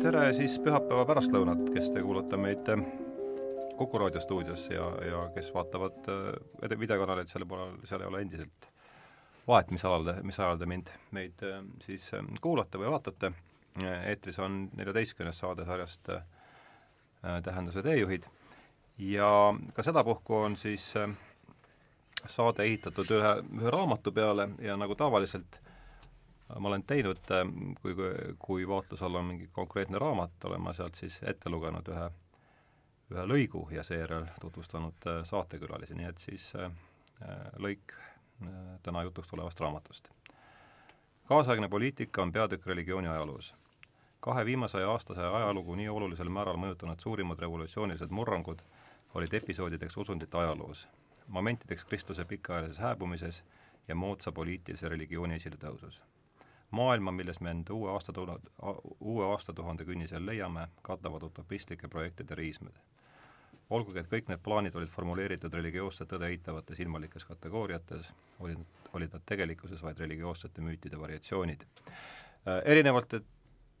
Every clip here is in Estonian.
tere siis pühapäeva pärastlõunat, kes te kuulate meid äh, Kuku raadio stuudios ja, ja kes vaatavad äh, videokanalit selle poolel, seal ei ole endiselt vahet, mis alal te, mis ajal te mind, meid äh, siis kuulate või vaatate. eetris on neljateistkümnes saade sarjast äh, Tähenduse teejuhid ja ka sedapuhku on siis saade ehitatud ühe, ühe raamatu peale ja nagu tavaliselt ma olen teinud, äh, kui, kui vaatluse all on mingi konkreetne raamat, olen ma sealt siis ette lugenud ühe, ühe lõigu ja seejärel tutvustanud äh, saatekülalisi, nii et siis äh, lõik täna jutuks tulevast raamatust. kaasaegne poliitika on peatükk religiooni ajaloos. kahe viimase aastasaja ajalugu nii olulisel määral mõjutanud suurimad revolutsioonilised murrangud olid episoodideks usundite ajaloos, momentideks Kristuse pikaajalises hääbumises ja moodsa poliitilise religiooni esiletõusus maailma, milles me end uue aastatuhande, uue aastatuhande künnisel leiame, katavad utopistlike projektide riismed. olgugi, et kõik need plaanid olid formuleeritud religioosset tõde eitavates ilmalikes kategooriates, olid, olid nad tegelikkuses vaid religioossete müütide variatsioonid. Äh, erinevalt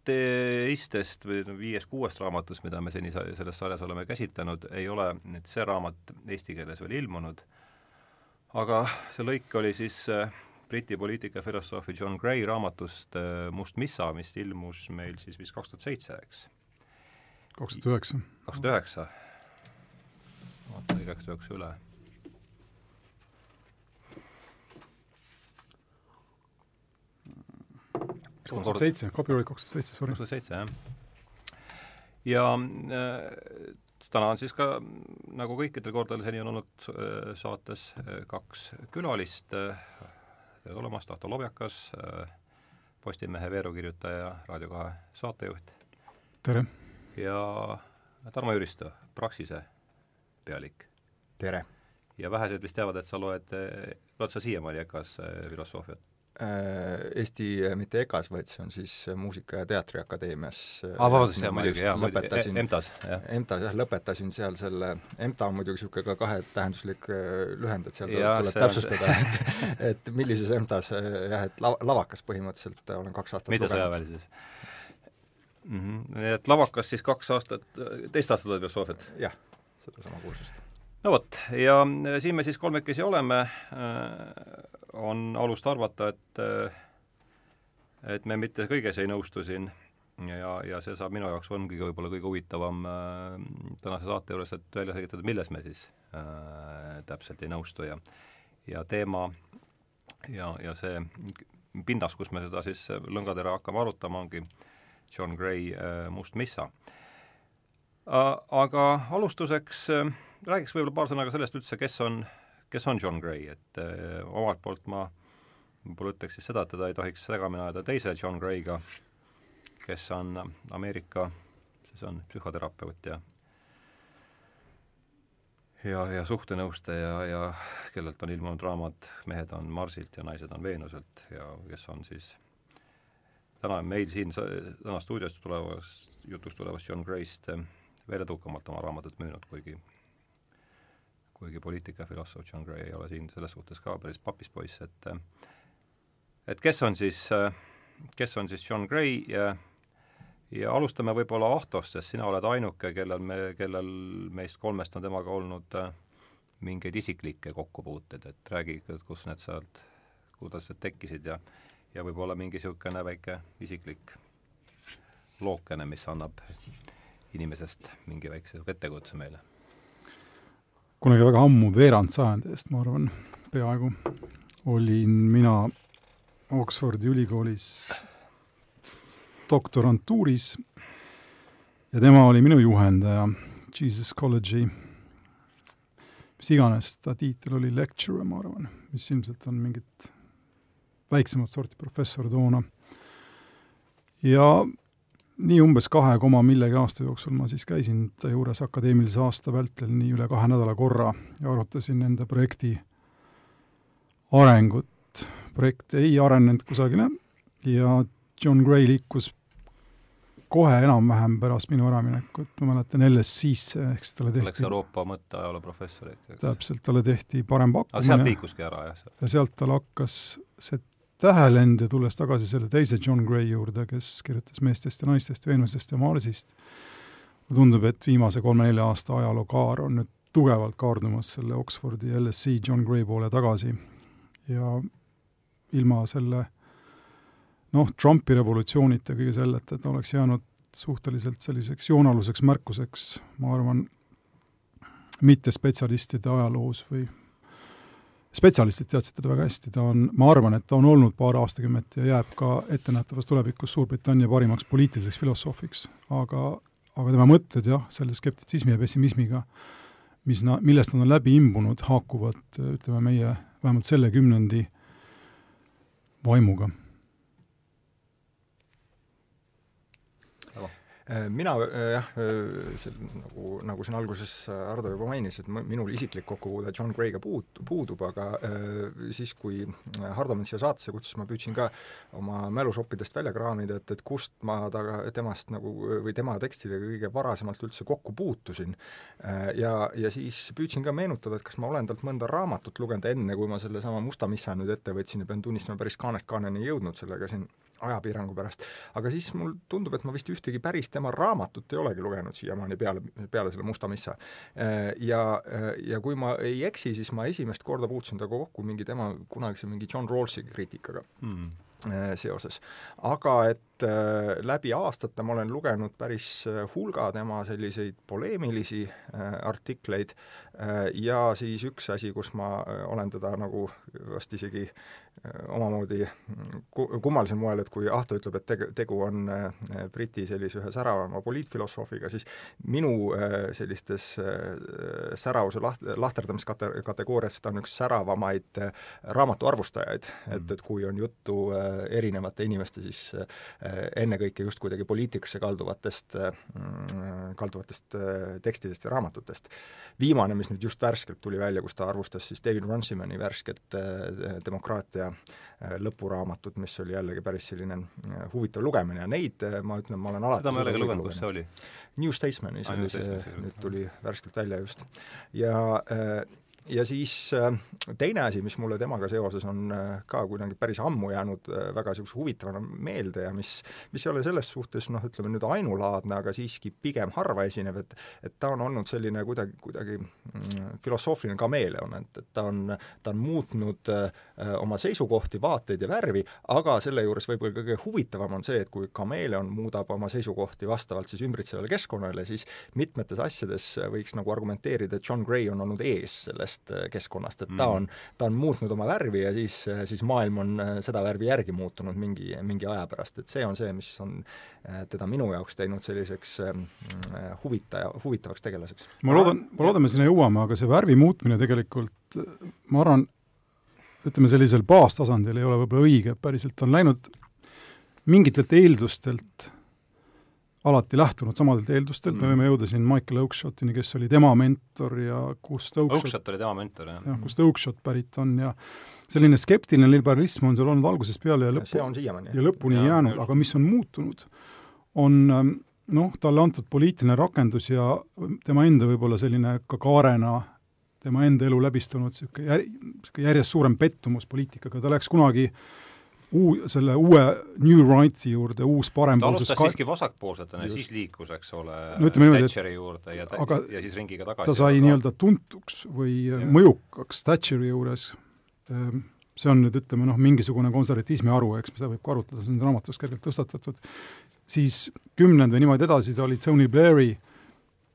teistest või viiest-kuuest raamatust, mida me seni selles sarjas oleme käsitlenud, ei ole nüüd see raamat eesti keeles veel ilmunud, aga see lõik oli siis äh, Briti poliitikafilosoofi John Gray raamatust äh, Must missa, mis ilmus meil siis vist kaks tuhat seitse, eks? kaks tuhat üheksa. kaks tuhat üheksa. vaata igaks juhuks üle. kaks tuhat seitse, copyright kaks tuhat seitse, sorry. kaks tuhat seitse, jah. ja äh, täna on siis ka, nagu kõikidel kordadel seni on olnud äh, saates äh, kaks külalist tere tulemast, Ahto Lobjakas, äh, Postimehe veerukirjutaja, Raadio kahe saatejuht. tere! ja Tarmo Jüristo, Praxise pealik. tere! ja vähesed vist teavad, et sa loed, loed sa siiamaani EKA-s äh, filosoofiat? Äh, Eesti mitte EKA-s, vaid see on siis Muusika- ja Teatriakadeemias. aa, vabandust, jah, muidugi, jah, muidugi, EMTA-s, jah. EMTA-s jah, lõpetasin seal selle, EMTA on muidugi niisugune ka kahetähenduslik lühend, et seal ja, tuleb täpsustada, et et millises EMTA-s jah, et la-, lavakas põhimõtteliselt olen kaks aastat mitte sõjaväelises mm. -hmm. et lavakas siis kaks aastat, teist aastat oled filosoofiat? jah, sedasama kursust. no vot, ja siin me siis kolmekesi oleme äh,, on alust arvata, et et me mitte kõiges ei nõustu siin ja, ja see saab minu jaoks ongi võib-olla kõige huvitavam äh, tänase saate juures, et välja selgitada, milles me siis äh, täpselt ei nõustu ja ja teema ja, ja see pinnas, kus me seda siis lõngatera hakkame arutama, ongi John Gray äh, Must missa äh,. Aga alustuseks äh, räägiks võib-olla paar sõna ka sellest üldse, kes on kes on John Gray, et äh, omalt poolt ma võib-olla ütleks siis seda, et teda ei tohiks segamini ajada teise John Grayga, kes on Ameerika, siis on psühhoterapeut ja ja, ja suhtenõustaja ja kellelt on ilmunud raamat Mehed on Marsilt ja naised on Veenuselt ja kes on siis täna meil siin täna stuudios tulevas, jutuks tulevast John Grayst veel edukamalt oma raamatut müünud, kuigi kuigi poliitikafilosoof John Gray ei ole siin selles suhtes ka päris papispoiss, et et kes on siis, kes on siis John Gray ja ja alustame võib-olla Ahtost, sest sina oled ainuke, kellel me, kellel meist kolmest on temaga olnud mingeid isiklikke kokkupuuteid, et räägi, kus need sealt, kuidas need tekkisid ja ja võib-olla mingi niisugune väike isiklik lookene, mis annab inimesest mingi väikse ettekujutuse meile kunagi väga ammu, veerand sajandi eest, ma arvan, peaaegu, olin mina Oxfordi ülikoolis doktorantuuris ja tema oli minu juhendaja Jesus College'i, mis iganes ta tiitel oli, lecturer, ma arvan, mis ilmselt on mingit väiksemat sorti professor toona. ja nii umbes kahe koma millegi aasta jooksul ma siis käisin ta juures akadeemilise aasta vältel nii üle kahe nädala korra ja arutasin nende projekti arengut. projekt ei arenenud kusagile ja John Gray liikus kohe enam-vähem pärast minu äraminekut, ma mäletan LSC-sse, ehk siis talle tehti Läks Euroopa mõtteajaloo professor ikka, eks? täpselt, talle tehti parem pakkumine. sealt liikuski ära, jah? ja sealt tal hakkas see tähelend ja tulles tagasi selle teise John Gray juurde, kes kirjutas meestest ja naistest, Veenusest ja Marsist, mulle tundub, et viimase kolme-nelja aasta ajalookaar on nüüd tugevalt kaardumas selle Oxfordi LSC John Gray poole tagasi. Ja ilma selle noh, Trumpi revolutsioonita kõige selleta, et oleks jäänud suhteliselt selliseks joonaluseks märkuseks, ma arvan, mittespetsialistide ajaloos või spetsialistid teadsid teda väga hästi, ta on, ma arvan, et ta on olnud paar aastakümmet ja jääb ka ettenähtavas tulevikus Suurbritannia parimaks poliitiliseks filosoofiks, aga, aga tema mõtted jah, selle skeptitsismi ja pessimismiga, mis na-, millest nad on läbi imbunud, haakuvad ütleme, meie vähemalt selle kümnendi vaimuga Äh, mina äh, jah, äh, nagu, nagu siin alguses Ardo juba mainis, et minul isiklik kokkupuude John Gray'ga puut-, puudub, aga siis, kui Hardo mind siia saatesse kutsus, ma püüdsin ka oma mälusoppidest välja kraamida, et, et kust ma taga, temast nagu või tema tekstidega kõige varasemalt üldse kokku puutusin. Ja, ja siis püüdsin ka meenutada, et kas ma olen talt mõnda raamatut lugenud enne, kui ma sellesama Musta missa nüüd ette võtsin ja pean tunnistama, päris kaanest kaaneni jõudnud sellega siin ajapiirangu pärast. aga siis mul tundub, et ma vist ühtegi päris tema raamatut ei olegi lugenud siiamaani peale, peale selle Musta Missa. Äh, ja, äh, ja kui ma ei eksi, siis ma esimest korda puutusin temaga kokku mingi tema kunagise mingi John Rawlsi kriitikaga mm. seoses. aga et läbi aastate ma olen lugenud päris hulga tema selliseid poleemilisi artikleid ja siis üks asi, kus ma olen teda nagu vast isegi omamoodi kummalisel moel, et kui Ahto ütleb, et tegu, tegu on äh, Briti sellise ühe säravama poliitfilosoofiga, siis minu äh, sellistes äh, säravuse laht-, lahterdamiskate-, kategoorias ta on üks säravamaid raamatu arvustajaid mm., et, et kui on juttu erinevate inimeste siis ennekõike just kuidagi poliitikasse kalduvatest, mm, kalduvatest tekstidest ja raamatutest. viimane, mis nüüd just värskelt tuli välja, kus ta arvustas siis David Runciman'i värsket demokraatia Äh, lõpuraamatut, mis oli jällegi päris selline äh, huvitav lugemine ja neid äh, ma ütlen, ma olen alati seda ma ei ole ka lugenud, kus see oli? New Statesmanis oli see, nüüd tuli värskelt välja just. ja äh, ja siis äh, teine asi, mis mulle temaga seoses on äh, ka kuidagi päris ammu jäänud äh, väga niisuguse huvitavana meelde ja mis, mis ei ole selles suhtes noh, ütleme nüüd ainulaadne, aga siiski pigem harva esinev, et et ta on olnud selline kuidagi, kuidagi mm, filosoofiline kameeleon, et, et ta on, ta on muutnud oma seisukohti, vaateid ja värvi, aga selle juures võib-olla kõige huvitavam on see, et kui kameeleon muudab oma seisukohti vastavalt siis ümbritsevale keskkonnale, siis mitmetes asjades võiks nagu argumenteerida, et John Gray on olnud ees sellest sellest äh, keskkonnast, et ta mm. on, ta on muutnud oma värvi ja siis, äh, siis maailm on äh, seda värvi järgi muutunud mingi, mingi aja pärast, et see on see, mis on teda minu jaoks teinud selliseks huvitaja, huvitavaks tegelaseks. ma loodan, ma loodan, me sinna jõuame, aga see värvi muutmine tegelikult, ma arvan, ütleme sellisel baastasandil ei ole võib-olla õige, päriselt on läinud mingitelt eeldustelt alati lähtunud samadelt eeldustelt mm., me võime jõuda siin Michael Oakeshotini, kes oli tema mentor ja kust Oakeshott Oakeshott oli tema mentor, jah. jah, kust Oakeshott pärit on ja selline skeptiline liberalism on seal olnud algusest peale ja lõppu, ja lõpuni ja, jäänud, aga mis on muutunud, on ähm, noh, talle antud poliitiline rakendus ja tema enda võib-olla selline ka kaarena tema enda elu läbistunud niisugune jär, järjest suurem pettumus poliitikaga, ta läks kunagi äh, uu-, selle uue New Right'i juurde, uus parempoolsus ta alustas siiski vasakpoolsetena siis liikus, eks ole no,, Thatcheri juurde ja, aga ja siis ringiga tagasi. ta sai nii-öelda tuntuks või ja. mõjukaks Thatcheri juures, ehm, see on nüüd ütleme noh, mingisugune konservatismi haru, eks, mida võib ka arutleda, see on raamatus kergelt tõstatatud, siis kümnend või niimoodi edasi, ta oli Tony Blairi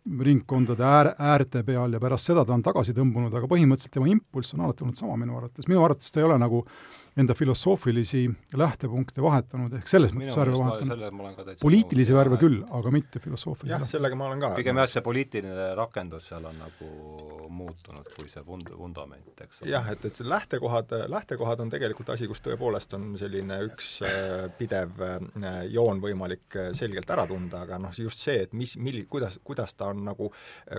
ringkondade äär, äärte peal ja pärast seda ta on tagasi tõmbunud, aga põhimõtteliselt tema impulss on alati olnud sama minu arvates, minu arvates ta ei ole nagu enda filosoofilisi lähtepunkte vahetanud, ehk selles mõttes värve vahetanud. poliitilisi nõu, värve küll, aga mitte filosoofilisi. jah, sellega ma olen ka. pigem jah, see poliitiline rakendus seal on nagu muutunud kui see vund-, vundament, eks ole. jah, et, et see lähtekohad, lähtekohad on tegelikult asi, kus tõepoolest on selline üks äh, pidev äh, joon võimalik äh, selgelt ära tunda, aga noh, just see, et mis, milli-, kuidas, kuidas ta on on nagu,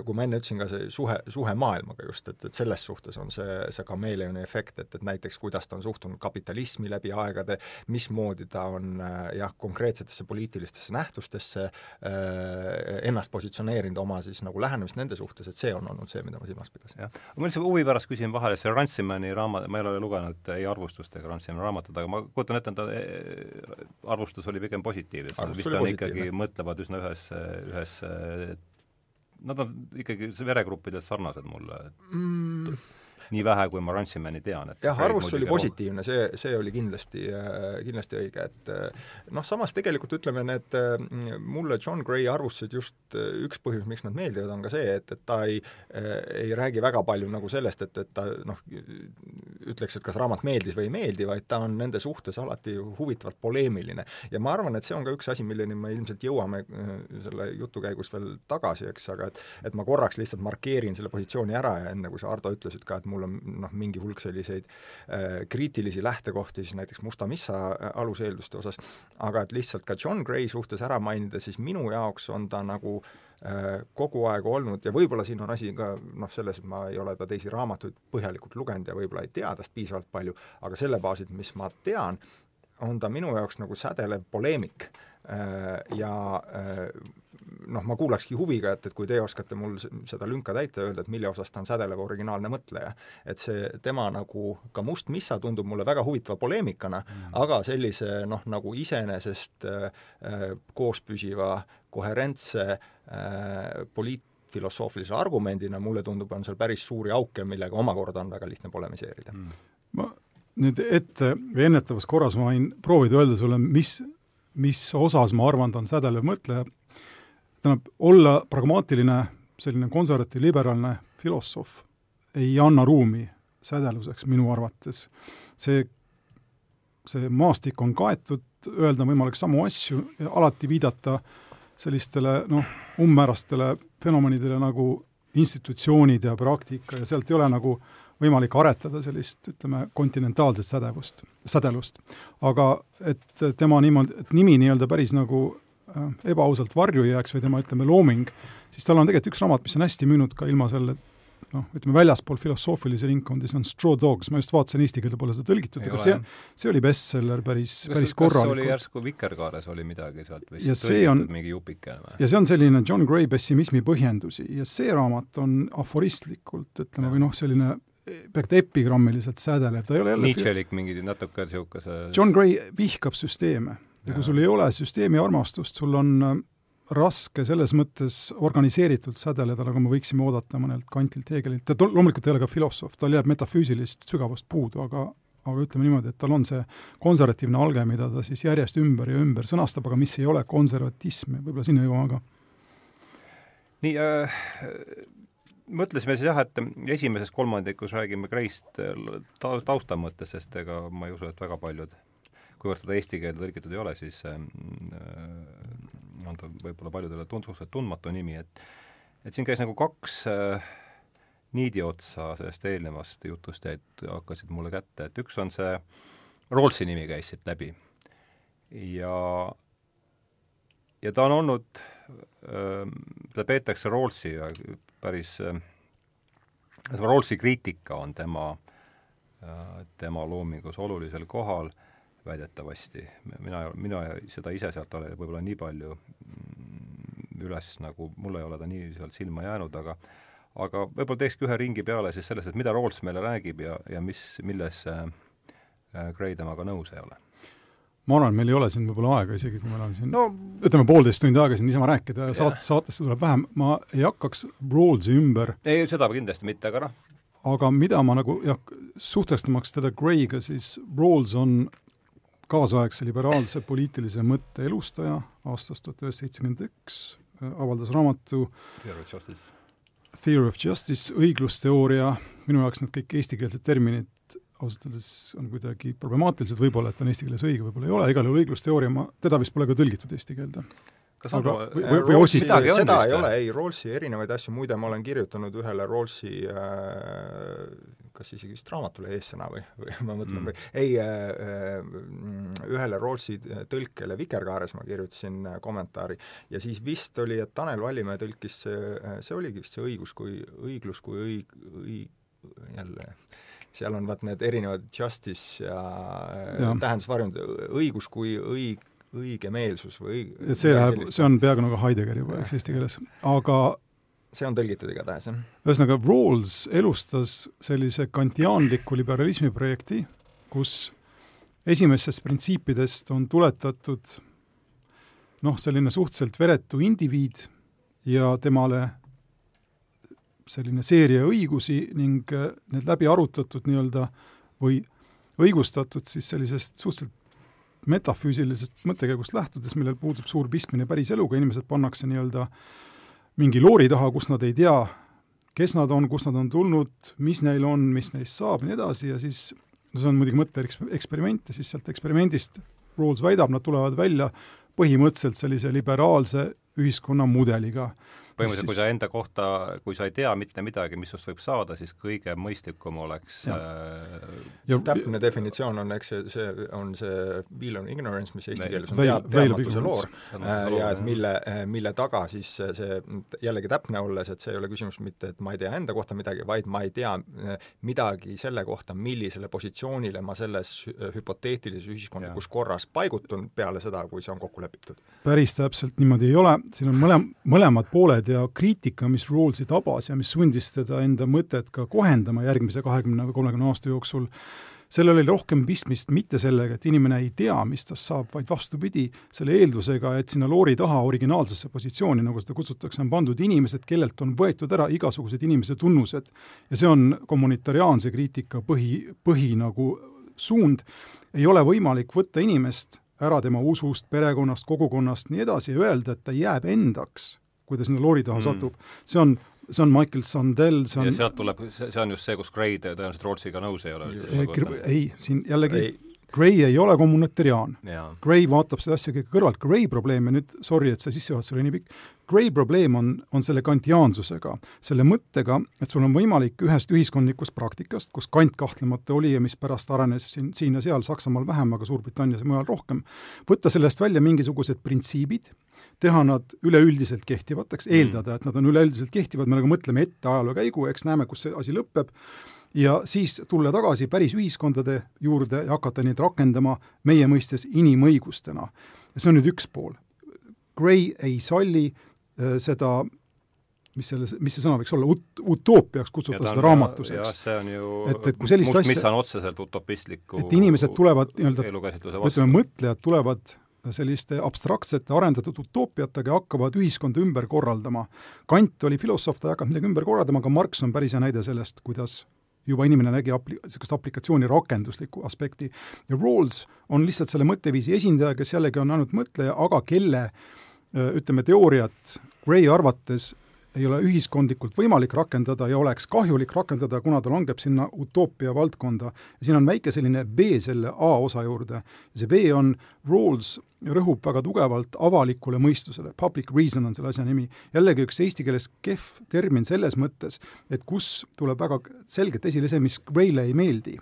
kui ma enne ütlesin ka see suhe, suhe maailmaga just, et, et selles suhtes on see, see kameeleoni efekt, et, et näiteks kuidas ta on suhtunud kapitalismi läbi aegade, mismoodi ta on jah, konkreetsetesse poliitilistesse nähtustesse äh, ennast positsioneerinud oma siis nagu lähenemist nende suhtes, et see on olnud see, mida ma silmas pidasin. jah, ma lihtsalt huvi pärast küsin vahele, see Ransimani raamat, ma ei ole lugenud ei arvustust ega Ransimani raamatut, aga ma kujutan ette, et ta eh, arvustus oli pigem positiivne, vist on ikkagi, mõtlevad üsna ühes, ühes Nad on ikkagi veregruppidelt sarnased mulle mm nii vähe, kui ma Ransimani tean, et jah, arvustus oli positiivne, see, see oli kindlasti, äh, kindlasti õige, et äh, noh, samas tegelikult ütleme, need äh, mulle John Gray arvustused just üks põhjus, miks nad meeldivad, on ka see, et, et ta ei, ei räägi väga palju nagu sellest, et, et ta noh, ütleks, et kas raamat meeldis või ei meeldi, vaid ta on nende suhtes alati huvitavalt poleemiline. ja ma arvan, et see on ka üks asi, milleni me ilmselt jõuame selle jutu käigus veel tagasi, eks, aga et et ma korraks lihtsalt markeerin selle positsiooni ära ja enne, kui sa, Ardo, ütlesid ka, et mul on noh, mingi hulk selliseid äh, kriitilisi lähtekohti siis näiteks Musta Missa äh, aluseelduste osas, aga et lihtsalt ka John Gray suhtes ära mainida, siis minu jaoks on ta nagu äh, kogu aeg olnud ja võib-olla siin on asi ka noh, selles, et ma ei ole ta teisi raamatuid põhjalikult lugenud ja võib-olla ei tea tast piisavalt palju, aga selle baasilt, mis ma tean, on ta minu jaoks nagu sädelev poleemik ja noh, ma kuulakski huviga, et, et kui teie oskate mul seda lünka täita ja öelda, et mille osas ta on sädelev originaalne mõtleja. et see tema nagu, ka Must Missa tundub mulle väga huvitava poleemikana mm., aga sellise noh, nagu iseenesest äh koospüsiva, koherentse äh, poliit-, filosoofilise argumendina mulle tundub, on seal päris suuri auke, millega omakorda on väga lihtne polemiseerida mm.. ma nüüd ette või ennetavas korras ma võin proovida öelda sulle, mis, mis osas ma arvan, ta on sädelev mõtleja, tähendab, olla pragmaatiline, selline konservatiiv, liberaalne filosoof ei anna ruumi sädeluseks minu arvates. see, see maastik on kaetud, öelda on võimalik samu asju ja alati viidata sellistele noh, umbmäärastele fenomenidele nagu institutsioonid ja praktika ja sealt ei ole nagu võimalik aretada sellist, ütleme, kontinentaalset sädevust, sädelust. aga et tema niimoodi, et nimi nii-öelda päris nagu ebaausalt varju jääks või tema, ütleme, looming, siis tal on tegelikult üks raamat, mis on hästi müünud ka ilma selle noh, ütleme väljaspool filosoofilisi ringkondi, see on Straw Dogs, ma just vaatasin, eesti keelde pole seda tõlgitud, aga see, see oli bestseller päris, päris korralikult. oli järsku Vikerkaares oli midagi sealt või ja see on, mingi jupike või? ja see on selline John Gray pessimismi põhjendusi ja see raamat on aforistlikult, ütleme, või noh, selline peaaegu epigrammiliselt sädelev, ta ei ole jälle Nietzschelik mingi natuke niisuguse John Gray vihkab süsteeme ja kui sul ei ole süsteemi armastust, sul on äh, raske selles mõttes organiseeritult sädeleda, nagu me võiksime oodata mõnelt kantilt Hegelilt, ta loomulikult ei ole ka filosoof, tal jääb metafüüsilist sügavust puudu, aga aga ütleme niimoodi, et tal on see konservatiivne alge, mida ta siis järjest ümber ja ümber sõnastab, aga mis ei ole konservatism võib-olla sinna jõuame ka. nii äh,, mõtlesime siis jah, et esimeses kolmandikus räägime Gray'st ta-, tausta mõttes, sest ega ma ei usu, et väga paljud kuivõrd seda eesti keelde tõlgitud ei ole, siis ähm, äh, on ta võib-olla paljudele tund-, suhteliselt tundmatu nimi, et et siin käis nagu kaks äh, niidiotsa sellest eelnevast jutust jäid, hakkasid mulle kätte, et üks on see, Rawlsi nimi käis siit läbi. Ja ja ta on olnud äh,, teda peetakse Rawlsi päris äh,, Rawlsi kriitika on tema äh,, tema loomingus olulisel kohal väidetavasti. mina, mina seda ise sealt ole võib-olla nii palju mm, üles nagu, mul ei ole ta nii sealt silma jäänud, aga aga võib-olla teekski ühe ringi peale siis sellest, et mida Rawls meile räägib ja, ja mis, milles äh, Gray temaga nõus ei ole ma arvan, et meil ei ole siin võib-olla aega, isegi kui meil on siin no, ütleme, poolteist tundi aega siin niisama rääkida ja saat-, saatesse tuleb vähem, ma ei hakkaks Rawlsi ümber ei, seda kindlasti mitte, aga noh. aga mida ma nagu jah, suhtestamaks teda Gray'ga, siis Rawls on kaasaegse liberaalse poliitilise mõtte elustaja aastast tuhat üheksasada seitsekümmend üks, äh, avaldas raamatu Theory of Justice, Theory of Justice, õiglusteooria, minu jaoks need kõik eestikeelsed terminid ausalt öeldes on kuidagi problemaatilised, võib-olla et on eesti keeles õige, võib-olla ei ole, igal juhul õiglusteooria, ma, teda vist pole ka tõlgitud eesti keelde. Kas on Aga- või- Äh, või midagi on seda vist ei või? ole, ei, Rawlsi erinevaid asju, muide ma olen kirjutanud ühele Rawlsi äh, kas isegi vist raamatule eessõna või, või ma mõtlen Mm. või ei äh,, ühele Rawlsi tõlkele Vikerkaares ma kirjutasin kommentaari ja siis vist oli, et Tanel Vallimäe tõlkis see, oligi vist see õigus kui, õiglus kui õig-, õi-, jälle seal on vaat need erinevad justice ja, ja. Tähendusvarjund, õigus kui õig-, õigemeelsus või õig-. et see läheb, see on peaaegu nagu Heidegger juba, eks, eesti keeles. aga see on tõlgitud igatahes, jah. ühesõnaga, Rawls elustas sellise kantiaanliku liberalismi projekti, kus esimestest printsiipidest on tuletatud noh, selline suhteliselt veretu indiviid ja temale selline seeria õigusi ning need läbi arutatud nii-öelda või õigustatud siis sellisest suhteliselt metafüüsilisest mõttekäigust lähtudes, millel puudub suur pistmine päris eluga, inimesed pannakse nii-öelda mingi loori taha, kus nad ei tea, kes nad on, kust nad on tulnud, mis neil on, mis neist saab ja nii edasi ja siis no see on muidugi mõtteeksperiment ja siis sealt eksperimendist Rawls väidab, nad tulevad välja põhimõtteliselt sellise liberaalse ühiskonnamudeliga. Põhimõtteliselt, kui sa enda kohta, kui sa ei tea mitte midagi, mis sinust võib saada, siis kõige mõistlikum oleks Ja. äh, ja täpne definitsioon on, eks see, see on see veil on ignorance, mis eesti keeles on tead, teadmatuse loor. ja et mille, mille taga siis see, jällegi täpne olles, et see ei ole küsimus mitte, et ma ei tea enda kohta midagi, vaid ma ei tea eh, midagi selle kohta, millisele positsioonile ma selles hü- hüpoteetilises ühiskondlikus korras paigutun peale seda, kui see on kokku lepitud. päris täpselt niimoodi ei ole, siin on mõlem-, mõlemad pooled ja kriitika, mis Rawlsi tabas ja mis sundis teda enda mõtet ka kohendama järgmise kahekümne või kolmekümne aasta jooksul, sellel oli rohkem pistmist mitte sellega, et inimene ei tea, mis tast saab, vaid vastupidi, selle eeldusega, et sinna loori taha originaalsesse positsiooni, nagu seda kutsutakse, on pandud inimesed, kellelt on võetud ära igasugused inimese tunnused. ja see on kommunitariaanse kriitika põhi, põhi nagu suund, ei ole võimalik võtta inimest ära tema usust, perekonnast, kogukonnast, nii edasi, ja öelda, et ta jääb endaks, kui ta sinna loori taha Mm. satub. see on, see on Michael Sandel, see ja on sealt tuleb, see, on just see, kus Gray tõenäoliselt Rawlsiga nõus ei ole üldse. ei, ei, siin jällegi ei, Gray ei ole kommunitariaan. Gray vaatab seda asja kõige kõrvalt, Gray probleem ja nüüd sorry, et see sissejuhatus oli nii pikk, Gray probleem on, on selle kantiaansusega, selle mõttega, et sul on võimalik ühest ühiskondlikust praktikast, kus kant kahtlemata oli ja mis pärast arenes siin, siin ja seal, Saksamaal vähem, aga Suurbritannias ja mujal rohkem, võtta sellest välja mingisugused printsiibid, teha nad üleüldiselt kehtivateks, eeldada, et nad on üleüldiselt kehtivad, me nagu mõtleme ette ajaloo käigu, eks näeme, kus see asi lõpeb, ja siis tulla tagasi päris ühiskondade juurde ja hakata neid rakendama meie mõistes inimõigustena. ja see on nüüd üks pool. Gray ei salli äh, seda mis selle, mis see sõna võiks olla, ut-, utoopiaks kutsuda seda raamatuseks. see on ju Et- et kui sellist must, asja- mis on otseselt utopistliku et inimesed tulevad nii-öelda, ütleme, mõtlejad tulevad selliste abstraktsete arendatud utoopiatega ja hakkavad ühiskonda ümber korraldama. Kant oli filosoof, ta ei hakanud midagi ümber korraldama, aga Marx on päris hea näide sellest, kuidas juba inimene nägi apli-, niisugust aplikatsiooni rakenduslikku aspekti. ja Rawls on lihtsalt selle mõtteviisi esindaja, kes jällegi on ainult mõtleja, aga kelle ütleme, teooriat Gray arvates ei ole ühiskondlikult võimalik rakendada ja oleks kahjulik rakendada, kuna ta langeb sinna utoopia valdkonda. siin on väike selline B selle A osa juurde ja see B on, Rawls rõhub väga tugevalt avalikule mõistusele, public reason on selle asja nimi. jällegi üks eesti keeles kehv termin selles mõttes, et kus tuleb väga selgelt esile see, mis Grayle ei meeldi,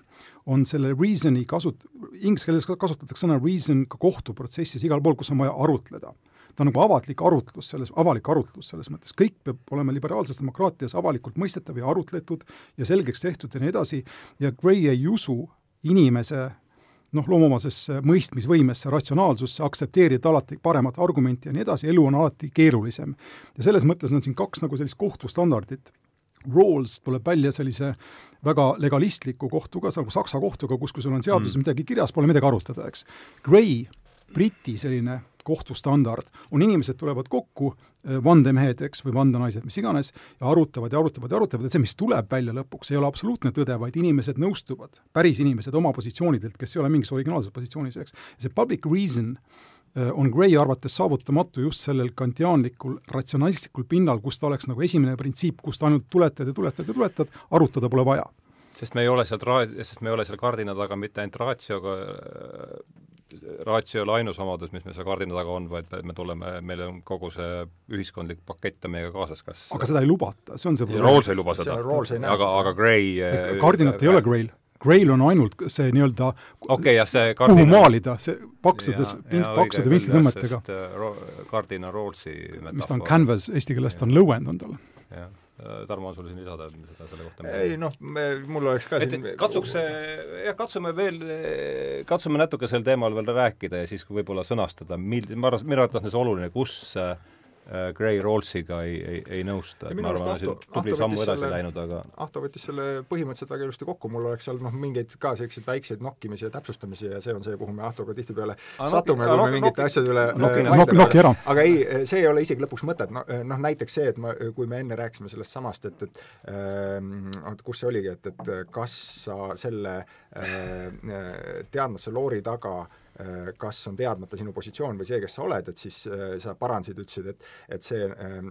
on selle reason'i kasut-, inglise keeles kasutatakse sõna reason ka kohtuprotsessis, igal pool, kus on vaja arutleda ta on nagu avatlik arutlus selles, avalik arutlus selles mõttes, kõik peab olema liberaalses demokraatias avalikult mõistetav ja arutletud ja selgeks tehtud ja nii edasi, ja Gray ei usu inimese noh, loomuomasesse mõistmisvõimesse, ratsionaalsusse, aktsepteerida alati paremat argumenti ja nii edasi, elu on alati keerulisem. ja selles mõttes on siin kaks nagu sellist kohtustandardit. Rawls tuleb välja sellise väga legalistliku kohtuga, nagu Saksa kohtuga, kus, kui sul on seaduses mm. midagi kirjas, pole midagi arutada, eks. Gray, Briti selline kohtustandard, on inimesed tulevad kokku, vandemehed, eks, või vandenaised, mis iganes, ja arutavad ja arutavad ja arutavad, et see, mis tuleb välja lõpuks, ei ole absoluutne tõde, vaid inimesed nõustuvad, päris inimesed oma positsioonidelt, kes ei ole mingis originaalses positsioonis, eks. see public reason on Gray arvates saavutamatu just sellel kantiaanlikul ratsionalistlikul pinnal, kus ta oleks nagu esimene printsiip, kust ainult tuletad ja tuletad ja tuletad, arutada pole vaja. Sest me ei ole seal ra-, sest me ei ole seal kardina taga mitte ainult ratsioga, raatio ei ole ainus omadus, mis meil seal kardina taga on, vaid me tuleme, meil on kogu see ühiskondlik pakett on meiega kaasas, kas aga seda ei lubata, see on see probleem. Rawls ei luba seda, aga, aga Gray kardinat ei ole Gray'l Grail on ainult see nii-öelda okay, jah, see kardina... kuhu maalida, see paksudes, paksude pintslitõmmetega. Äh, kardina Rawlsi mis ta on, canvas, eesti keeles ta on lõuend, on tal. jah äh, Tarmo, on sul siin lisada seda selle kohta? ei noh, me, mul oleks ka et, siin katsuks, jah, katsume veel, katsume natuke sel teemal veel rääkida ja siis võib-olla sõnastada, mil-, ma arvan, minu arvates on see oluline, kus äh, Äh, Gray Rawlsiga ei, ei, ei nõustu, et ma arvan, on tubli sammu edasi selle, läinud, aga Ahto võttis selle põhimõtteliselt väga ilusti kokku, mul oleks olnud noh, mingeid ka selliseid väikseid nokkimisi ja täpsustamisi ja see on see, kuhu me Ahtoga tihtipeale satume, kui me mingite asjade üle vaidleme. aga ei, see ei ole isegi lõpuks mõtet, no noh, näiteks see, et ma, kui me enne rääkisime sellest samast, et, et äh, kus see oligi, et, et kas sa selle äh, teadmuse loori taga äh, Äh, kas on teadmata sinu positsioon või see, kes sa oled, et siis äh, sa parandasid, ütlesid, et et see, ähm,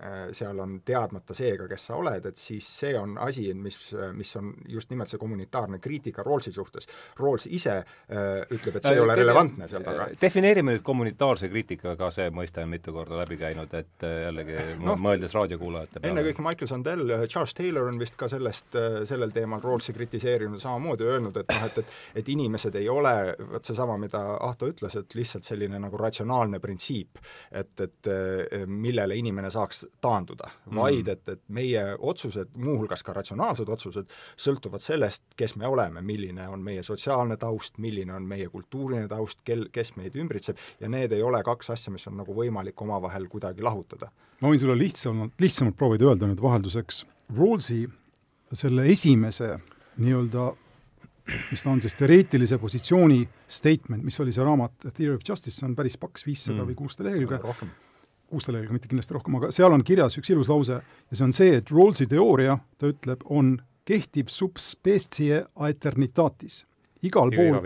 äh, seal on teadmata see ka, kes sa oled, et siis see on asi, mis, mis on just nimelt see kommunitaarne kriitika Rawlsi suhtes. Rawls ise ütleb, et see ei ole relevantne seal taga. defineerime nüüd kommunitaarse kriitika, ka see mõiste on mitu korda läbi käinud, et jällegi no, mõeldes raadiokuulajate peale. ennekõike Michael Sandel, Charles Taylor on vist ka sellest, sellel teemal Rawlsi kritiseerinud samamoodi, öelnud, et noh, et, et et inimesed ei ole, vot seesama mida Ahto ütles, et lihtsalt selline nagu ratsionaalne printsiip, et, et eh, millele inimene saaks taanduda mm., vaid et, et meie otsused, muuhulgas ka ratsionaalsed otsused, sõltuvad sellest, kes me oleme, milline on meie sotsiaalne taust, milline on meie kultuuriline taust, kel, kes meid ümbritseb, ja need ei ole kaks asja, mis on nagu võimalik omavahel kuidagi lahutada. ma võin sulle lihtsamalt, lihtsamalt proovida öelda nüüd vahelduseks, Rawlsi selle esimese nii-öelda mis ta on siis, teoreetilise positsiooni statement, mis oli see raamat Theory of Justice, see on päris paks, viissada mm. või kuussada lehekülge, kuussada lehekülge, mitte kindlasti rohkem, aga seal on kirjas üks ilus lause ja see on see, et Rawlsi teooria, ta ütleb, on kehtiv subspecie aeternitatis. igal pool,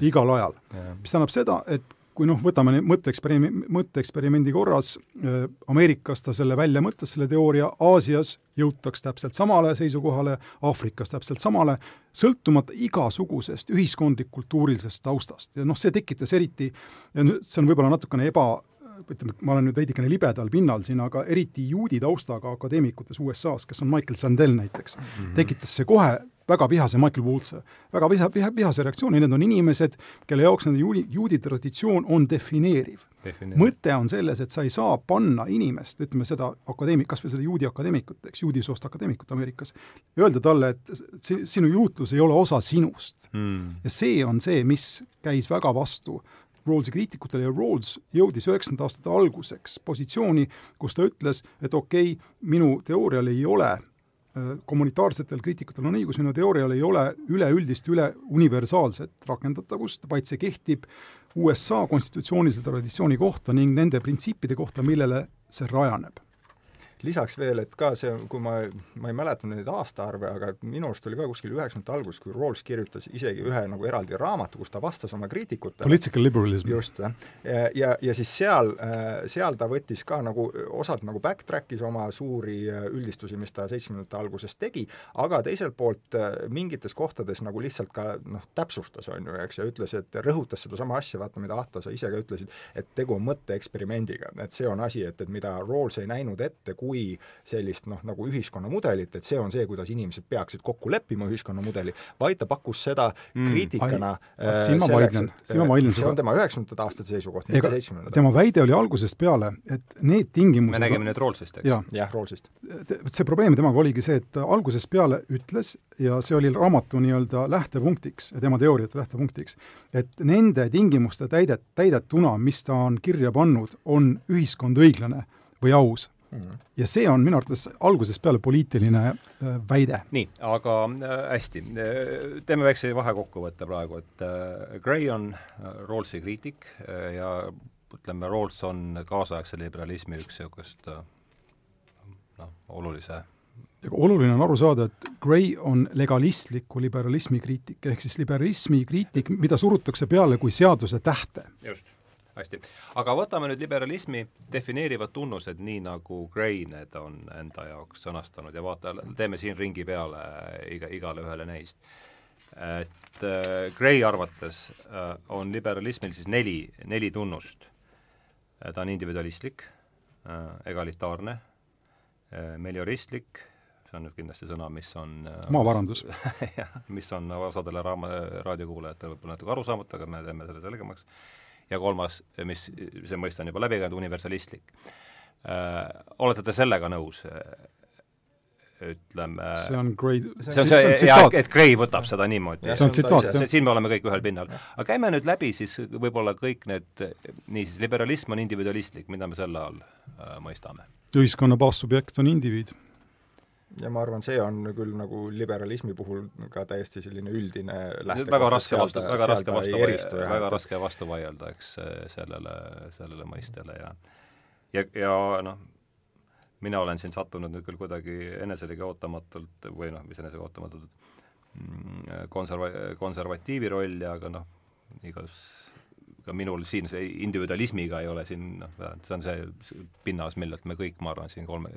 igal ajal. mis tähendab seda, et kui noh, võtame mõtteeksperime-, mõtteeksperimendi korras äh,, Ameerikas ta selle välja mõtles, selle teooria, Aasias jõutaks täpselt samale seisukohale, Aafrikas täpselt samale, sõltumata igasugusest ühiskondlik-kultuurilisest taustast ja noh, see tekitas eriti, ja nüüd see on võib-olla natukene eba, ütleme, ma olen nüüd veidikene libedal pinnal siin, aga eriti juudi taustaga akadeemikutes USA-s, kes on Michael Sandel näiteks mm, -hmm. tekitas see kohe väga vihase Michael Woolse, väga viha, viha, vihase reaktsiooni, need on inimesed, kelle jaoks nende juudi, juudi traditsioon on defineeriv. mõte on selles, et sa ei saa panna inimest, ütleme seda akadeemik, kas või seda juudi akadeemikut, eks, juudi soost akadeemikut Ameerikas, öelda talle, et sinu juutlus ei ole osa sinust. Mm.. ja see on see, mis käis väga vastu Rawlsi kriitikutele ja Rawls jõudis üheksakümnendate aastate alguseks positsiooni, kus ta ütles, et okei okay,, minu teoorial ei ole kommunitaarsetel kriitikutel on õigus, minu teoorial ei ole üleüldist, üle universaalset rakendatavust, vaid see kehtib USA konstitutsioonilise traditsiooni kohta ning nende printsiipide kohta, millele see rajaneb lisaks veel, et ka see, kui ma, ma ei mäleta neid aastaarve, aga minu arust oli ka kuskil üheksakümnendate algus, kui Rawls kirjutas isegi ühe nagu eraldi raamatu, kus ta vastas oma kriitikutele. Political liberalism. just, jah. ja, ja, ja siis seal, seal ta võttis ka nagu, osalt nagu backtrack'is oma suuri üldistusi, mis ta seitsmekümnendate alguses tegi, aga teiselt poolt mingites kohtades nagu lihtsalt ka noh, täpsustas, on ju, eks, ja ütles, et rõhutas sedasama asja, vaata, mida Ahto, sa ise ka ütlesid, et tegu on mõtteeksperimendiga, et see on asi, et, et mida Rawls ei näinud ette, kui sellist noh, nagu ühiskonnamudelit, et see on see, kuidas inimesed peaksid kokku leppima ühiskonnamudeli, vaid ta pakkus seda mm, kriitikana ai, siin ma vaidlen, siin ma vaidlen see on tema üheksakümnendate aastate seisukoht, mitte seitsmekümnendate. tema väide oli algusest peale, et need tingimused me nägime nüüd Rawlsist, eks? jah ja,, Rawlsist. see probleem temaga oligi see, et algusest peale ütles ja see oli raamatu nii-öelda lähtepunktiks ja tema teooriate lähtepunktiks, et nende tingimuste täidet, täidetuna, mis ta on kirja pannud, on ühiskond õiglane või aus. Ja see on minu arvates algusest peale poliitiline äh, väide. nii, aga äh, hästi, äh, teeme väikse vahekokkuvõtte praegu, et Gray on Rawlsi kriitik ja ütleme, Rawls on kaasaegse liberalismi üks niisugust noh, olulise oluline on aru saada, et Gray on legalistliku liberalismi kriitik, ehk siis liberalismi kriitik, mida surutakse peale kui seaduse tähte. just hästi, aga võtame nüüd liberalismi defineerivad tunnused, nii nagu Gray need on enda jaoks sõnastanud ja vaata, teeme siin ringi peale iga, igale ühele neist. et äh, Gray arvates äh, on liberalismil siis neli, neli tunnust. ta on individualistlik äh,, egalitaarne äh,, melioristlik, see on nüüd kindlasti sõna, mis on äh, maaparandus jah, mis on osadele raama, raadiokuulajatele võib-olla natuke arusaamatu, aga me teeme selle selgemaks, ja kolmas, mis, see mõiste on juba läbi käinud, universalistlik äh,. Olete te sellega nõus? ütleme see on Gray see on see, see, jaa, et Gray võtab seda niimoodi. see on tsitaat, jah. siin me oleme kõik ühel pinnal. aga käime nüüd läbi siis võib-olla kõik need, niisiis, liberalism on individualistlik, mida me selle all äh, mõistame? ühiskonna baassubjekt on indiviid ja ma arvan, see on küll nagu liberalismi puhul ka täiesti selline üldine väga raske vastu, väga raske vastu vaielda, väga raske vastu vaielda, eks, sellele, sellele mõistele ja ja, ja noh, mina olen siin sattunud nüüd küll kuidagi eneselegi ootamatult või noh, mis enesega ootamatult, mm, konserva-, konservatiivi rolli, aga noh, igas ka minul siin see individualismiga ei ole siin noh, see on see pinnas, millelt me kõik, ma arvan, siin kolme,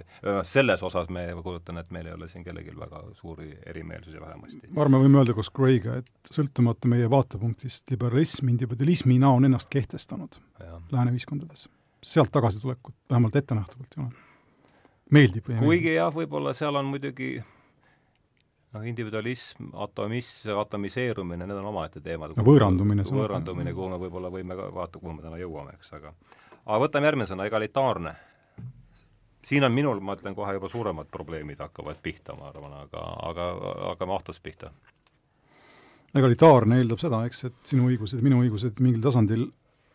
selles osas me, ma kujutan, et meil ei ole siin kellelgi väga suuri erimeelsusi vähemasti. ma arvan, me võime öelda koos Gray'ga, et sõltumata meie vaatepunktist, liberalism individualismina on ennast kehtestanud lääne ühiskondades. sealt tagasitulekut vähemalt ettenähtavalt ei ole meeldib või ei kuigi meeldib. jah, võib-olla seal on muidugi noh, individualism, atomism, atomiseerumine, need on omaette teemad. võõrandumine. võõrandumine, kuhu me võib-olla võime ka vaata, kuhu me täna jõuame, eks, aga aga võtame järgmine sõna, egalitaarne. siin on minul, ma ütlen kohe juba suuremad probleemid hakkavad pihta, ma arvan, aga, aga hakkame Ahtost pihta. egalitaarne eeldab seda, eks, et sinu õigused minu õigused mingil tasandil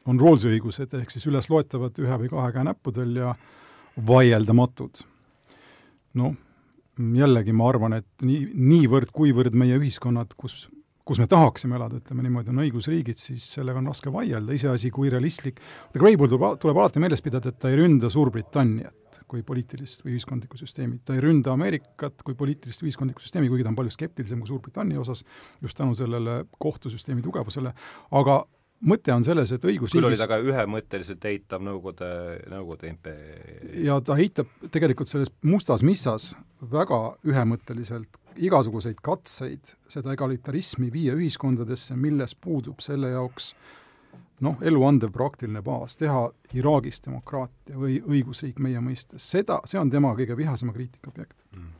on Rawlsi õigused, ehk siis ülesloetavad ühe või kahe käe näppudel ja vaieldamatud. noh, jällegi ma arvan, et nii, niivõrd, kuivõrd meie ühiskonnad, kus, kus me tahaksime elada, ütleme niimoodi, on õigusriigid, siis sellega on raske vaielda, iseasi, kui realistlik, Grey puhul tuleb, tuleb alati meeles pidada, et ta ei ründa Suurbritanniat kui poliitilist või ühiskondlikku süsteemi, ta ei ründa Ameerikat kui poliitilist ühiskondlikku süsteemi, kuigi ta on palju skeptilisem kui Suurbritannia osas, just tänu sellele kohtusüsteemi tugevusele, aga mõte on selles, et õigusriigis küll oli ta ka ühemõtteliselt eitav Nõukogude, Nõukogude impeeriumi. ja ta eitab tegelikult selles mustas missas väga ühemõtteliselt igasuguseid katseid seda egalitarismi viia ühiskondadesse, milles puudub selle jaoks noh, eluandev praktiline baas, teha Iraagist demokraatia või õigusriik meie mõistes, seda, see on tema kõige vihasema kriitika objekt mm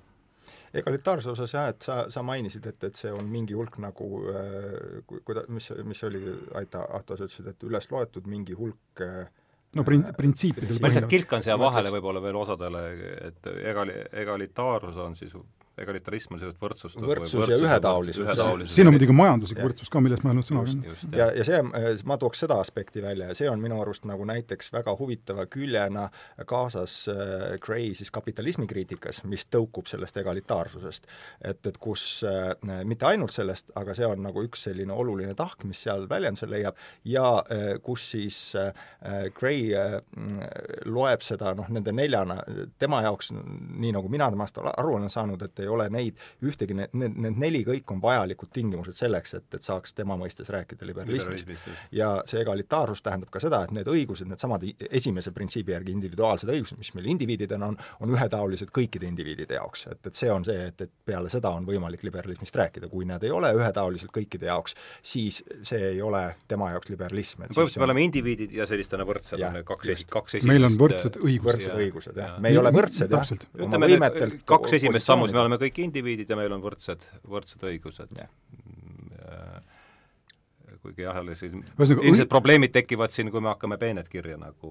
egalitaarse osas jah, et sa, sa mainisid, et, et see on mingi hulk nagu äh, kuida-, mis, mis oli, Aita, Ahto, sa ütlesid, et üles loetud mingi hulk äh, no prin-, printsiipidel ma lihtsalt kilkan siia vahele võib-olla veel osadele, et egali-, egalitaarsus on siis egalitarism on selline võrdsus võrdsus ja ühetaolisus. siin on muidugi majanduslik võrdsus ka, millest ma ei olnud sõna öelnud. ja, ja see, ma tooks seda aspekti välja ja see on minu arust nagu näiteks väga huvitava küljena kaasas äh, Gray siis kapitalismikriitikas, mis tõukub sellest egalitaarsusest. et, et kus äh, mitte ainult sellest, aga see on nagu üks selline oluline tahk, mis seal väljenduse leiab, ja äh, kus siis äh, Gray äh, loeb seda noh, nende neljana, tema jaoks, nii nagu mina temast aru olen saanud, et ei ei ole neid ühtegi, need, need, need neli kõik on vajalikud tingimused selleks, et, et saaks tema mõistes rääkida liberalismist. ja see egalitaarsus tähendab ka seda, et need õigused, needsamad esimese printsiibi järgi individuaalsed õigused, mis meil indiviididena on, on ühetaolised kõikide indiviidide jaoks, et, et see on see, et, et peale seda on võimalik liberalismist rääkida, kui nad ei ole ühetaoliselt kõikide jaoks, siis see ei ole tema jaoks liberalism. põhimõtteliselt me oleme indiviidid ja sellistena võrdsed, on need kaks esi-, kaks esimest meil on võrdsed õigused. võrdsed õigused, jah. me ei ole võrdsed, jah. ütleme, kaks esimest sammus, me oleme oleme kõik indiviidid ja meil on võrdsed, võrdsed õigused. Yeah.. kuigi jah, jälle siis ilmselt probleemid tekivad siin, kui me hakkame peened kirja nagu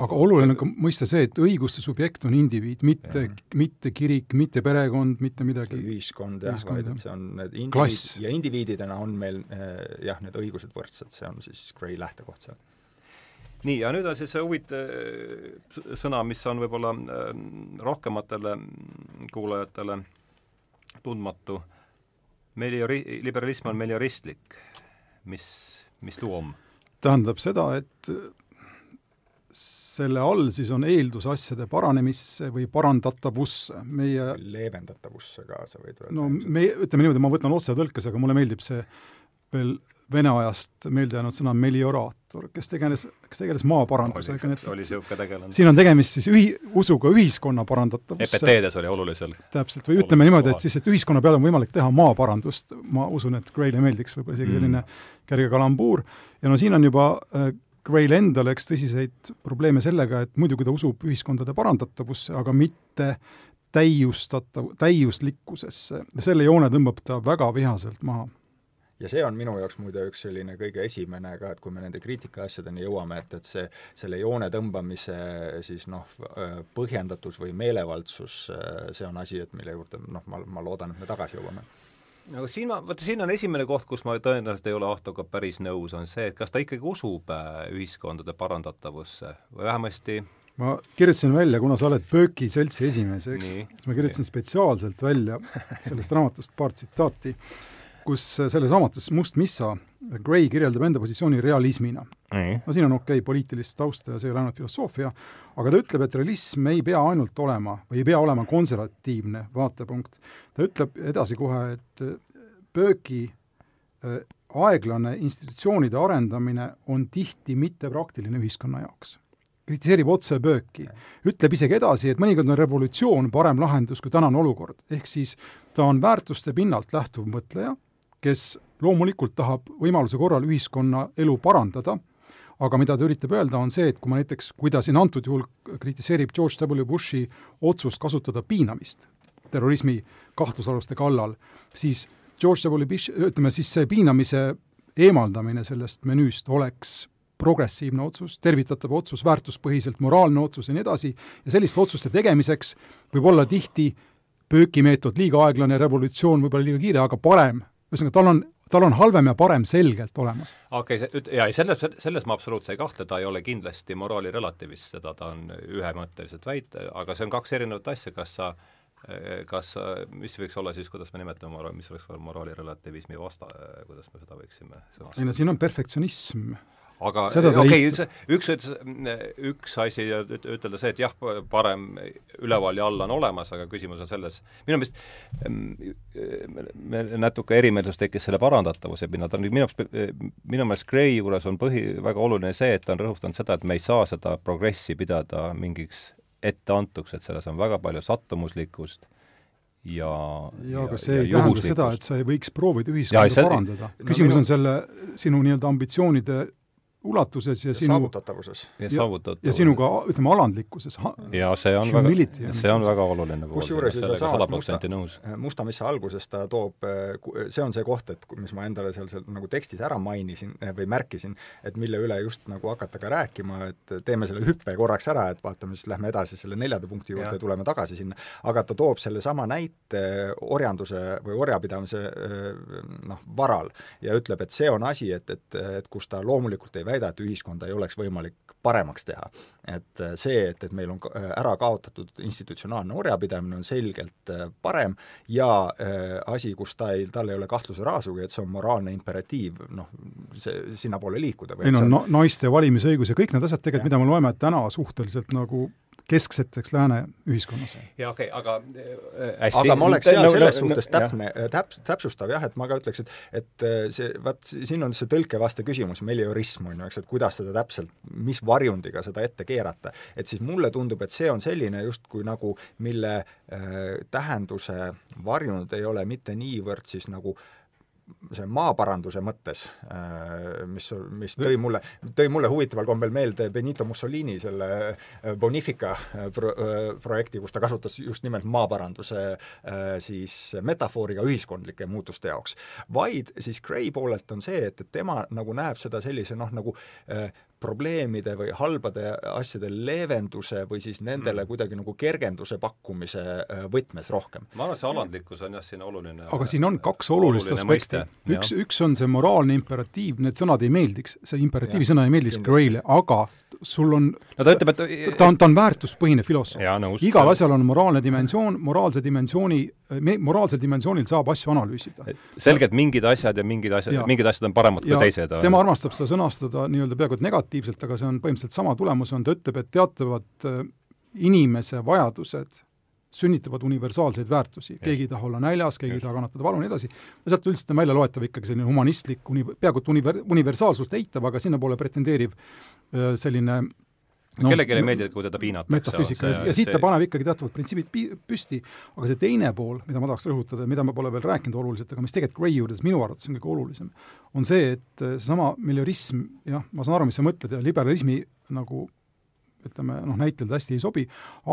aga oluline on ka mõista see, et õiguste subjekt on indiviid, mitte, mitte kirik, mitte perekond, mitte midagi. Ühiskond jah, vaid et see on need indiviid ja indiviididena on meil eh, jah, need õigused võrdsed, see on siis Gray lähtekoht seal nii, ja nüüd on siis see huvitav äh, sõna, mis on võib-olla äh, rohkematele kuulajatele tundmatu, meliori-, liberalism on melioristlik. mis, mis tuum? tähendab seda, et selle all siis on eeldus asjade paranemisse või parandatavusse, meie leevendatavusse ka, sa võid öelda. no me, ütleme niimoodi, ma võtan otsetõlkes, aga mulle meeldib see veel vene ajast meelde jäänud sõna melioraator, kes tegeles, kes tegeles maaparandusega, nii et siin on tegemist siis ühi-, usuga ühiskonna parandatavusse. EPT-des oli olulisel. täpselt, või ütleme niimoodi, et siis, et ühiskonna peal on võimalik teha maaparandust, ma usun, et Gray'le meeldiks võib-olla isegi selline mm. kerge kalambuur, ja no siin on juba äh, Gray'l endal eks tõsiseid probleeme sellega, et muidugi ta usub ühiskondade parandatavusse, aga mitte täiustatav, täiuslikkusesse. Ja selle joone tõmbab ta väga vihaselt maha ja see on minu jaoks muide üks selline kõige esimene ka, et kui me nende kriitika asjadeni jõuame, et, et see, selle joone tõmbamise siis noh, põhjendatus või meelevaldsus, see on asi, et mille juurde noh, ma, ma loodan, et me tagasi jõuame. Aga siin ma, vaata siin on esimene koht, kus ma tõenäoliselt ei ole Ahtoga päris nõus, on see, et kas ta ikkagi usub äh, ühiskondade parandatavusse või vähemasti ma kirjutasin välja, kuna sa oled Pööki seltsi esimees, eks, siis ma kirjutasin spetsiaalselt välja sellest raamatust paar tsitaati kus selles raamatus Must Missa Gray kirjeldab enda positsiooni realismina. no siin on okei okay, poliitilist tausta ja see ei ole ainult filosoofia, aga ta ütleb, et realism ei pea ainult olema või ei pea olema konservatiivne vaatepunkt. ta ütleb edasi kohe, et Bööki äh, aeglane institutsioonide arendamine on tihti mittepraktiline ühiskonna jaoks kritiseerib otse Bööki, ütleb isegi edasi, et mõnikord on revolutsioon parem lahendus kui tänane olukord, ehk siis ta on väärtuste pinnalt lähtuv mõtleja kes loomulikult tahab võimaluse korral ühiskonna elu parandada, aga mida ta üritab öelda, on see, et kui ma näiteks, kui ta siin antud juhul kritiseerib George W. Bushi otsust kasutada piinamist terrorismi kahtlusaluste kallal, siis George W. Bush, ütleme siis see piinamise eemaldamine sellest menüüst oleks progressiivne otsus, tervitatav otsus, väärtuspõhiselt moraalne otsus ja nii edasi, ja selliste otsuste tegemiseks võib olla tihti pöökimeetod liiga aeglane, revolutsioon võib-olla liiga kiire, aga parem ühesõnaga, tal on, tal on halvem ja parem selgelt olemas. okei okay,, see, jaa, selles, selles ma absoluutselt ei kahtle, ta ei ole kindlasti moraali relativist, seda ta on ühemõtteliselt väita, aga see on kaks erinevat asja, kas sa kas, mis võiks olla siis, kuidas me nimetame mora-, mis oleks moraali relativismi vasta, kuidas me seda võiksime sõnastada? ei no siin on perfektsionism aga okei okay,, üks, üks ütles, üks asi ütelda see, et jah, parem üleval ja all on olemas, aga küsimus on selles, minu meelest meil natuke erimeelsus tekkis selle parandatavuse pinnalt, minu meelest, minu meelest Gray juures on põhi, väga oluline see, et ta on rõhutanud seda, et me ei saa seda progressi pidada mingiks etteantuks, et selles on väga palju sattumuslikkust ja ja aga see ei tähenda seda, et sa ei võiks proovida ühiskonda parandada. küsimus no, minu... on selle sinu nii-öelda ambitsioonide ulatuses ja, ja sinu saavutatavuses. ja, ja, ja sinu ka, ütleme, alandlikkuses. ja see on Humility väga, see on väga oluline kusjuures sealsamas Musta, Musta Missa alguses ta toob, see on see koht, et mis ma endale seal, seal nagu tekstis ära mainisin või märkisin, et mille üle just nagu hakata ka rääkima, et teeme selle hüppe korraks ära, et vaatame, siis lähme edasi selle neljanda punkti juurde ja tuleme tagasi sinna, aga ta toob sellesama näite orjanduse või orjapidamise noh, varal ja ütleb, et see on asi, et, et, et kus ta loomulikult ei väida, väida, et ühiskonda ei oleks võimalik paremaks teha. et äh, see, et, et meil on äh, ära kaotatud institutsionaalne orjapidamine, on selgelt äh, parem ja asi, kus ta ei, tal ei ole kahtluse raasugi, et see on moraalne imperatiiv, noh, see, sinnapoole liikuda. ei no na-, naiste valimisõigus ja kõik need asjad tegelikult, mida me loeme täna suhteliselt nagu keskseteks lääne ühiskonnas. jaa, okei okay,, aga äh, hästi aga ma oleks seal selles no, suhtes täpne, äh, täp-, täpsustav jah, et ma ka ütleks, et et äh, see, vaat siin on see tõlkevaste küsimus, meliorism on ju, eks, et kuidas seda täpselt, mis varjundiga seda ette keerata. et siis mulle tundub, et see on selline justkui nagu, mille äh, tähenduse varjund ei ole mitte niivõrd siis nagu äh, see maaparanduse mõttes, äh, mis, mis tõi mulle, tõi mulle huvitaval kombel meelde Benito Mussolini selle äh, Bonifica äh, pro-, projekti, kus ta kasutas just nimelt maaparanduse siis metafooriga ühiskondlike muutuste jaoks. vaid siis Gray poolelt on see, et, et tema nagu näeb seda sellise noh, nagu probleemide või halbade asjade leevenduse või siis nendele mm. kuidagi nagu kergenduse pakkumise äh, võtmes rohkem. ma arvan, see alandlikkus on jah, siin oluline. aga siin on kaks olulist aspekti. üks, üks on see moraalne imperatiiv, need sõnad ei meeldiks, see imperatiivi sõna ei meeldiks Gray'le, aga sul on no ta ütleb, et ta on, ta on väärtuspõhine filosoof. igal asjal on moraalne dimensioon, moraalse dimensiooni, moraalsel dimensioonil saab asju analüüsida. selgelt mingid asjad ja mingid asjad, mingid asjad on paremad kui teised. tema armastab seda sõnastada nii-öelda peaaegu et negatiivselt, aga see on põhimõtteliselt sama tulemus, on, ta ütleb, et teatavad äh, inimese vajadused sünnitavad universaalseid väärtusi, keegi ei taha olla näljas, keegi ei taha kannatada valu, nii edasi, sealt üldiselt on välja loetav ikkagi selline humanistlik, uni-, peaaegu et univer-, universaalsust eitav, aga sinnapoole pretendeeriv selline no, kellelegi ei meeldi, kui teda piinatakse. metafüüsika ja, ja siit ta paneb ikkagi teatavad printsiibid püsti, aga see teine pool, mida ma tahaks rõhutada ja mida ma pole veel rääkinud oluliselt, aga mis tegelikult Gray juures minu arvates on kõige olulisem, on see, et seesama miljörism, jah, ma saan aru, mis sa mõtled ja liberalismi nagu ütleme, noh, näitel ta hästi ei sobi,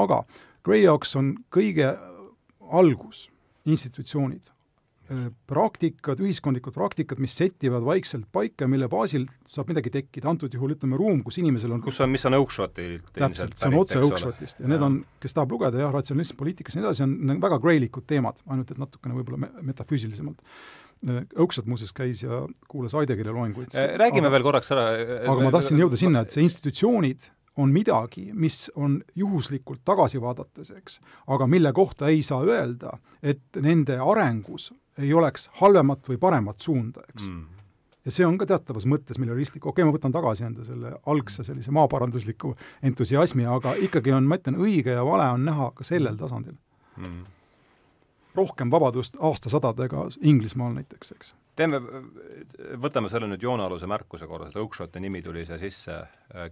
aga Gray jaoks on kõige algus institutsioonid, praktikad, ühiskondlikud praktikad, mis settivad vaikselt paika, mille baasil saab midagi tekkida, antud juhul ütleme ruum, kus inimesel on kus on, mis on Oakshotilt täpselt, see on otse Oakshotist ja, need on, kes tahab lugeda jah, ratsionalism poliitikas ja nii edasi, on väga greilikud teemad, ainult et natukene võib-olla me metafüüsilisemalt. Äh, Oakshot muuseas käis ja kuulas Heidegeri loenguid. Äh, räägime aga, veel korraks ära aga ma tahtsin jõuda sinna, et see institutsioonid on midagi, mis on juhuslikult tagasi vaadates, eks, aga mille kohta ei saa öelda, et nende arengus ei oleks halvemat või paremat suunda, eks mm. ja see on ka teatavas mõttes miljonistlik, okei okay,, ma võtan tagasi enda selle algse sellise maaparandusliku entusiasmi, aga ikkagi on, ma ütlen, õige ja vale on näha ka sellel tasandil mm. rohkem vabadust aastasadadega Inglismaal näiteks, eks teeme, võtame selle nüüd joonealuse märkuse korras, et Oakshoti nimi tuli siia sisse,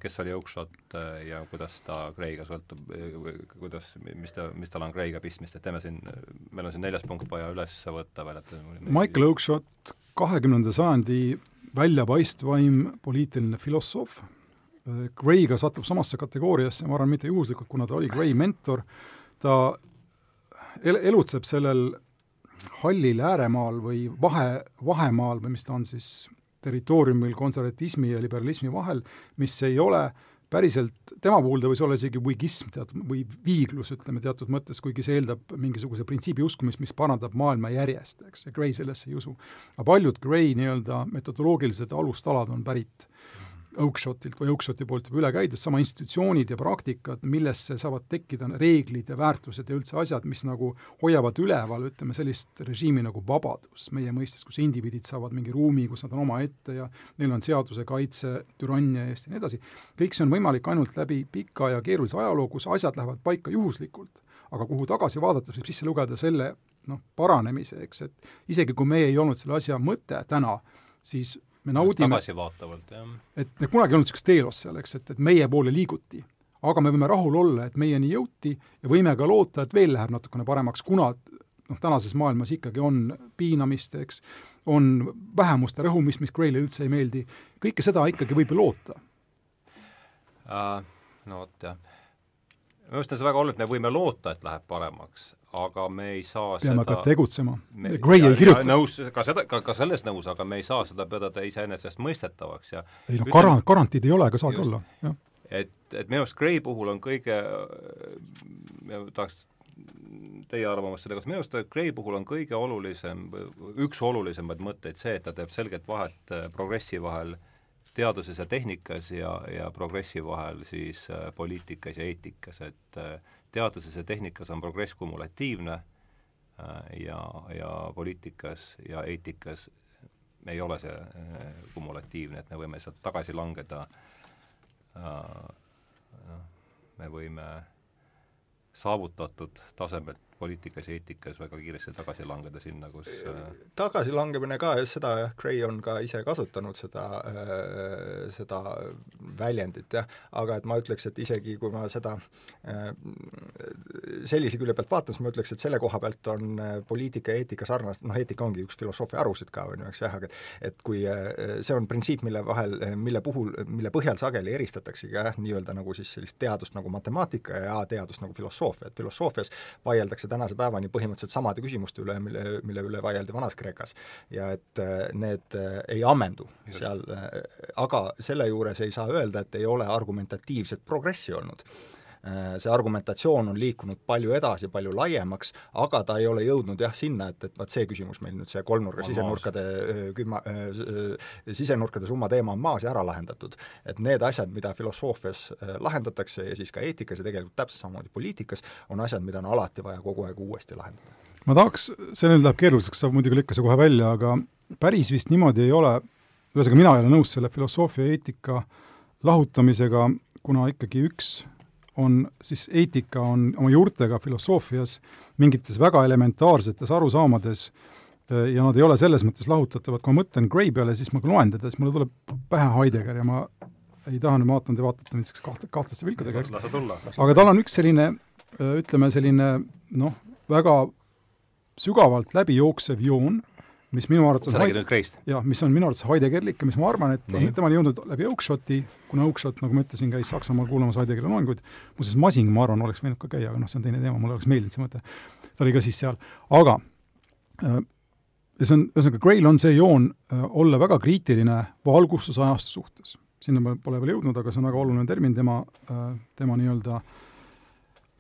kes oli Oakshot äh, ja kuidas ta Gray'ga sõltub, kuidas, mis ta, mis tal on Gray'ga pistmist, et teeme siin, meil on siin neljas punkt vaja üles võtta veel, et Michael Oakshot, kahekümnenda sajandi väljapaistvaim poliitiline filosoof, Gray'ga satub samasse kategooriasse, ma arvan, mitte juhuslikult, kuna ta oli Gray mentor, ta el-, elutseb sellel hallil ääremaal või vahe, vahemaal või mis ta on siis, territooriumil konservatismi ja liberalismi vahel, mis ei ole päriselt, tema puhul ta võis olla isegi võigism teatud, või viiglus, ütleme teatud mõttes, kuigi see eeldab mingisuguse printsiibi uskumist, mis parandab maailma järjest, eks, ja Gray sellesse ei usu. aga paljud Gray nii-öelda metodoloogilised alustalad on pärit Oakshotilt või Oakshoti poolt juba üle käidud, sama institutsioonid ja praktikad, millesse saavad tekkida reeglid ja väärtused ja üldse asjad, mis nagu hoiavad üleval, ütleme, sellist režiimi nagu vabadus meie mõistes, kus indiviidid saavad mingi ruumi, kus nad on omaette ja neil on seaduse kaitse türannia eest ja nii edasi, kõik see on võimalik ainult läbi pika ja keerulise ajaloo, kus asjad lähevad paika juhuslikult, aga kuhu tagasi vaadates võib sisse lugeda selle noh, paranemise, eks, et isegi kui meie ei olnud selle asja mõte täna, siis me naudime tagasivaatavalt, jah. et kunagi ei olnud niisugust teelost seal, eks, et, et meie poole liiguti. aga me võime rahul olla, et meieni jõuti ja võime ka loota, et veel läheb natukene paremaks, kuna noh, tänases maailmas ikkagi on piinamist, eks, on vähemuste rõhumist, mis Grayle üldse ei meeldi, kõike seda ikkagi võib ju loota uh,. No vot, jah. minu arust on see väga oluline, et me võime loota, et läheb paremaks, aga me ei saa peame seda, ka tegutsema. Gray ei kirjuta. nõus, ka seda, ka, ka selles nõus, aga me ei saa seda pidada iseenesestmõistetavaks ja ei noh, gara-, garantiid ei ole, ega saagi olla, jah. et, et minu arust Gray puhul on kõige, tahaks teie arvamust selle kohta, minu arust Gray puhul on kõige olulisem, üks olulisemaid mõtteid see, et ta teeb selget vahet äh, progressi vahel teaduses ja tehnikas ja, ja progressi vahel siis äh, poliitikas ja eetikas, et äh, teaduses ja tehnikas on progress kumulatiivne äh, ja, ja poliitikas ja eetikas ei ole see äh, kumulatiivne, et me võime sealt tagasi langeda, äh, noh, me võime saavutatud tasemelt poliitikas ja eetikas väga kiiresti tagasi langeda sinna, kus äh, tagasilangemine ka, seda jah, Gray on ka ise kasutanud, seda äh,, seda väljendit jah, aga et ma ütleks, et isegi kui ma seda äh, sellise külje pealt vaatan, siis ma ütleks, et selle koha pealt on äh, poliitika ja eetika sarnased, noh, eetika ongi üks filosoofia harusid ka, on ju, eks jah, aga et kui äh, see on printsiip, mille vahel, mille puhul, mille põhjal sageli eristataksegi jah, nii-öelda nagu siis sellist teadust nagu matemaatika ja teadust nagu filosoofia, et filosoofias vaieldakse tänase päevani põhimõtteliselt samade küsimuste üle, mille, mille üle vaieldi Vanas-Kreekas. ja et äh, need äh, ei ammendu Just. seal, äh, aga selle juures ei saa öelda, et ei ole argumentatiivset progressi olnud see argumentatsioon on liikunud palju edasi, palju laiemaks, aga ta ei ole jõudnud jah, sinna, et, et vaat see küsimus meil nüüd, see kolmnurga sisenurkade äh, külma äh,, sisenurkade summa teema on maas ja ära lahendatud. et need asjad, mida filosoofias äh, lahendatakse ja siis ka eetikas ja tegelikult täpselt samamoodi poliitikas, on asjad, mida on alati vaja kogu aeg uuesti lahendada. ma tahaks, see nüüd läheb keeruliseks, sa muidugi lükka see kohe välja, aga päris vist niimoodi ei ole, ühesõnaga mina ei ole nõus selle filosoofia ja eetika lahutamisega, kuna ikkagi üks on siis eetika on oma juurtega filosoofias mingites väga elementaarsetes arusaamades äh, ja nad ei ole selles mõttes lahutatavad, kui ma mõtlen Gray peale, siis ma loen teda, siis mulle tuleb pähe Heidegger ja ma ei taha nüüd, ma vaatan, te vaatate mind niisuguse kaht-, kahtlaste pilkudega, eks. aga tal on üks selline, äh, ütleme selline noh, väga sügavalt läbijooksev joon, mis minu arvates sa räägid nüüd Grayst? jah, mis on minu arvates Heideggerlik ja mis ma arvan, et on temani jõudnud läbi Oakshoti, kuna Oakshot, nagu ma ütlesin, käis Saksamaal kuulamas Heideggeri loenguid, muuseas Masing, ma arvan, oleks võinud ka käia, aga noh, see on teine teema, mulle oleks meeldinud see mõte. ta oli ka siis seal, aga äh, ja see on, ühesõnaga Grail on see joon äh, olla väga kriitiline valgustusajastu suhtes. sinna ma pole veel jõudnud, aga see on väga oluline termin tema, äh, tema nii-öelda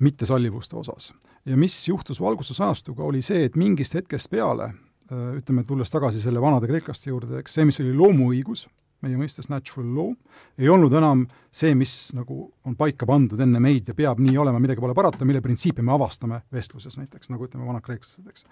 mittesallivuste osas. ja mis juhtus valgustusajastuga, oli see, et mingist hetkest peale Äh, ütleme, tulles tagasi selle vanade kreeklaste juurde, eks see, mis oli loomuõigus, meie mõistes natural law, ei olnud enam see, mis nagu on paika pandud enne meid ja peab nii olema, midagi pole parata, mille printsiipe me avastame vestluses näiteks, nagu ütleme, vanad kreeklased, eks.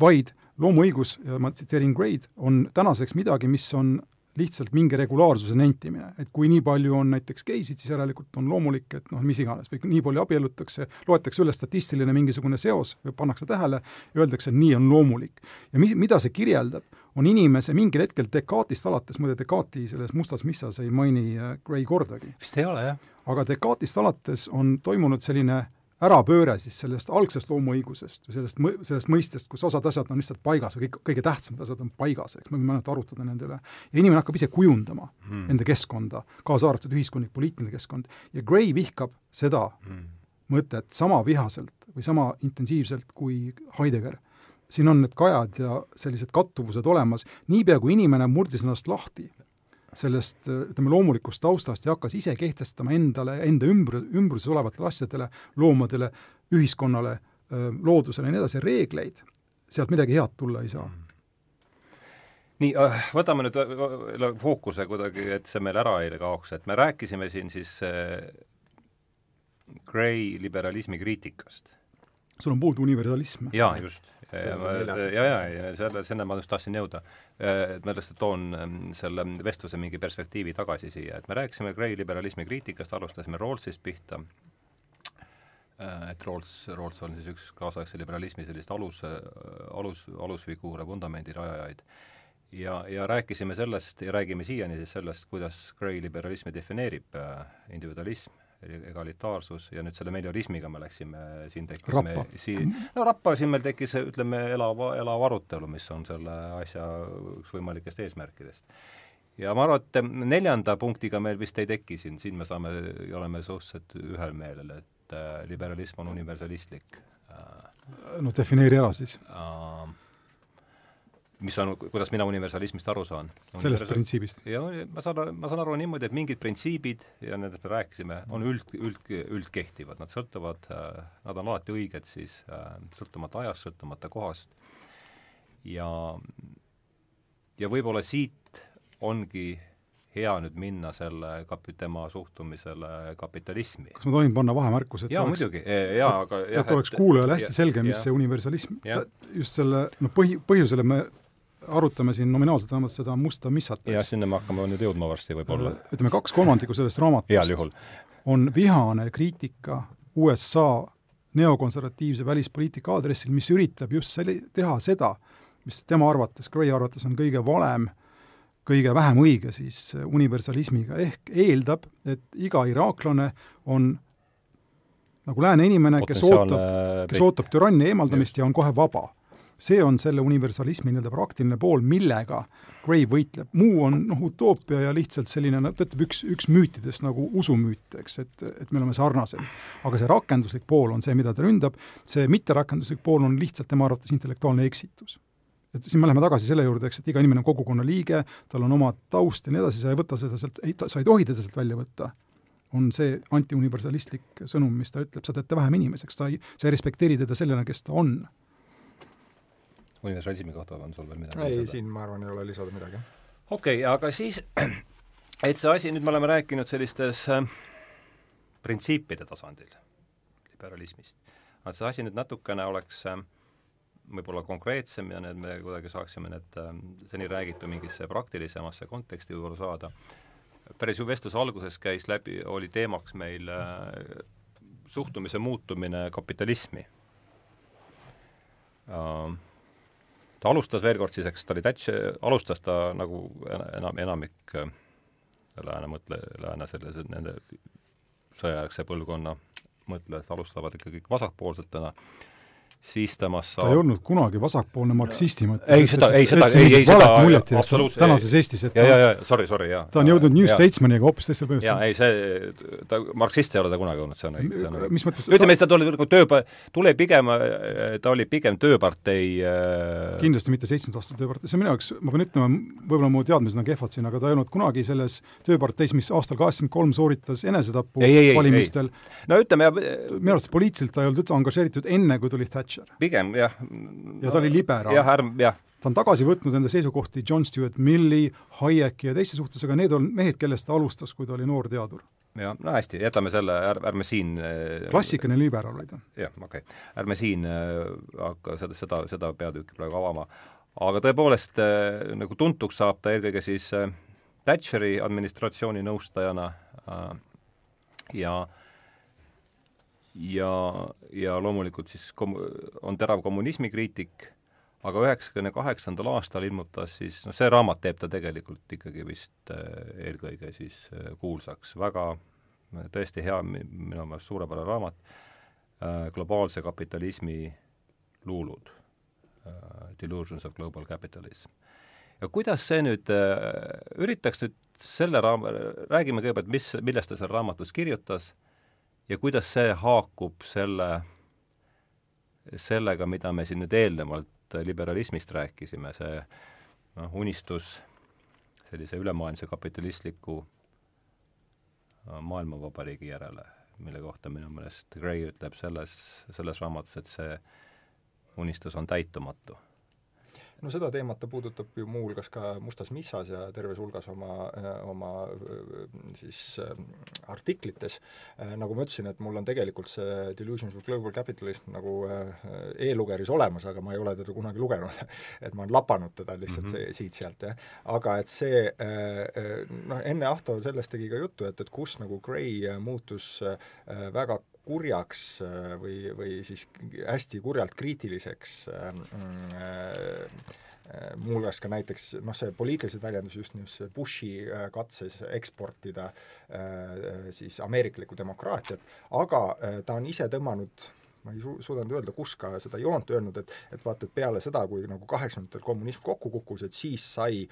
vaid loomuõigus, ma tsiteerin Grade, on tänaseks midagi, mis on lihtsalt mingi regulaarsuse nentimine, et kui nii palju on näiteks geisid, siis järelikult on loomulik, et noh, mis iganes, või nii palju abiellutakse, loetakse üles statistiline mingisugune seos pannakse tähele ja öeldakse, et nii on loomulik. ja mis, mida see kirjeldab, on inimese mingil hetkel Descartesist alates, muide Descartesi selles Mustas missas ei maini äh, Gray kordagi. vist ei ole, jah. aga Descartesist alates on toimunud selline ärapööre siis sellest algsest loomuõigusest või sellest, sellest mõistest, kus osad asjad on lihtsalt paigas või kõik, kõige tähtsamad asjad on paigas, eks me võime ainult arutada nende üle. ja inimene hakkab ise kujundama hmm. enda keskkonda, kaasa arvatud ühiskondlik, poliitiline keskkond, ja Gray vihkab seda hmm. mõtet sama vihaselt või sama intensiivselt kui Heidegger. siin on need kajad ja sellised kattuvused olemas, niipea kui inimene murdis ennast lahti sellest ütleme, loomulikust taustast ja hakkas ise kehtestama endale, enda ümbr-, ümbruses olevatele asjadele, loomadele, ühiskonnale, loodusele ja nii edasi reegleid, sealt midagi head tulla ei saa. nii, äh, võtame nüüd äh, fookuse kuidagi, et see meil ära ei kaoks, et me rääkisime siin siis äh, Gray liberalismi kriitikast. Sul on puudu universalism. jaa, just ja, ja, ja, ja selle, sinna ma just tahtsin jõuda. Et ma lihtsalt toon ähm, selle vestluse mingi perspektiivi tagasi siia, et me rääkisime Gray liberalismi kriitikast, alustasime Rawlsist pihta, äh, et Rawls, Rawls on siis üks kaasaegse liberalismi sellist alus, alus, alusfiguure, vundamendi rajajaid. ja, ja rääkisime sellest ja räägime siiani siis sellest, kuidas Gray liberalismi defineerib äh, individualism egalitaarsus ja nüüd selle meliorismiga me läksime, siin tekkis rappa. siin, no rappa, siin meil tekkis, ütleme, elav, elav arutelu, mis on selle asja üks võimalikest eesmärkidest. ja ma arvan, et neljanda punktiga meil vist ei teki siin, siin me saame, oleme suhteliselt ühel meelel, et äh, liberalism on universalistlik äh,. no defineeri ära siis äh, mis on, kuidas mina universalismist aru saan. sellest printsiibist? ja ma saan, ma saan aru niimoodi, et mingid printsiibid ja nendest me rääkisime, on üld, üld, üldkehtivad, nad sõltuvad, nad on alati õiged siis sõltumata ajast, sõltumata kohast ja ja võib-olla siit ongi hea nüüd minna selle kapi-, tema suhtumisele kapitalismi. kas ma tohin panna vahemärkuse, et jaa, muidugi, jaa, aga jah, et oleks kuulajale hästi ja, selge, mis ja, see universalism, just selle noh, põhi, põhjusele me arutame siin nominaalselt vähemalt seda musta missat. jah, sinna me hakkame nüüd jõudma varsti võib-olla. Äh, ütleme, kaks kolmandikku sellest raamatust on vihane kriitika USA neokonservatiivse välispoliitika aadressil, mis üritab just selli-, teha seda, mis tema arvates, Gray arvates on kõige valem, kõige vähem õige siis universalismiga, ehk eeldab, et iga iraaklane on nagu lääne inimene, kes ootab, kes ootab türannia eemaldamist ja on kohe vaba see on selle universalismi nii-öelda praktiline pool, millega Gray võitleb, muu on noh, utoopia ja lihtsalt selline, no ta ütleb, üks, üks müütidest nagu usumüüt, eks, et, et me oleme sarnased. aga see rakenduslik pool on see, mida ta ründab, see mitterakenduslik pool on lihtsalt tema arvates intellektuaalne eksitus. Et siin me läheme tagasi selle juurde, eks, et iga inimene on kogukonna liige, tal on oma taust ja nii edasi, sa ei võta seda sealt, ei, sa ei tohi teda sealt välja võtta, on see antiuniversalistlik sõnum, mis ta ütleb, sa teed ta vähem inimeseks, sa ei, sa ei respekteeri teda sellena, kes ta on universalismi kohta on sul veel midagi ei, siin ma arvan, ei ole lisada midagi. okei okay,, aga siis, et see asi, nüüd me oleme rääkinud sellistes äh, printsiipide tasandil liberalismist, et see asi nüüd natukene oleks äh, võib-olla konkreetsem ja need me kuidagi saaksime need äh, seni räägitu mingisse praktilisemasse konteksti võib-olla saada. päris ju vestluse alguses käis läbi, oli teemaks meil äh, suhtumise muutumine kapitalismi uh, ta alustas veel kord siis, eks ta oli Thatcher, alustas ta nagu enam, enamik äh, lääne mõtle, lääne selle, nende sõjajärgse põlvkonna mõtlejad alustavad ikkagi kõik vasakpoolsetena, siis temast saab ta ei olnud kunagi vasakpoolne marksisti mõte. ei, seda, ei seda, ei, ei seda absoluutselt tänases Eestis, et ja, ja, ja sorry, sorry, jaa. ta on jõudnud New Statesmaniga hoopis teisele põhjusele. jaa, ei see, ta, marksist ei ole ta kunagi olnud, see on õige, see on õige. mis mõttes ütleme, ta tuli nagu töö, tuli pigem, ta oli pigem tööpartei äh... kindlasti mitte seitsmenda aasta tööpartei, see on minu jaoks, ma pean ütlema, võib-olla mu teadmised on kehvad siin, aga ta ei olnud kunagi selles tööparteis, mis aastal kaheksakümmend kolm sooritas enesetapu ei, ei, valimistel. no ütleme, minu arust poliitiliselt ta ei olnud üldse angažeeritud enne, kui tuli Thatcher. Pigem jah, ja ta oli liberaal. jah, ärm-, jah. ta on tagasi võtnud enda seisukohti John Stewart Milli, Hayeki ja teiste suhtes, aga need on mehed, kellest ta alustas, kui ta oli noor teadur. jah, no hästi, jätame selle, ärme, ärme siin äh, klassikaline liberaal oli ta. jah, okei okay.. ärme siin äh, hakka seda, seda, seda peatükki praegu avama. aga tõepoolest äh, nagu tuntuks saab ta eelkõige siis Thatcheri administratsiooni nõustajana ja äh, ja, ja loomulikult siis kom-, on terav kommunismikriitik, aga üheksakümne kaheksandal aastal ilmutas siis, noh see raamat teeb ta tegelikult ikkagi vist äh, eelkõige siis äh, kuulsaks, väga tõesti hea, minu meelest suurepärane raamat, äh, globaalse kapitalismi luulud, Delusions of Global Capitalism. ja kuidas see nüüd, üritaks nüüd selle raam-, räägime kõigepealt, mis, millest ta seal raamatus kirjutas ja kuidas see haakub selle, sellega, mida me siin nüüd eelnevalt liberalismist rääkisime, see noh, unistus sellise ülemaailmse kapitalistliku äh, maailmavabariigi järele, mille kohta minu meelest Gray ütleb selles, selles raamatus, et see unistus on täitumatu no seda teemat ta puudutab ju muuhulgas ka Mustas missas ja terves hulgas oma, oma siis artiklites. Nagu ma ütlesin, et mul on tegelikult see Delusions of Global Capitalism nagu äh, e-lugeris olemas, aga ma ei ole teda kunagi lugenud et ma olen lapanud teda lihtsalt mm -hmm. siit-sealt, jah. aga et see noh, enne Ahto sellest tegi ka juttu, et, et kus nagu Gray muutus väga kurjaks äh, või, või siis hästi kurjalt kriitiliseks äh, äh, muuhulgas ka näiteks noh, see poliitiliselt väljendus just nimelt see Bushi katses eksportida siis ameeriklikku demokraatiat, aga ta on ise tõmmanud ma ei su-, suuda nüüd öelda, kus ka seda joont öelnud, et et vaata, et peale seda, kui nagu kaheksakümnendatel kommunism kokku kukkus, et siis sai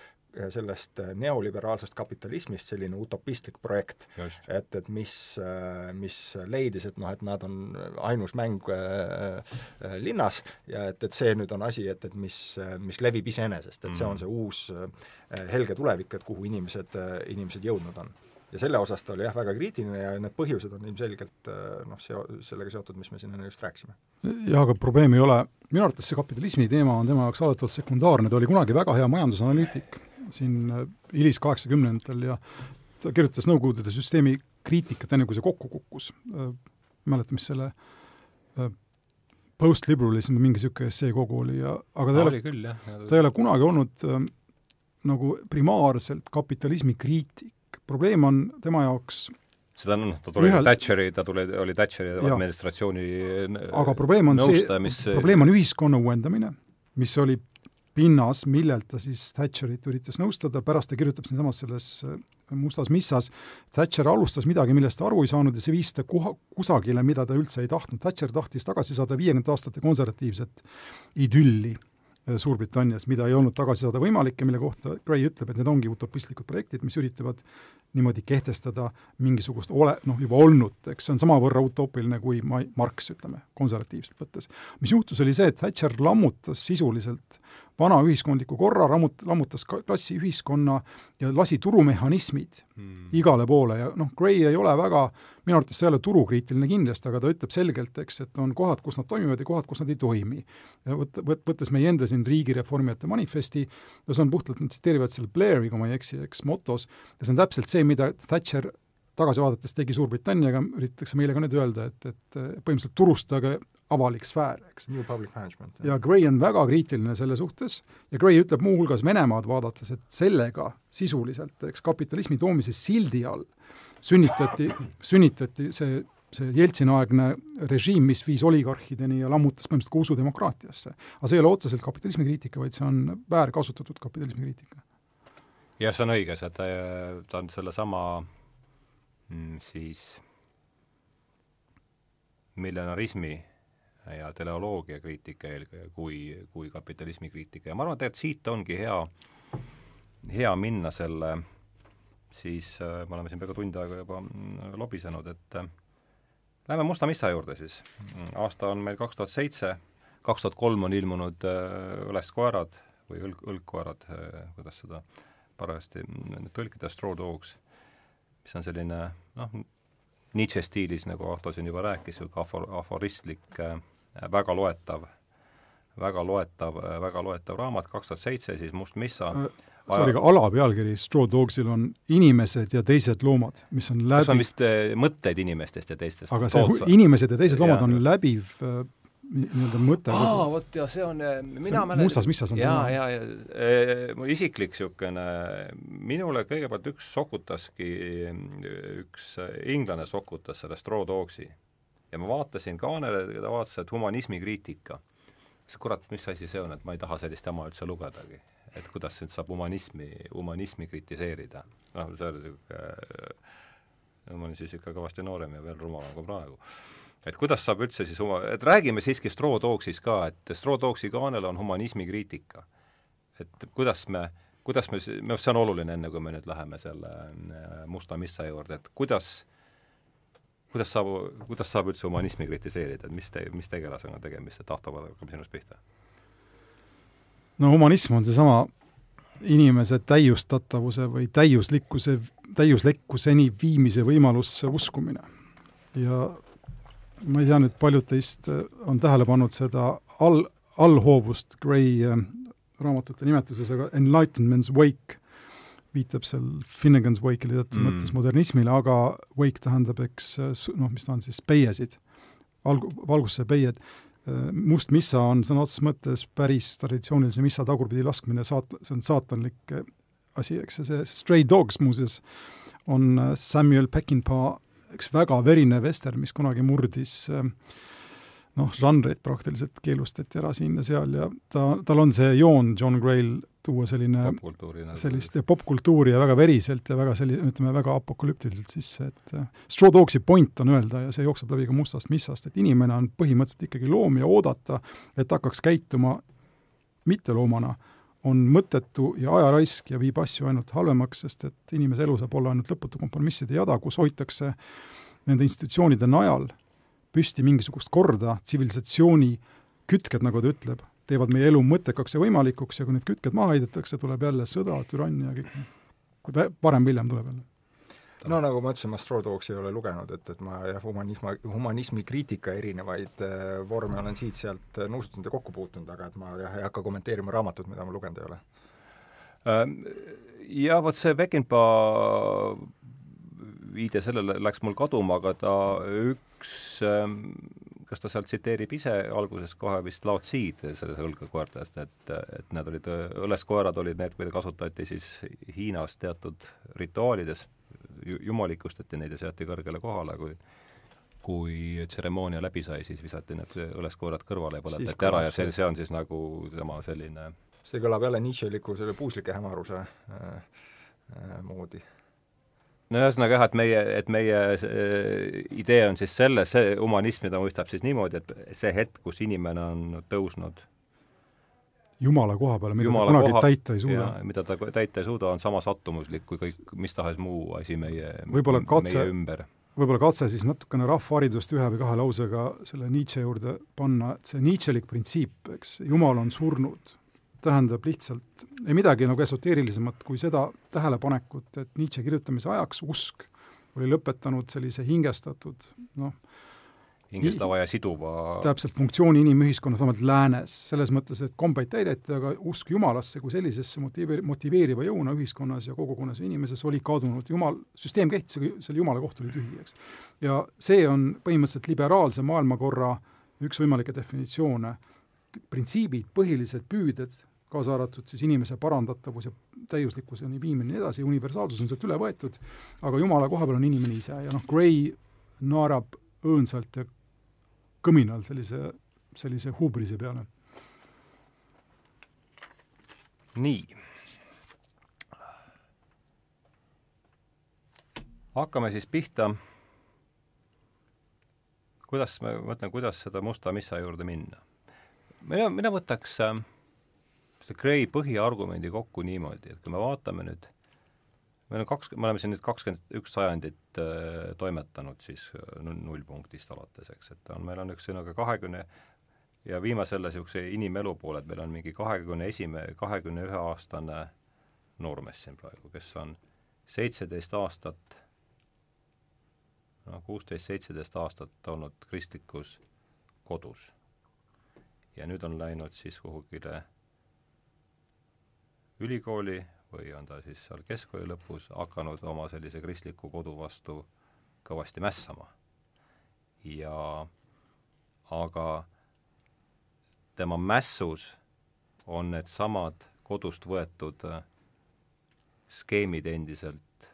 sellest äh, neoliberaalsest kapitalismist selline utopistlik projekt. et, et mis, äh, mis leidis, et noh, et nad on ainus mäng äh, äh, linnas ja et, et see nüüd on asi, et, et mis, mis levib iseenesest, et see on mhm. see uus äh, helge tulevik, et kuhu inimesed äh,, inimesed jõudnud on ja selle osas ta oli jah, väga kriitiline ja need põhjused on ilmselgelt noh, seo-, sellega seotud, mis me siin enne just rääkisime. jah, aga probleem ei ole, minu arvates see kapitalismi teema on tema jaoks alati olnud sekundaarne, ta oli kunagi väga hea majandusanalüütik siin äh, hiliskaheksakümnendatel ja ta kirjutas Nõukogude süsteemi kriitikat, enne kui see kokku kukkus. Äh, mäletan, mis selle äh, post-liberalism või mingi niisugune esseekogu oli ja aga ta, ta ei ole, ta ei ole kunagi olnud äh, nagu primaarselt kapitalismi kriitik. probleem on tema jaoks seda on, ta tuli ühel... Thatcheri, ta tuli, oli Thatcheri ja. administratsiooni aga probleem on see, probleem on ühiskonna uuendamine, mis oli pinnas, millelt ta siis Thatcherit üritas nõustada, pärast ta kirjutab siinsamas selles äh, Mustas missas, Thatcher alustas midagi, millest ta aru ei saanud ja see viis ta kuha, kusagile, mida ta üldse ei tahtnud. Thatcher tahtis tagasi saada viiekümnendate aastate konservatiivset idülli äh, Suurbritannias, mida ei olnud tagasi saada võimalik ja mille kohta Gray ütleb, et need ongi utopistlikud projektid, mis üritavad niimoodi kehtestada mingisugust ole, noh, juba olnut, eks see on samavõrra utoopiline kui ma-, Marx, ütleme, konservatiivselt võttes. mis juhtus, oli see, et Thatcher lammutas sisuliselt vana ühiskondliku korra, rammut-, lammutas klassiühiskonna ja lasi turumehhanismid mm. igale poole ja noh, Gray ei ole väga, minu arvates ta ei ole turukriitiline kindlasti, aga ta ütleb selgelt, eks, et on kohad, kus nad toimivad ja kohad, kus nad ei toimi. ja võt-, võt-, võttes meie enda siin riigireformijate manifesti, no see on puhtalt, nad tsiteerivad seal Blairi, kui ma ei eksi, eks, motos, ja see on täpselt see, mida Thatcher tagasi vaadates tegi Suurbritanniaga, üritatakse meile ka nüüd öelda, et, et põhimõtteliselt turustage avalik sfäär, eks. New public management. ja Gray on väga kriitiline selle suhtes ja Gray ütleb muuhulgas Venemaad vaadates, et sellega sisuliselt, eks, kapitalismi toomise sildi all sünnitati, sünnitati see see Jeltsini-aegne režiim, mis viis oligarhideni ja lammutas põhimõtteliselt ka usu demokraatiasse. aga see ei ole otseselt kapitalismi kriitika, vaid see on väärkasutatud kapitalismi kriitika. jah, see on õige, see, ta, ta on sellesama siis millenarismi ja teleoloogia kriitika eelkõige kui, kui kapitalismi kriitika ja ma arvan, et tegelikult siit ongi hea, hea minna selle siis äh, me oleme siin peaaegu tund aega juba mm, lobisenud, et äh, lähme Musta Missa juurde siis. aasta on meil kaks tuhat seitse, kaks tuhat kolm on ilmunud äh, Õleskoerad või õlg, õlgkoerad, kuidas seda parajasti tõlkida, Straw Dogs, mis on selline noh, Nietzsche stiilis, nagu Ahto siin juba rääkis, niisugune afor-, aforistlik äh, väga loetav, väga loetav, väga loetav raamat, kaks tuhat seitse siis Must Missa äh, see oli ka alapealkiri Straw Dogsil on inimesed ja teised loomad, mis on läbi see on vist äh, mõtteid inimestest ja teistest. aga see Tootsa. inimesed ja teised loomad ja, on läbiv äh, nii-öelda mõte. aa, vot ja see on, mina mäletan mustas missas on ja, see ja, ja, ja mu isiklik niisugune, minule kõigepealt üks sokutaski, üks inglane sokutas selle Straw Dogsi ja ma vaatasin kaanele, ta vaatas, et humanismi kriitika. kurat, mis asi see on, et ma ei taha sellist jama üldse lugedagi. et kuidas nüüd saab humanismi, humanismi kritiseerida. noh, see oli niisugune, ma olin siis ikka kõvasti noorem ja veel rumalam kui praegu et kuidas saab üldse siis huma-, et räägime siiski Straw Dogsis ka, et Straw Dogsi kaanel on humanismi kriitika. et kuidas me, kuidas me, minu arust see on oluline, enne kui me nüüd läheme selle äh, Musta Missa juurde, et kuidas kuidas saab, kuidas saab üldse humanismi kritiseerida, et mis te, mis tegelasega on tegemist, et Ahto hakkab sinust pihta? no humanism on seesama inimese täiustatavuse või täiuslikkuse, täiuslikkuseni viimise võimalusse uskumine. ja ma ei tea nüüd, paljud teist on tähele pannud seda all, allhoovust Gray äh, raamatute nimetuses, aga Enlightenment's Wake viitab seal Finnegan's Wake'ile teatud mm. mõttes modernismile, aga wake tähendab, eks noh, mis ta on siis, peiesid, alg-, valguse peied, must missa on sõna otseses mõttes päris traditsioonilise missa tagurpidi laskmine, saat-, see on saatanlik asi, eks, ja see Stray Dogs muuseas on Samuel Peckinpah üks väga verine vester, mis kunagi murdis noh, žanreid praktiliselt keelustati ära siin ja seal ja ta, tal on see joon, John Gray'l tuua selline, sellist popkultuuri ja väga veriselt ja väga selli-, ütleme, väga apokalüptiliselt sisse, et äh, Straw Dogsi point on öelda ja see jookseb läbi ka Mustast missast, et inimene on põhimõtteliselt ikkagi loom ja oodata, et hakkaks käituma mitteloomana, on mõttetu ja ajaraisk ja viib asju ainult halvemaks, sest et inimese elu saab olla ainult lõputu kompromisside jada, kus hoitakse nende institutsioonide najal püsti mingisugust korda, tsivilisatsiooni kütked, nagu ta ütleb, teevad meie elu mõttekaks ja võimalikuks ja kui need kütked maha heidetakse, tuleb jälle sõda, türannia kõik, varem-hiljem tuleb jälle no nagu ma ütlesin, ma Straw Dogsi ei ole lugenud, et, et ma jah, humanismi, humanismi kriitika erinevaid äh, vorme olen siit-sealt äh, nuusutanud ja kokku puutunud, aga et ma jah, ei hakka kommenteerima raamatut, mida ma lugenud ei ole ähm,. Ja vot see Beckenbauer viide sellele läks mul kaduma, aga ta üks ähm, kas ta seal tsiteerib ise alguses kohe vist Lao Tzi'd selles õlgekoertest, et, et need olid, õleskoerad olid need, mida kasutati siis Hiinas teatud rituaalides, jumalikustati neid ja seati kõrgele kohale, kui kui tseremoonia läbi sai, siis visati need õleskoerad kõrvale ja põletati ära ja see, see on siis nagu tema selline see kõlab jälle Nietzscheliku selle puuslike hämaruse äh, äh, moodi. No ühesõnaga jah, et meie, et meie idee on siis selles, see humanism, mida mõistab siis niimoodi, et see hetk, kus inimene on tõusnud jumala koha peale, mida jumala ta kunagi koha, täita ei suuda. mida ta täita ei suuda, on sama sattumuslik kui kõik mis tahes muu asi meie, katse, ümber. võib-olla katse siis natukene rahvaharidust ühe või kahe lausega selle Nietzsche juurde panna, et see Nietzschelik printsiip, eks, jumal on surnud tähendab lihtsalt ei midagi nagu esoteerilisemat kui seda tähelepanekut, et Nietzsche kirjutamise ajaks usk oli lõpetanud sellise hingestatud noh, hingestava ja siduva täpselt, funktsiooni inimühiskonnas, vähemalt läänes, selles mõttes, et kombeid täideti, aga usk Jumalasse kui sellisesse motiveeri-, motiveeriva jõuna ühiskonnas ja kogukonnas ja inimeses oli kadunud, Jumal, süsteem kehtis, aga selle Jumala koht oli tühi, eks. ja see on põhimõtteliselt liberaalse maailmakorra üks võimalikke definitsioone, printsiibid, põhilised püüded kaasa arvatud siis inimese parandatavus ja täiuslikkuseni viimine ja nii edasi, universaalsus on sealt üle võetud, aga jumala koha peal on inimene ise ja noh, Gray naerab õõnsalt ja kõminal sellise, sellise hubrise peale. nii. hakkame siis pihta. kuidas, ma mõtlen, kuidas seda musta missa juurde minna. mina, mina võtaks äh, see Gray põhiargumendi kokku niimoodi, et kui me vaatame nüüd meil on kaks, me oleme siin nüüd kakskümmend üks sajandit äh, toimetanud siis äh, nullpunktist alates, eks, et on, meil on üks ühesõnaga kahekümne ja viima selle niisuguse inimelu poole, et meil on mingi kahekümne esime-, kahekümne ühe aastane noormees siin praegu, kes on seitseteist aastat, no kuusteist, seitseteist aastat olnud kristlikus kodus. ja nüüd on läinud siis kuhugile ülikooli või on ta siis seal keskkooli lõpus hakanud oma sellise kristliku kodu vastu kõvasti mässama. ja aga tema mässus on needsamad kodust võetud äh, skeemid endiselt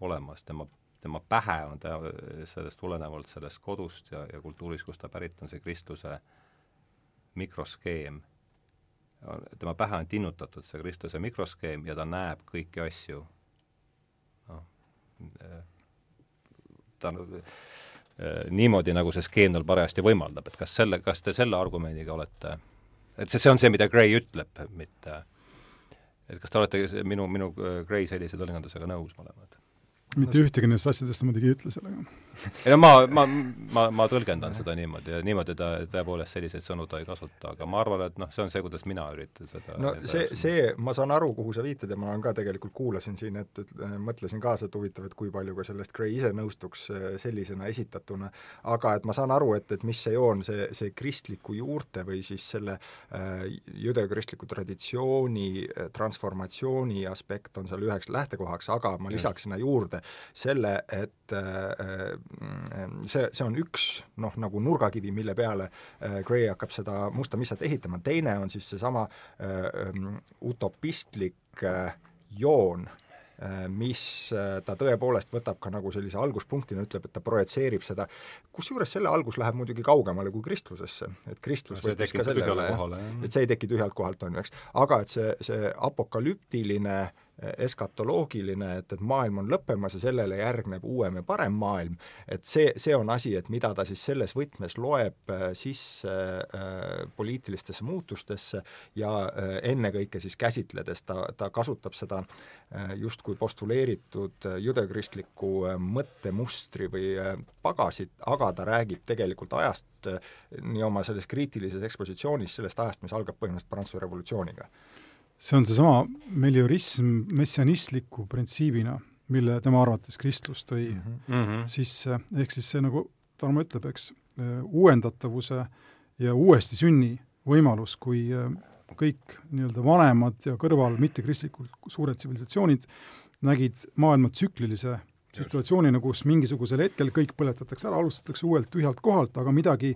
olemas, tema, tema pähe on ta sellest tulenevalt sellest kodust ja, ja kultuurist, kust ta pärit on, see kristluse mikroskeem tema pähe on tinnutatud see Kristuse mikroskeem ja ta näeb kõiki asju, noh, ta äh, niimoodi, nagu see skeem tal parajasti võimaldab, et kas selle, kas te selle argumendiga olete, et see, see on see, mida Gray ütleb, mitte et kas te olete minu, minu Gray sellise tõlgendusega nõus mõlemad? Mitte ühtegi nendest asjadest ta muidugi ei ütle sellega. ei no ma, ma, ma, ma tõlgendan seda niimoodi ja niimoodi ta tõepoolest selliseid sõnu ta ei kasuta, aga ma arvan, et noh, see on see, kuidas mina üritan seda no see, see, ma saan aru, kuhu sa viitad ja ma olen ka tegelikult kuulasin siin, et, et mõtlesin kaasa, et huvitav, et kui palju ka sellest Gray ise nõustuks äh, sellisena esitatuna, aga et ma saan aru, et, et mis see joon, see, see kristliku juurte või siis selle äh, judeokristliku traditsiooni äh, transformatsiooni aspekt on seal üheks lähtekohaks, aga ma lisaks sinna juurde selle, et äh, see, see on üks noh, nagu nurgakivi, mille peale äh, Gray hakkab seda musta missat ehitama, teine on siis seesama äh, ähm, utopistlik joon, mis ta tõepoolest võtab ka nagu sellise alguspunktina, ütleb, et ta projitseerib seda, kusjuures selle algus läheb muidugi kaugemale kui kristlusesse, et kristlus no, võttis ka selle üle, et see ei teki tühjalt kohalt, on ju, eks, aga et see, see apokalüptiline äh, eskatoloogiline, et, et maailm on lõppemas ja sellele järgneb uuem ja parem maailm, et see, see on asi, et mida ta siis selles võtmes loeb äh, sisse äh, poliitilistesse muutustesse ja äh, ennekõike siis käsitledes ta, ta kasutab seda justkui postuleeritud judekristliku mõttemustri või pagasit, aga ta räägib tegelikult ajast nii oma selles kriitilises ekspositsioonis, sellest ajast, mis algab põhimõtteliselt Prantsuse revolutsiooniga see on seesama meliorism messianistliku printsiibina, mille tema arvates kristlus tõi mm -hmm. sisse, ehk siis see, nagu Tarmo ütleb, eks, uuendatavuse ja uuesti sünni võimalus, kui äh, kõik nii-öelda vanemad ja kõrval mittekristlikud suured tsivilisatsioonid nägid maailma tsüklilise situatsioonina, kus mingisugusel hetkel kõik põletatakse ära, alustatakse uuelt tühjalt kohalt, aga midagi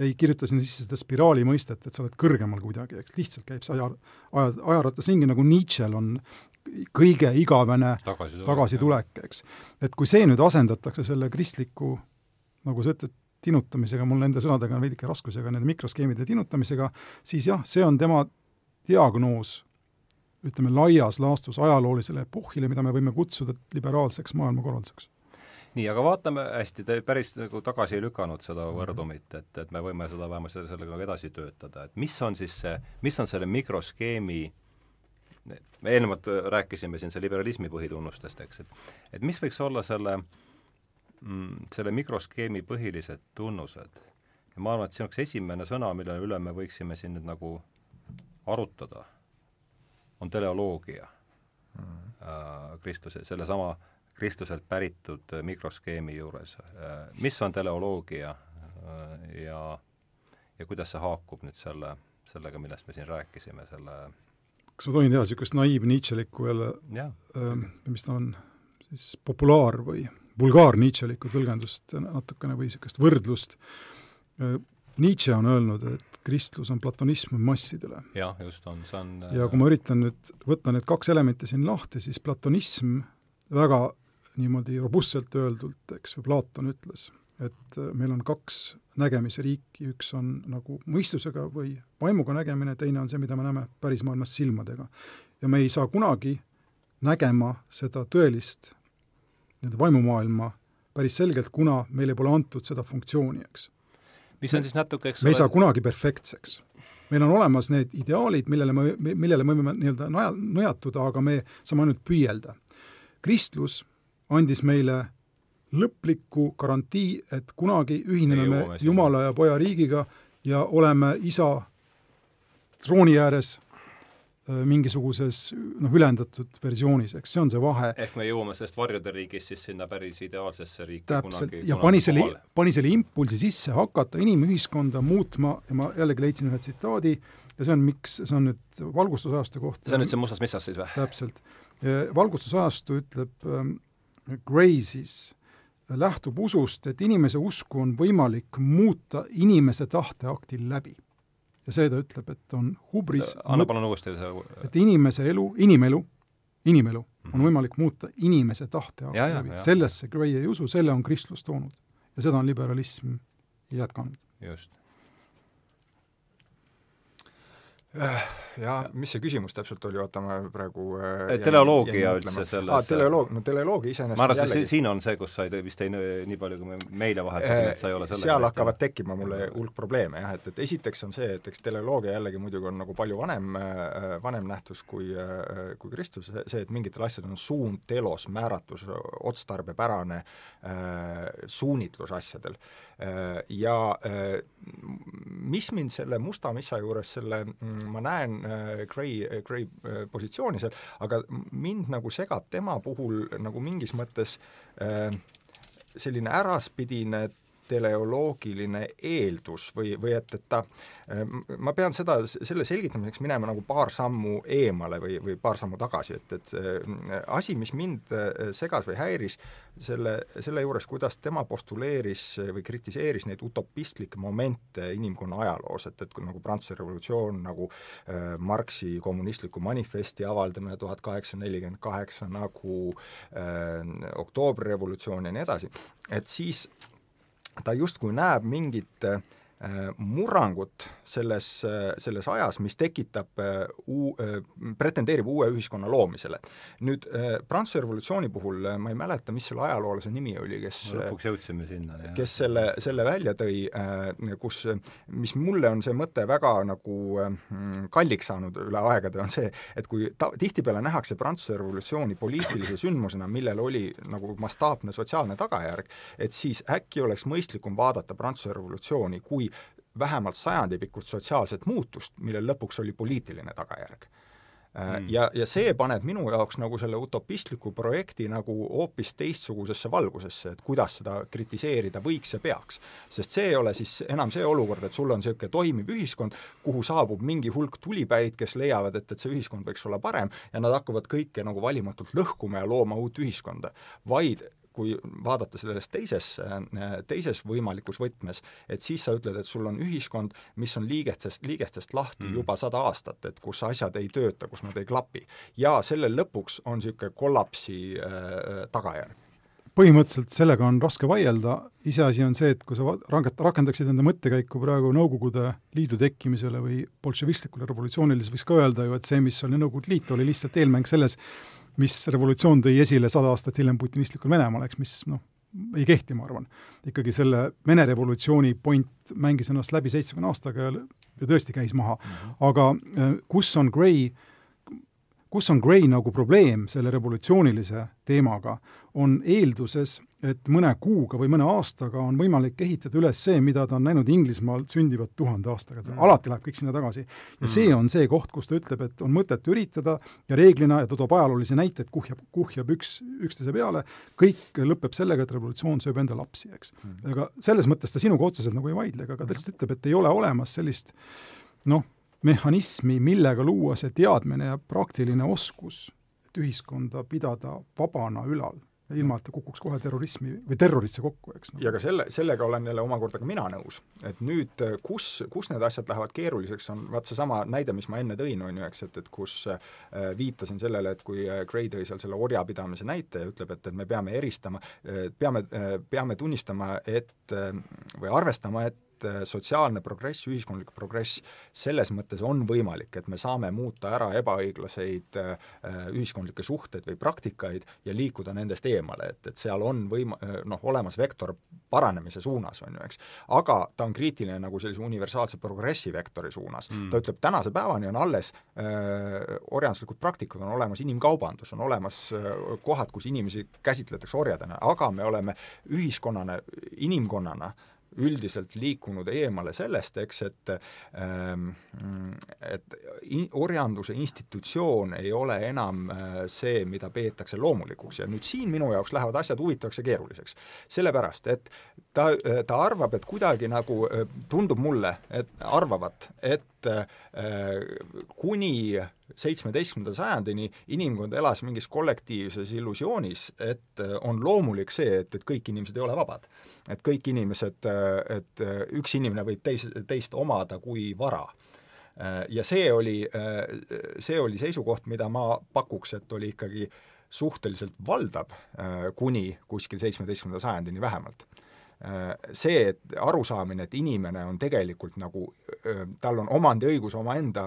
ei kirjuta sinna sisse seda spiraali mõistet, et sa oled kõrgemal kuidagi, eks. Lihtsalt käib see aja, aja, ajaratas ringi, nagu Nietzsche'l on kõige igavene tagasitulek, tagasitulek, eks. et kui see nüüd asendatakse selle kristliku, nagu sa ütled, tinutamisega, mul nende sõnadega on veidike raskusi, aga nende mikroskeemide tinutamisega, siis jah, see on tema diagnoos, ütleme, laias laastus ajaloolisele epohhile, mida me võime kutsuda liberaalseks maailmakorralduseks nii, aga vaatame hästi, te päris nagu tagasi ei lükanud seda mhm. võrdumit, et, et me võime seda vähemalt selle, sellega edasi töötada, et mis on siis see, mis on selle mikroskeemi me eelnevalt rääkisime siin see liberalismi põhitunnustest, eks, et et mis võiks olla selle mm, selle mikroskeemi põhilised tunnused? ja ma arvan, et see oleks esimene sõna, mille üle me võiksime siin nüüd nagu arutada, on teleoloogia mm. -hmm. kristluse, sellesama äh, kristluselt päritud äh, mikroskeemi juures. Äh, mis on teleoloogia äh, ja, ja kuidas see haakub nüüd selle, sellega, millest me siin rääkisime, selle kas ma tohin teha niisugust naiiv-Nietzschelikku jälle, mis ta on, siis populaar- või vulgaar-Nietzschelikku tõlgendust natukene või niisugust võrdlust, Nietzsche on öelnud, et kristlus on platonism massidele. jah, just on, see on ja kui ma üritan nüüd võtta need kaks elementi siin lahti, siis platonism väga niimoodi robustselt öeldult, eks ju, Platon ütles, et äh, meil on kaks nägemisriiki, üks on nagu mõistusega või vaimuga nägemine, teine on see, mida me näeme pärismaailmas silmadega. ja me ei saa kunagi nägema seda tõelist nii-öelda vaimumaailma päris selgelt, kuna meile pole antud seda funktsiooni, eks. mis on siis natuke, eks me ei saa kunagi perfektseks. meil on olemas need ideaalid, millele me, millele me võime nii-öelda naja, nõjatuda, aga me saame ainult püüelda. kristlus andis meile lõpliku garantii, et kunagi ühineme me Jumala ja Poja riigiga ja oleme isa trooni ääres äh, mingisuguses noh, ülendatud versioonis, eks see on see vahe. ehk me jõuame sellest varjude riigist siis sinna päris ideaalsesse riiki täpselt, ja pani selle, pani selle impulsi sisse hakata inimühiskonda muutma ja ma jällegi leidsin ühe tsitaadi ja see on miks, see on nüüd valgustusajastu kohta. see on nüüd see Mustas missas siis või? täpselt. valgustusajastu ütleb ähm, Grace'is lähtub usust, et inimese usku on võimalik muuta inimese tahteaktil läbi. ja see ta ütleb, et on hubris anna palun uuesti see et inimese elu, inimelu, inimelu mm -hmm. on mhm. võimalik muuta inimese tahteaktil ja, läbi. sellesse Gray ei usu, selle on kristlus toonud. ja seda on liberalism jätkanud. just Äh, ja mis see küsimus täpselt oli, oota ma praegu äh, teleoloogia üldse selles ah, teleoloog, no teleoloogia iseenesest ma arvan, et siin on see, kus sa vist ei, nii palju, kui me meile vahetasime, et sa ei ole selle seal hakkavad tekkima mulle hulk probleeme jah, et, et esiteks on see, et eks teleoloogia jällegi muidugi on nagu palju vanem, äh, vanem nähtus kui, kui Kristus, see, et mingitel asjadel on suund, telos, määratus, otstarbepärane äh, suunitlus asjadel äh,. Ja äh, mis mind selle Musta Missa juures selle mm, ma näen äh, Gray, äh, Gray äh, positsiooni seal, aga mind nagu segab tema puhul nagu mingis mõttes äh, selline äraspidine teleoloogiline eeldus või, või et, et ta, ma pean seda, selle selgitamiseks minema nagu paar sammu eemale või, või paar sammu tagasi, et, et asi, mis mind segas või häiris selle, selle juures, kuidas tema postuleeris või kritiseeris neid utopistlikke momente inimkonna ajaloos, et, et nagu Prantsuse revolutsioon, nagu äh, Marxi kommunistliku manifesti avaldamine tuhat kaheksasada nelikümmend kaheksa, nagu äh, oktoobrirevolutsioon ja nii edasi, et siis ta justkui näeb mingit äh, murrangut selles, selles ajas, mis tekitab äh, uu-, äh, pretendeerib uue ühiskonna loomisele. nüüd Prantsuse revolutsiooni puhul ma ei mäleta, mis selle ajaloolase nimi oli, kes no, lõpuks jõudsime sinna, jah. kes selle, selle välja tõi, kus, mis mulle on see mõte väga nagu kalliks saanud üle aegade, on see, et kui ta-, tihtipeale nähakse Prantsuse revolutsiooni poliitilise sündmusena, millel oli nagu mastaapne sotsiaalne tagajärg, et siis äkki oleks mõistlikum vaadata Prantsuse revolutsiooni kui vähemalt sajandipikkust sotsiaalset muutust, millel lõpuks oli poliitiline tagajärg. Mm.. Ja, ja see paneb minu jaoks nagu selle utopistliku projekti nagu hoopis teistsugusesse valgusesse, et kuidas seda kritiseerida võiks ja peaks. sest see ei ole siis enam see olukord, et sul on niisugune toimiv ühiskond, kuhu saabub mingi hulk tulipäid, kes leiavad, et, et see ühiskond võiks olla parem ja nad hakkavad kõike nagu valimatult lõhkuma ja looma uut ühiskonda, vaid kui vaadata sellest teises, teises võimalikus võtmes, et siis sa ütled, et sul on ühiskond, mis on liigestest, liigestest lahti mm. juba sada aastat, et kus asjad ei tööta, kus nad ei klapi. ja sellel lõpuks on niisugune kollapsi äh, tagajärg põhimõtteliselt sellega on raske vaielda, iseasi on see, et kui sa ranget-, rakendaksid enda mõttekäiku praegu Nõukogude Liidu tekkimisele või bolševistlikule revolutsioonile, siis võiks ka öelda ju, et see, mis oli Nõukogude Liit, oli lihtsalt eelmäng selles, mis revolutsioon tõi esile sada aastat hiljem putinistlikul Venemaal, eks, mis noh, ei kehti, ma arvan. ikkagi selle Vene revolutsiooni point mängis ennast läbi seitsmekümne aastaga ja, ja tõesti käis maha. -hmm. aga äh, kus on Gray kus on Gray nagu probleem selle revolutsioonilise teemaga, on eelduses, et mõne kuuga või mõne aastaga on võimalik ehitada üles see, mida ta on näinud Inglismaal sündivat tuhande aastaga mm., alati läheb kõik sinna tagasi. ja mm. see on see koht, kus ta ütleb, et on mõtet üritada ja reeglina, ja ta toob ajaloolisi näiteid, kuhjab, kuhjab üks üksteise peale, kõik lõpeb sellega, et revolutsioon sööb enda lapsi, eks mm.. aga selles mõttes ta sinuga otseselt nagu ei vaidle, aga ta lihtsalt ütleb, et ei ole olemas sellist noh, mehhanismi, millega luua see teadmine ja praktiline oskus, et ühiskonda pidada vabana ülal ilma et ta kukuks kohe terrorismi või terrorisse kokku, eks no.. ja ka selle, sellega olen jälle omakorda ka mina nõus. et nüüd, kus, kus need asjad lähevad keeruliseks, on vaat seesama näide, mis ma enne tõin, on ju, eks, et, et kus äh, viitasin sellele, et kui äh, Gray tõi seal selle orjapidamise näite ja ütleb, et, et me peame eristama äh,, peame peame tunnistama, et või arvestama, et et äh, sotsiaalne progress, ühiskondlik progress selles mõttes on võimalik, et me saame muuta ära ebaõiglaseid äh, ühiskondlikke suhteid või praktikaid ja liikuda nendest eemale, et, et seal on võim-, äh, noh, olemas vektor paranemise suunas, on ju, eks. aga ta on kriitiline nagu sellise universaalse progressi vektori suunas mm.. ta ütleb, tänase päevani on alles äh, orjanduslikud praktikud, on olemas inimkaubandus, on olemas äh, kohad, kus inimesi käsitletakse orjadena, aga me oleme ühiskonnana, inimkonnana äh, üldiselt liikunud eemale sellest, eks, et ähm, et orjanduse institutsioon ei ole enam äh, see, mida peetakse loomulikuks ja nüüd siin minu jaoks lähevad asjad huvitavaks ja keeruliseks. sellepärast, et ta, ta arvab, et kuidagi nagu äh, tundub mulle, et arvavat, et äh, kuni seitsmeteistkümnenda sajandini inimkond elas mingis kollektiivses illusioonis, et on loomulik see, et, et kõik inimesed ei ole vabad. et kõik inimesed, et üks inimene võib teis, teist omada kui vara ja see oli, see oli seisukoht, mida ma pakuks, et oli ikkagi suhteliselt valdav kuni kuskil seitsmeteistkümnenda sajandini vähemalt Äh, see, et arusaamine, et inimene on tegelikult nagu, tal on omandiõigus omaenda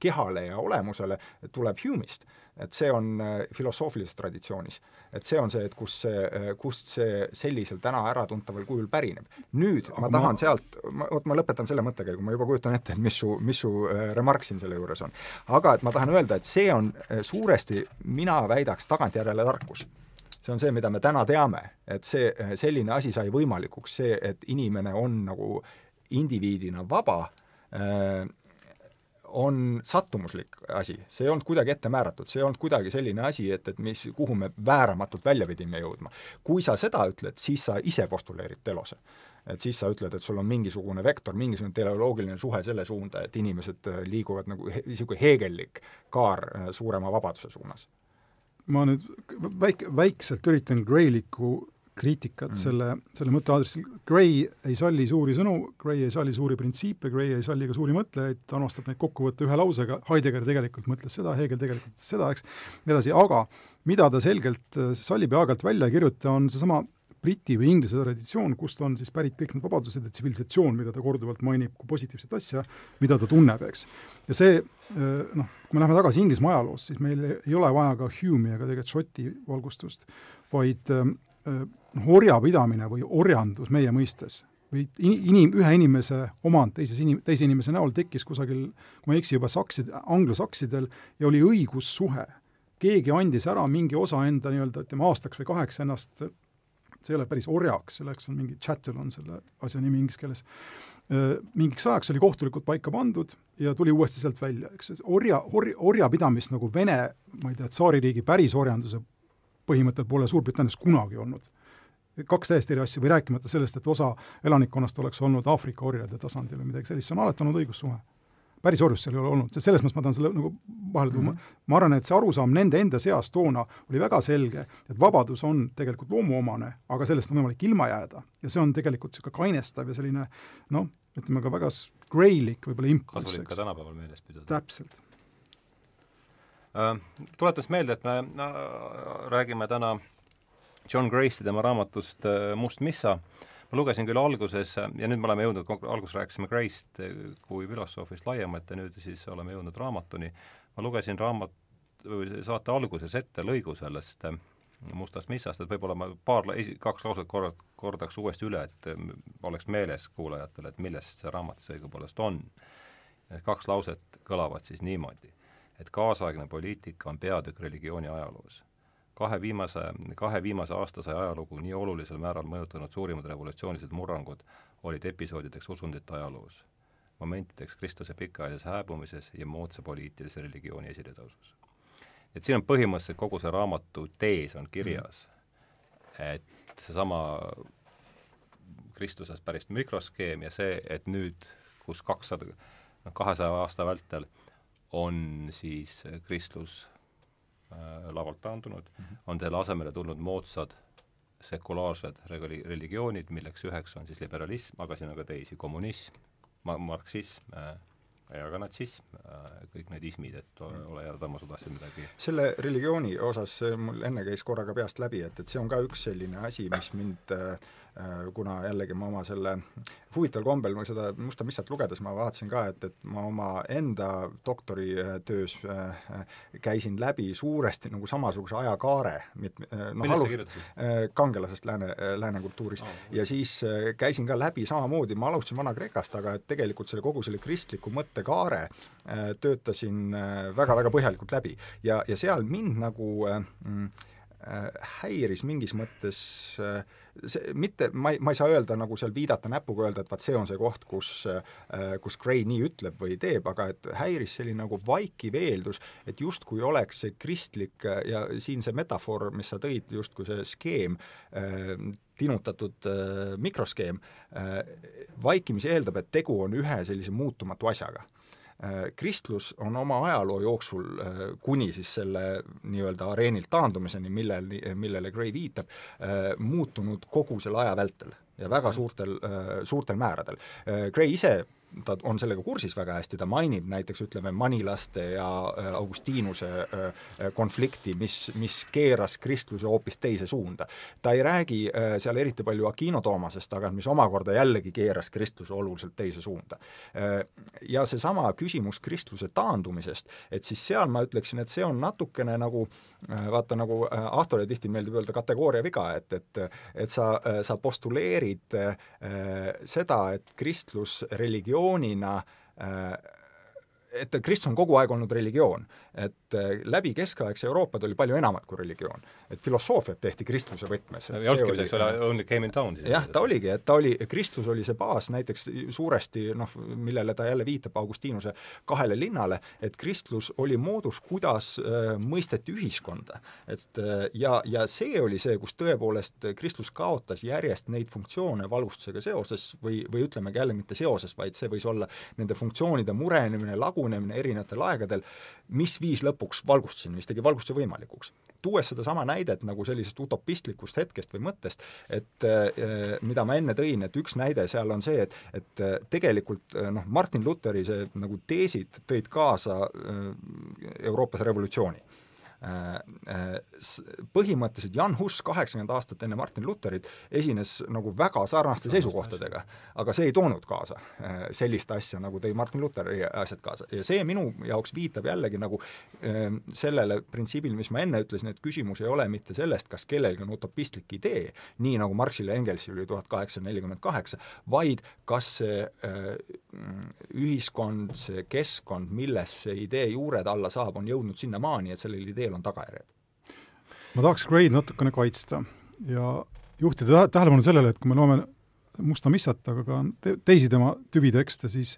kehale ja olemusele, tuleb Hume'ist. et see on filosoofilises traditsioonis. et see on see, et kus see, kust see sellisel täna äratuntaval kujul pärineb. nüüd Aga ma tahan ma... sealt, ma, vot ma lõpetan selle mõttekäigu, ma juba kujutan ette, et mis su, mis su remark siin selle juures on. aga et ma tahan öelda, et see on suuresti, mina väidaks, tagantjärele tarkus see on see, mida me täna teame, et see, selline asi sai võimalikuks, see, et inimene on nagu indiviidina vaba äh,, on sattumuslik asi, see ei olnud kuidagi ette määratud, see ei olnud kuidagi selline asi, et, et mis, kuhu me vääramatult välja pidime jõudma. kui sa seda ütled, siis sa ise postuleerid telose. et siis sa ütled, et sul on mingisugune vektor, mingisugune teleoloogiline suhe selle suunda, et inimesed liiguvad nagu niisugune he heegellik kaar äh, suurema vabaduse suunas ma nüüd väik-, väikselt üritan Graylikku kriitikat mm. selle, selle mõtte aadressil, Gray ei salli suuri sõnu, Gray ei salli suuri printsiipe, Gray ei salli ka suuri mõtlejaid, ta armastab neid kokku võtta ühe lausega, Heidegger tegelikult mõtles seda, Hegel tegelikult seda, eks, nii edasi, aga mida ta selgelt sallib ja aeg-ajalt välja ei kirjuta, on seesama Briti või Inglise traditsioon, kust on siis pärit kõik need vabadused ja tsivilisatsioon, mida ta korduvalt mainib kui positiivset asja, mida ta tunneb, eks. ja see noh, kui me läheme tagasi Inglismaa ajaloos, siis meil ei ole vaja ka Hume'i ega tegelikult Šoti valgustust, vaid noh, orjapidamine või orjandus meie mõistes või inim-, ühe inimese omand teises inim-, teise inimese näol tekkis kusagil, kui ma ei eksi, juba saksid, anglosaksidel ja oli õigussuhe. keegi andis ära mingi osa enda nii-öelda, ütleme aastaks või kaheks ennast see ei ole päris orjaks, selleks on mingi chattel on selle asja nimi inglise keeles, mingiks ajaks oli kohtulikult paika pandud ja tuli uuesti sealt välja, eks orja, orja, orjapidamist nagu Vene, ma ei tea, tsaaririigi päris orjanduse põhimõttel pole Suurbritannias kunagi olnud. kaks täiesti eri asja või rääkimata sellest, et osa elanikkonnast oleks olnud Aafrika orjade tasandil või midagi sellist, see on alati olnud õigussuhe päris orjust seal ei ole olnud, selles mõttes ma tahan selle nagu vahele tuua mm, -hmm. ma arvan, et see arusaam nende enda seas toona oli väga selge, et vabadus on tegelikult loomuomane, aga sellest on võimalik ilma jääda. ja see on tegelikult niisugune kainestav ja selline noh, ütleme ka väga greylik võib-olla impulss. kasulik ka tänapäeval meeles pidada. täpselt äh,. Tuletas meelde, et me no, räägime täna John Grace'i tema raamatust äh, Must missa äh,, ma lugesin küll alguses ja nüüd me oleme jõudnud, alguses rääkisime Grace'ist kui filosoofist laiemalt ja nüüd siis oleme jõudnud raamatuni, ma lugesin raamat, või saate alguses ette lõigu sellest äh, Mustast missast, et võib-olla ma paar, kaks lauset kord-, kordaks uuesti üle, et äh, oleks meeles kuulajatele, et millest see raamat siis õigupoolest on. kaks lauset kõlavad siis niimoodi, et kaasaegne poliitika on peatükk religiooni ajaloos kahe viimase, kahe viimase aastasaja ajalugu nii olulisel määral mõjutanud suurimad revolutsioonilised murrangud olid episoodideks usundite ajaloos, momentideks Kristuse pikaajalises hääbumises ja moodsa poliitilise religiooni esiletõusus. et siin on põhimõtteliselt kogu see raamatu tees on kirjas, et seesama Kristusest päris mikroskeem ja see, et nüüd, kus kakssada, noh, kahesaja aasta vältel on siis kristlus lavalt taandunud on selle asemele tulnud moodsad sekulaarsed reli-, religioonid, milleks üheks on siis liberalism, aga siin on ka teisi, kommunism, ma-, marksism äh,, ja ka natsism, äh, kõik need ismid, et ole hea, Tarmo, sa tahtsid midagi? Selle religiooni osas mul enne käis korra ka peast läbi, et, et see on ka üks selline asi, mis mind äh, Äh, kuna jällegi ma oma selle, huvitaval kombel ma seda Musta Missat lugedes ma vaatasin ka, et, et ma oma enda doktoritöös äh, käisin läbi suuresti nagu samasuguse ajakaare, noh, alus-, kangelasest lääne, lääne kultuuris oh,. ja siis käisin ka läbi samamoodi, ma alustasin Vana-Kreekast, aga et tegelikult selle kogu selle kristliku mõttekaare töötasin väga-väga põhjalikult läbi. ja, ja seal mind nagu mm, häiris mingis mõttes äh, see, mitte, ma ei, ma ei saa öelda nagu seal viidata näpuga, öelda, et vaat see on see koht, kus äh, kus Gray nii ütleb või teeb, aga et häiris selline nagu vaikiv eeldus, et justkui oleks see kristlik ja siin see metafoor, mis sa tõid, justkui see skeem, äh, tinutatud äh, mikroskeem, vaikimisi eeldab, et tegu on ühe sellise muutumatu asjaga. Äh, kristlus on oma ajaloo jooksul äh, kuni siis selle nii-öelda areenilt taandumiseni, millel, millele Gray viitab, äh, muutunud kogu selle aja vältel ja väga suurtel, suurtel määradel. Gray ise ta on sellega kursis väga hästi, ta mainib näiteks ütleme, manilaste ja äh, Augustiinuse äh, äh, konflikti, mis, mis keeras kristluse hoopis teise suunda. ta ei räägi seal eriti palju Aquino Toomasest, aga mis omakorda jällegi keeras kristluse oluliselt teise suunda. Ja seesama küsimus kristluse taandumisest, et siis seal ma ütleksin, et see on natukene nagu vaata, nagu Ahtole tihti meeldib öelda kategooria viga, et, et et sa, sa postuleerid seda, et kristlus religioon religioonina äh, et kristus on kogu aeg olnud religioon, et äh, läbi keskaegse Euroopat oli palju enamat kui religioon et filosoofiat tehti kristluse võtmes. midagi, see oli only came in town. jah, ta oligi, et ta oli, kristlus oli see baas näiteks suuresti noh, millele ta jälle viitab, Augustiinuse kahele linnale, et kristlus oli moodus, kuidas äh, mõisteti ühiskonda. et äh, ja, ja see oli see, kus tõepoolest kristlus kaotas järjest neid funktsioone valgustusega seoses või, või ütlemegi jälle mitte seoses, vaid see võis olla nende funktsioonide murenemine, lagunemine erinevatel aegadel, mis viis lõpuks valgustuseni, mis tegi valgustuse võimalikuks. tuues sedasama näidet, nagu sellisest utopistlikust hetkest või mõttest, et eh, mida ma enne tõin, et üks näide seal on see, et, et eh, tegelikult eh, noh, Martin Lutheri see nagu teesid tõid kaasa Euroopas revolutsiooni põhimõtteliselt Jan Hus kaheksakümmend aastat enne Martin Lutherit esines nagu väga sarnaste seisukohtadega, aga see ei toonud kaasa äh, sellist asja, nagu tõi Martin Lutheri asjad kaasa. Ja see minu jaoks viitab jällegi nagu sellele printsiibile, mis ma enne ütlesin, et küsimus ei ole mitte sellest, kas kellelgi on utopistlik idee, nii nagu Marxil ja Engelsil oli tuhat kaheksasada nelikümmend kaheksa, vaid kas see ühiskond, see keskkond, milles see idee juured alla saab, on jõudnud sinnamaani, et sellel ideel on tagajärjed? ma tahaks Gray'd natukene kaitsta ja juhtida tähelepanu sellele, et kui me loeme Musta Missat, aga ka te teisi tema tüvitekste, siis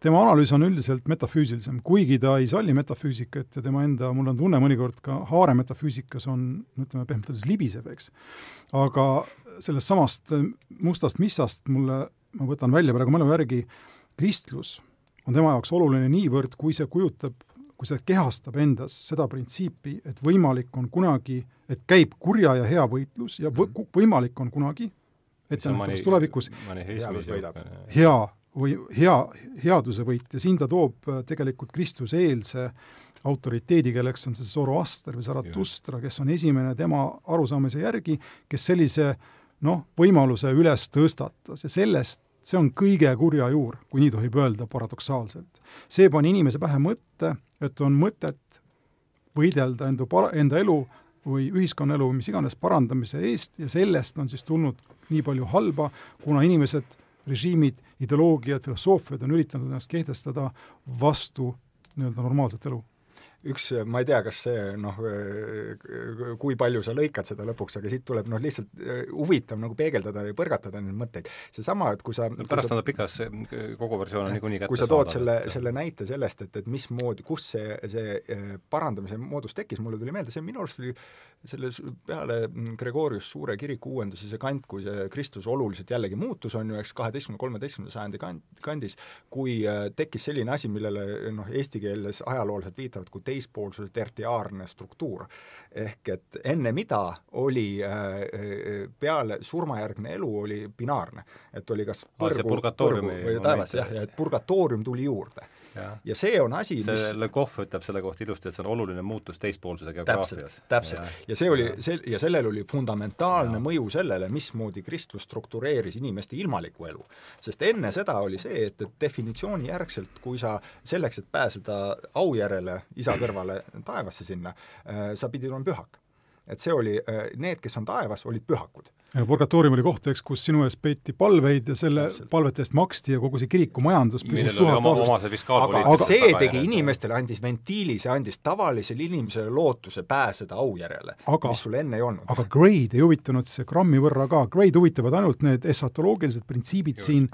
tema analüüs on üldiselt metafüüsilisem, kuigi ta ei salli metafüüsikat ja tema enda, mul on tunne mõnikord ka haare metafüüsikas on, ütleme pehmelt öeldes libisev, eks. aga sellest samast Mustast Missast mulle, ma võtan välja praegu mälu järgi, kristlus on tema jaoks oluline niivõrd, kui see kujutab kui see kehastab endas seda printsiipi, et võimalik on kunagi, et käib kurja ja hea võitlus ja võ-, mhm. võimalik on kunagi, ettenähtavas tulevikus, hea või hea, headuse võit. Ja siin ta toob äh, tegelikult Kristuse-eelse autoriteedi, kelleks on see Zoroaster või Zaratustra, kes on esimene tema arusaamise järgi, kes sellise noh, võimaluse üles tõstatas. Ja sellest see on kõige kurja juur, kui nii tohib öelda paradoksaalselt. see pani inimese pähe mõtte, et on mõtet võidelda enda para-, enda elu või ühiskonnaelu või mis iganes parandamise eest ja sellest on siis tulnud nii palju halba, kuna inimesed, režiimid, ideoloogiad, filosoofiad on üritanud ennast kehtestada vastu nii-öelda normaalset elu üks, ma ei tea, kas see noh, kui palju sa lõikad seda lõpuks, aga siit tuleb noh, lihtsalt eh, huvitav nagu peegeldada ja põrgatada neid mõtteid. seesama, et kui sa no pärast on ta pikas, kogu versioon on niikuinii kätte kui sa tood selle, selle näite sellest, et, et mismoodi, kust see, see eh, parandamise moodus tekkis, mulle tuli meelde, see minu arust oli selles peale mm, Gregorius Suure kiriku uuendusi see kant, kui see Kristus oluliselt jällegi muutus, on ju, eks, kaheteistkümne, kolmeteistkümnenda sajandi kand-, kandis, kui äh, tekkis selline asi, millele noh, eesti keeles ajalooliselt viitavad kui teispoolsuse tertiaarne struktuur. ehk et enne mida oli äh, äh peale surmajärgne elu oli binaarne. et oli kas põrgu, põrgu või taevas, jah, ja et purgatoorium tuli juurde ja, ja see on asi, mis see Le Coq ütleb selle kohta ilusti, et see on oluline muutus teispoolsuse geograafias. täpselt, täpselt. ja, see oli, see, ja sellel oli fundamentaalne ja. mõju sellele, mismoodi kristlus struktureeris inimeste ilmalikku elu. sest enne seda oli see, et, et definitsiooni järgselt, kui sa selleks, et pääseda aujärele isa kõrvale taevasse sinna, äh, sa pidid olema pühak. et see oli, äh, need, kes on taevas, olid pühakud purgatoorium oli koht, eks, kus sinu eest peeti palveid ja selle palvete eest maksti ja kogu see kiriku majandus püsis tuhat aastat. aga, aga see tegi inimestele, andis ventiili, see andis tavalisele inimesele lootuse pääseda aujärjele, mis sul enne ei olnud. aga Gray'd ei huvitanud see grammi võrra ka, Gray'd huvitavad ainult need esatoloogilised printsiibid Just. siin,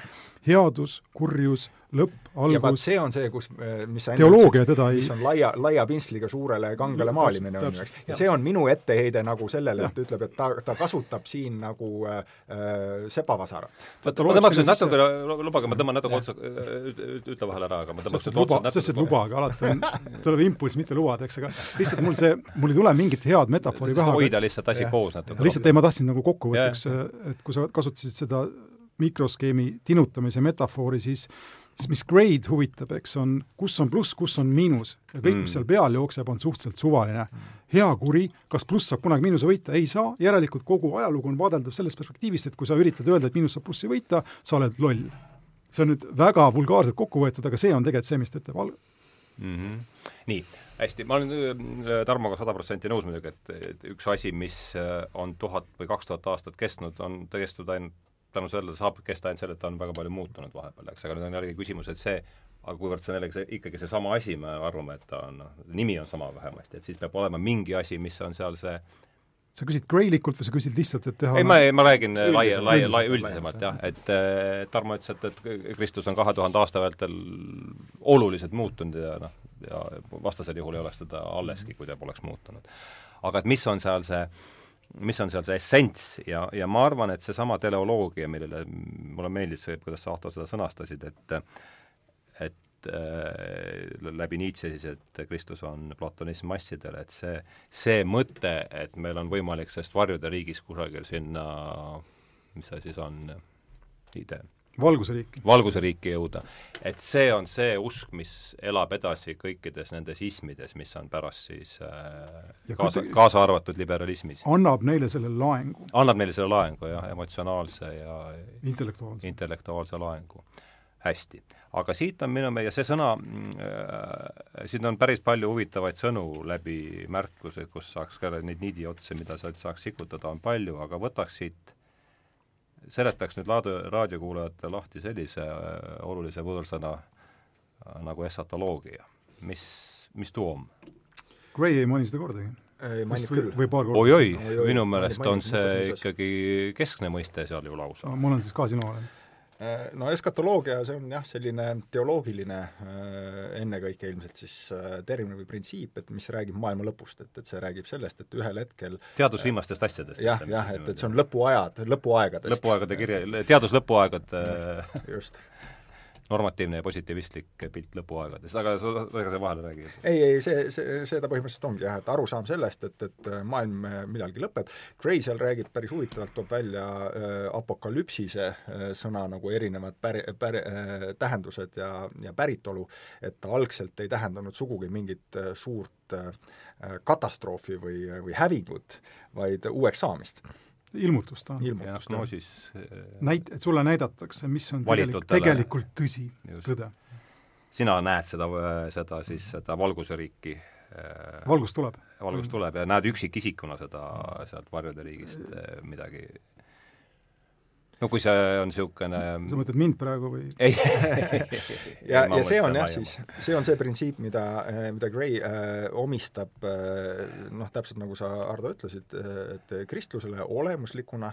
headus, kurjus, lõpp, algus. see on see, kus, äh, mis sa teoloogia teda ei mis on laia, laia pintsliga suurele kangele maalimine, on ju, eks. ja see on minu etteheide nagu sellele, et ütleb, et ta, ta kasutab siin nagu äh, äh sebavasarat. oota, ma tõmbaks nüüd natuke, lubage, ma tõmban natuke otsa, ütle vahele ära, aga ma tõmbaks nüüd otsa natuke sest et lubage, alati on, tuleb impulss mitte lubada, eks, aga lihtsalt mul see, mul ei tule mingit head metafoori pähe. hoida lihtsalt asi koos natuke. lihtsalt ei, ma tahtsin nagu kokkuvõtteks, et kui sa kasutasid seda mikroskeemi tinutamise metafoori, siis siis mis grade huvitab, eks, on kus on pluss, kus on miinus ja kõik mm., mis seal peal jookseb, on suhteliselt suvaline. hea kuri, kas pluss saab kunagi miinuse võita, ei saa, järelikult kogu ajalugu on vaadeldav sellest perspektiivist, et kui sa üritad öelda, et miinus saab plussi võita, sa oled loll. see on nüüd väga vulgaarselt kokku võetud, aga see on tegelikult see, mis teete val-. Mm -hmm. nii, hästi, ma olen äh, Tarmoga sada protsenti nõus muidugi, et, et üks asi, mis äh, on tuhat või kaks tuhat aastat kestnud, on kestnud ainult tänu sellele saab kesta ainult selle, et ta on väga palju muutunud vahepeal, eks, aga nüüd on jällegi küsimus, et see, aga kuivõrd see on jällegi see, ikkagi seesama asi, me arvame, et ta on, noh, nimi on sama vähemasti, et siis peab olema mingi asi, mis on seal see sa küsid greilikult või sa küsid lihtsalt, et teha ei, ma, ma räägin laia, laia, laia, üldisemalt jah, et äh, Tarmo ütles, et, et Kristus on kahe tuhande aasta vältel oluliselt muutunud ja noh, ja vastasel juhul ei oleks teda alleski, kui ta poleks muutunud. aga et mis on seal see äh, mis on seal see essents ja, ja ma arvan, et seesama teleoloogia, millele mulle meeldis see, kuidas sa, Ahto, seda sõnastasid, et et äh, läbi Nietzsche siis, et Kristus on platonism massidele, et see, see mõte, et meil on võimalik sellest varjude riigis kusagil sinna, mis see siis on, idee valguse riiki. valguse riiki jõuda. et see on see usk, mis elab edasi kõikides nendes ismides, mis on pärast siis äh, kaasa, kaasa arvatud liberalismis. annab neile selle laengu. annab neile selle laengu, jah, emotsionaalse ja intellektuaalse, intellektuaalse laengu. hästi. aga siit on minu meie see sõna äh,, siin on päris palju huvitavaid sõnu läbi märkuse, kus saaks ka neid niidiotsi, mida sealt saaks sikutada, on palju, aga võtaks siit seletaks nüüd raadio, raadiokuulajatele lahti sellise äh, olulise võõrsõna äh, nagu esatoloogia. mis, mis too on? Gray ei maini seda kordagi. mainib küll. või paar korda. oi-oi, minu meelest on see ikkagi keskne mõiste seal ju lausa no,. ma olen siis ka sinu olen no eskatoloogia, see on jah, selline teoloogiline äh, ennekõike ilmselt siis äh, termin või printsiip, et mis räägib maailma lõpust, et, et see räägib sellest, et ühel hetkel teadus viimastest asjadest. jah, jah, et, et see on lõpuajad, lõpuaegadest. lõpuaegade kirja, teadus lõpuaegade just normatiivne ja positiivistlik pilt lõpuaegadest, aga ega sa vahele räägi? ei, ei, see, see, ta põhimõtteliselt ongi jah, et arusaam sellest, et, et maailm millalgi lõpeb, Gray seal räägib päris huvitavalt, toob välja äh, apokalüpsise äh, sõna nagu erinevad päri, päri äh,, tähendused ja, ja päritolu, et ta algselt ei tähendanud sugugi mingit äh, suurt äh, katastroofi või, või hävingut, vaid uueks saamist ilmutust on. ilmutust, no siis näit-, et sulle näidatakse, mis on tegelik, tegelikult tõsi, tõde. sina näed seda, seda siis, seda valguseriiki valgus tuleb. valgus tuleb ja näed üksikisikuna seda sealt varjude riigist midagi no kui see on niisugune sa mõtled mind praegu või? ei ja, ja see on jah siis, see on see printsiip, mida, mida Gray äh, omistab äh, noh, täpselt nagu sa, Ardo, ütlesid, et kristlusele olemuslikuna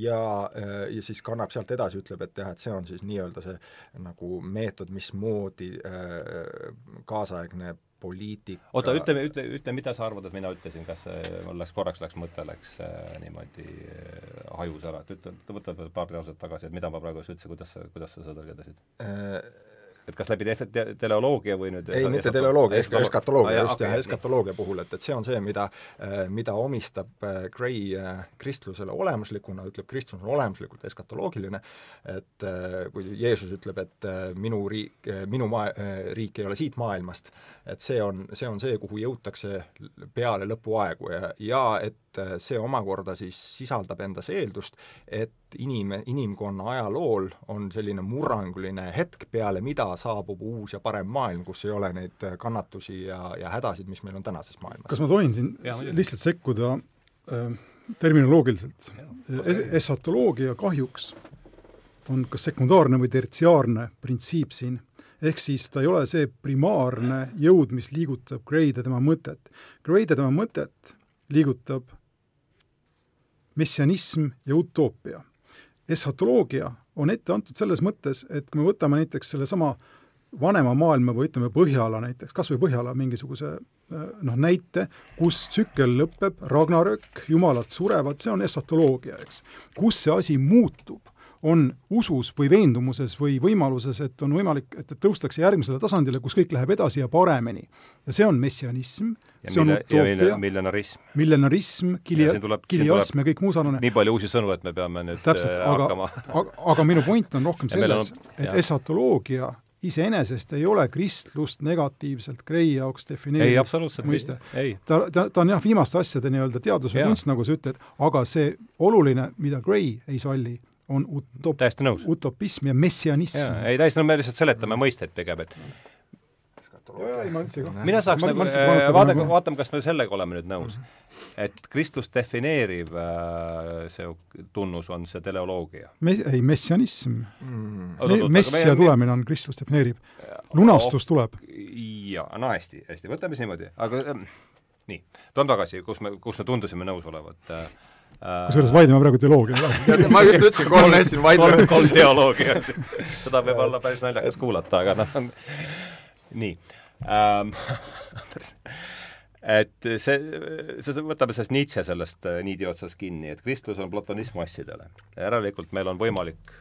ja äh,, ja siis kannab sealt edasi, ütleb, et jah, et see on siis nii-öelda see nagu meetod, mismoodi äh, kaasaegne poliitika oota, ütle, ütle, ütle, mida sa arvad, et mina ütlesin, kas see, mul läks korraks, läks mõte läks äh, niimoodi äh, hajus ära, et ütle, võta paar lauset tagasi, et mida ma praegu just ütlesin, kuidas sa, kuidas sa seda tõlgendasid äh,? Et kas läbi te-, te-, teleoloogia või nüüd ei, mitte teleoloogia, eskatoloogia just, jah, eskatoloogia puhul, et, et see on see, mida, äh, mida omistab äh, Gray äh, kristlusele olemuslikuna, ütleb, kristlus on olemuslikult eskatoloogiline, et kui Jeesus ütleb, et minu riik, minu maa, riik ei ole siit maailmast, et see on, see on see, kuhu jõutakse peale lõpuaegu ja, ja et see omakorda siis sisaldab endas eeldust, et inim, inimkonna ajalool on selline murranguline hetk, peale mida saabub uus ja parem maailm, kus ei ole neid kannatusi ja, ja hädasid, mis meil on tänases maailmas. kas ma tohin siin ja, lihtsalt sekkuda äh, terminoloogiliselt? esatoloogia kahjuks on kas sekundaarne või tertsiaarne printsiip siin ehk siis ta ei ole see primaarne jõud, mis liigutab Gray'd ja tema mõtet. Gray'd ja tema mõtet liigutab messianism ja utoopia. eshatoloogia on ette antud selles mõttes, et kui me võtame näiteks sellesama vanema maailma või ütleme, Põhjala näiteks, kas või Põhjala mingisuguse noh, näite, kus tsükkel lõpeb, Ragnarök, jumalad surevad, see on eshatoloogia, eks. kus see asi muutub on usus või veendumuses või võimaluses, et on võimalik, et, tõustakse järgmisele tasandile, kus kõik läheb edasi ja paremini. ja see on messianism, see on utoopia, millenarism, millenarism, kili-, kiliasm ja kõik muu sarnane. nii palju uusi sõnu, et me peame nüüd täpselt, äh, aga, aga, aga minu point on rohkem selles, et esatoloogia iseenesest ei ole kristlust negatiivselt Gray jaoks absoluutselt mõiste. ta, ta, ta on jah, viimaste asjade nii-öelda teadus või kunst, nagu sa ütled, aga see oluline, mida Gray ei salli, on utop-, täiesti nõus. utopism ja messianism. ei, täiesti nõus, me lihtsalt seletame mõisteid pigem, et mina saaks ma, nagu, vaadake, vaatame, kas me sellega oleme nüüd nõus. et Kristus defineeriv äh, see tunnus on see teleoloogia Me,. ei, messianism mm.. Me, messia tulemine on Kristus defineeriv. lunastus tuleb. jaa, no hästi, hästi, võtame siis niimoodi, aga ähm, nii, tuleme tagasi, kus me, kus me tundusime nõus olevat äh, kusjuures vaidleme praegu teoloogia ma just ütlesin, kolm hästi vaidleme. kolm teoloogia, seda võib olla päris naljakas kuulata, aga noh, nii ähm, et see, see, võtame sellest Nietzsche sellest äh, niidi otsas kinni, et kristlus on platonism massidele. järelikult meil on võimalik,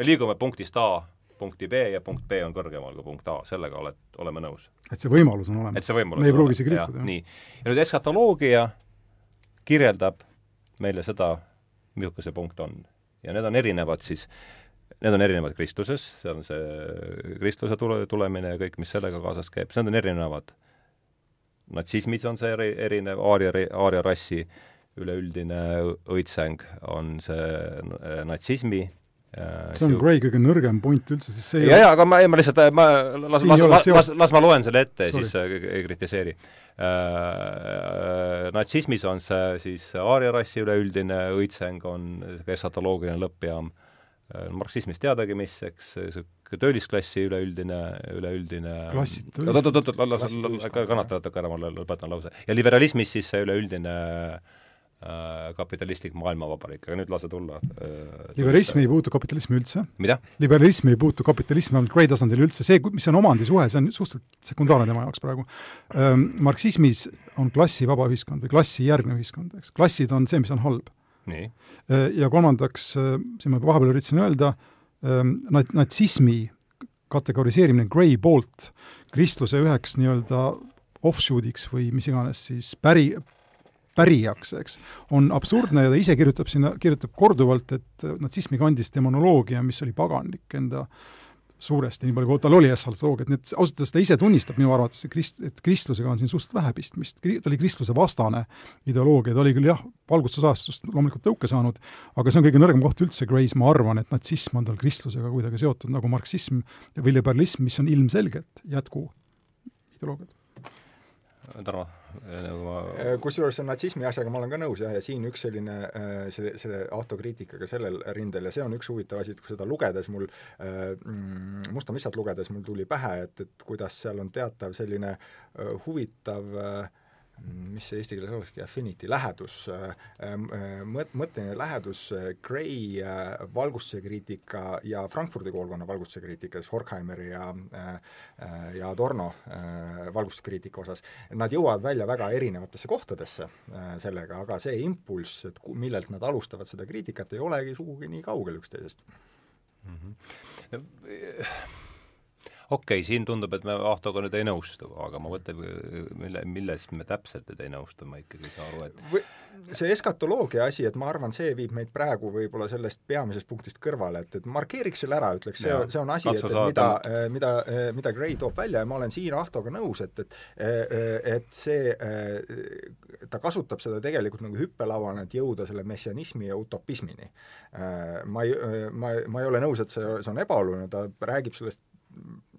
me liigume punktist A punkti B ja punkt B on kõrgemal kui punkt A, sellega oled, oleme nõus. et see võimalus on olemas. et see võimalus me ei pruugi isegi liikuda. nii, ja nüüd eskatoloogia kirjeldab meile seda, milline see punkt on. ja need on erinevad siis, need on erinevad Kristuses, seal on see Kristuse tule, tulemine ja kõik, mis sellega kaasas käib, need on erinevad. natsismis on see eri, erinev, aaria, aaria rassi üleüldine õitseng on see natsismi see on Gray kõige nõrgem point üldse, siis see ja, ja aga ma, ma lihtsalt, ma las, las, las, las, ma loen selle ette ja siis äh, ei kritiseeri äh,. Natsismis on see siis aaria rassi üleüldine õitseng, on esatoloogiline lõppjaam äh,. marksismis teadagi mis, eks, töölisklassi üleüldine, üleüldine oot, oot, oot, las, kannata natuke ära, ma lõpetan lause. ja liberalismis siis see üleüldine äh, Äh, kapitalistlik maailmavabariik, aga nüüd lase tulla äh,. liberalism ei puutu kapitalismi üldse. mida? liberalism ei puutu kapitalismi vähemalt Gray tasandil üldse, see, mis on omandisuhe, see on suhteliselt sekundaarne tema jaoks praegu ähm,. Marksismis on klassivaba ühiskond või klassijärgne ühiskond, eks, klassid on see, mis on halb. äh,. Ja kolmandaks äh,, siin ma vahepeal üritasin öelda ähm,, nat-, natsismi kategoriseerimine Gray poolt kristluse üheks nii-öelda offshoot'iks või mis iganes siis päri, pärijaks, eks, on absurdne ja ta ise kirjutab sinna, kirjutab korduvalt, et natsismi kandis demonoloogia, mis oli paganlik enda suuresti, nii palju kui tal oli essaltoloogiat, nii et ausalt öeldes ta ise tunnistab minu arvates, et krist-, et kristlusega on siin suhteliselt vähe pistmist, ta oli kristluse vastane ideoloogia, ta oli küll jah, valgustusajastust loomulikult tõuke saanud, aga see on kõige nõrgem koht üldse Grace, ma arvan, et natsism on tal kristlusega kuidagi seotud, nagu marksism või liberalism, mis on ilmselgelt jätku ideoloogiad. Tarmo? Ma äh, kusjuures see natsismi asjaga ma olen ka nõus jah, ja siin üks selline äh, see, selle autokriitikaga sellel rindel ja see on üks huvitav asi, et kui seda lugedes mul äh, mm, Musta missat lugedes mul tuli pähe, et, et kuidas seal on teatav selline huvitav mis see eesti keeles olekski, affinity, lähedus, mõt-, mõtteline lähedus Gray valgustuse kriitika ja Frankfurdi koolkonna valgustuse kriitika, siis Horkheimeri ja ja Adorno valgustuskriitika osas, nad jõuavad välja väga erinevatesse kohtadesse sellega, aga see impulss, et millelt nad alustavad seda kriitikat, ei olegi sugugi nii kaugel üksteisest mm. -hmm okei okay,, siin tundub, et me Ahtoga nüüd ei nõustu, aga ma mõtlen, mille, milles me täpselt nüüd ei nõustu, ma ikkagi ei saa aru, et Või see eskatoloogia asi, et ma arvan, see viib meid praegu võib-olla sellest peamisest punktist kõrvale, et, et markeeriks selle ära, ütleks, see, see on asi, et, et mida, mida, mida Gray toob välja ja ma olen siin Ahtoga nõus, et, et et see, ta kasutab seda tegelikult nagu hüppelauana, et jõuda selle messianismi ja utopismini. Ma ei, ma, ma ei ole nõus, et see, see on ebaoluline, ta räägib sellest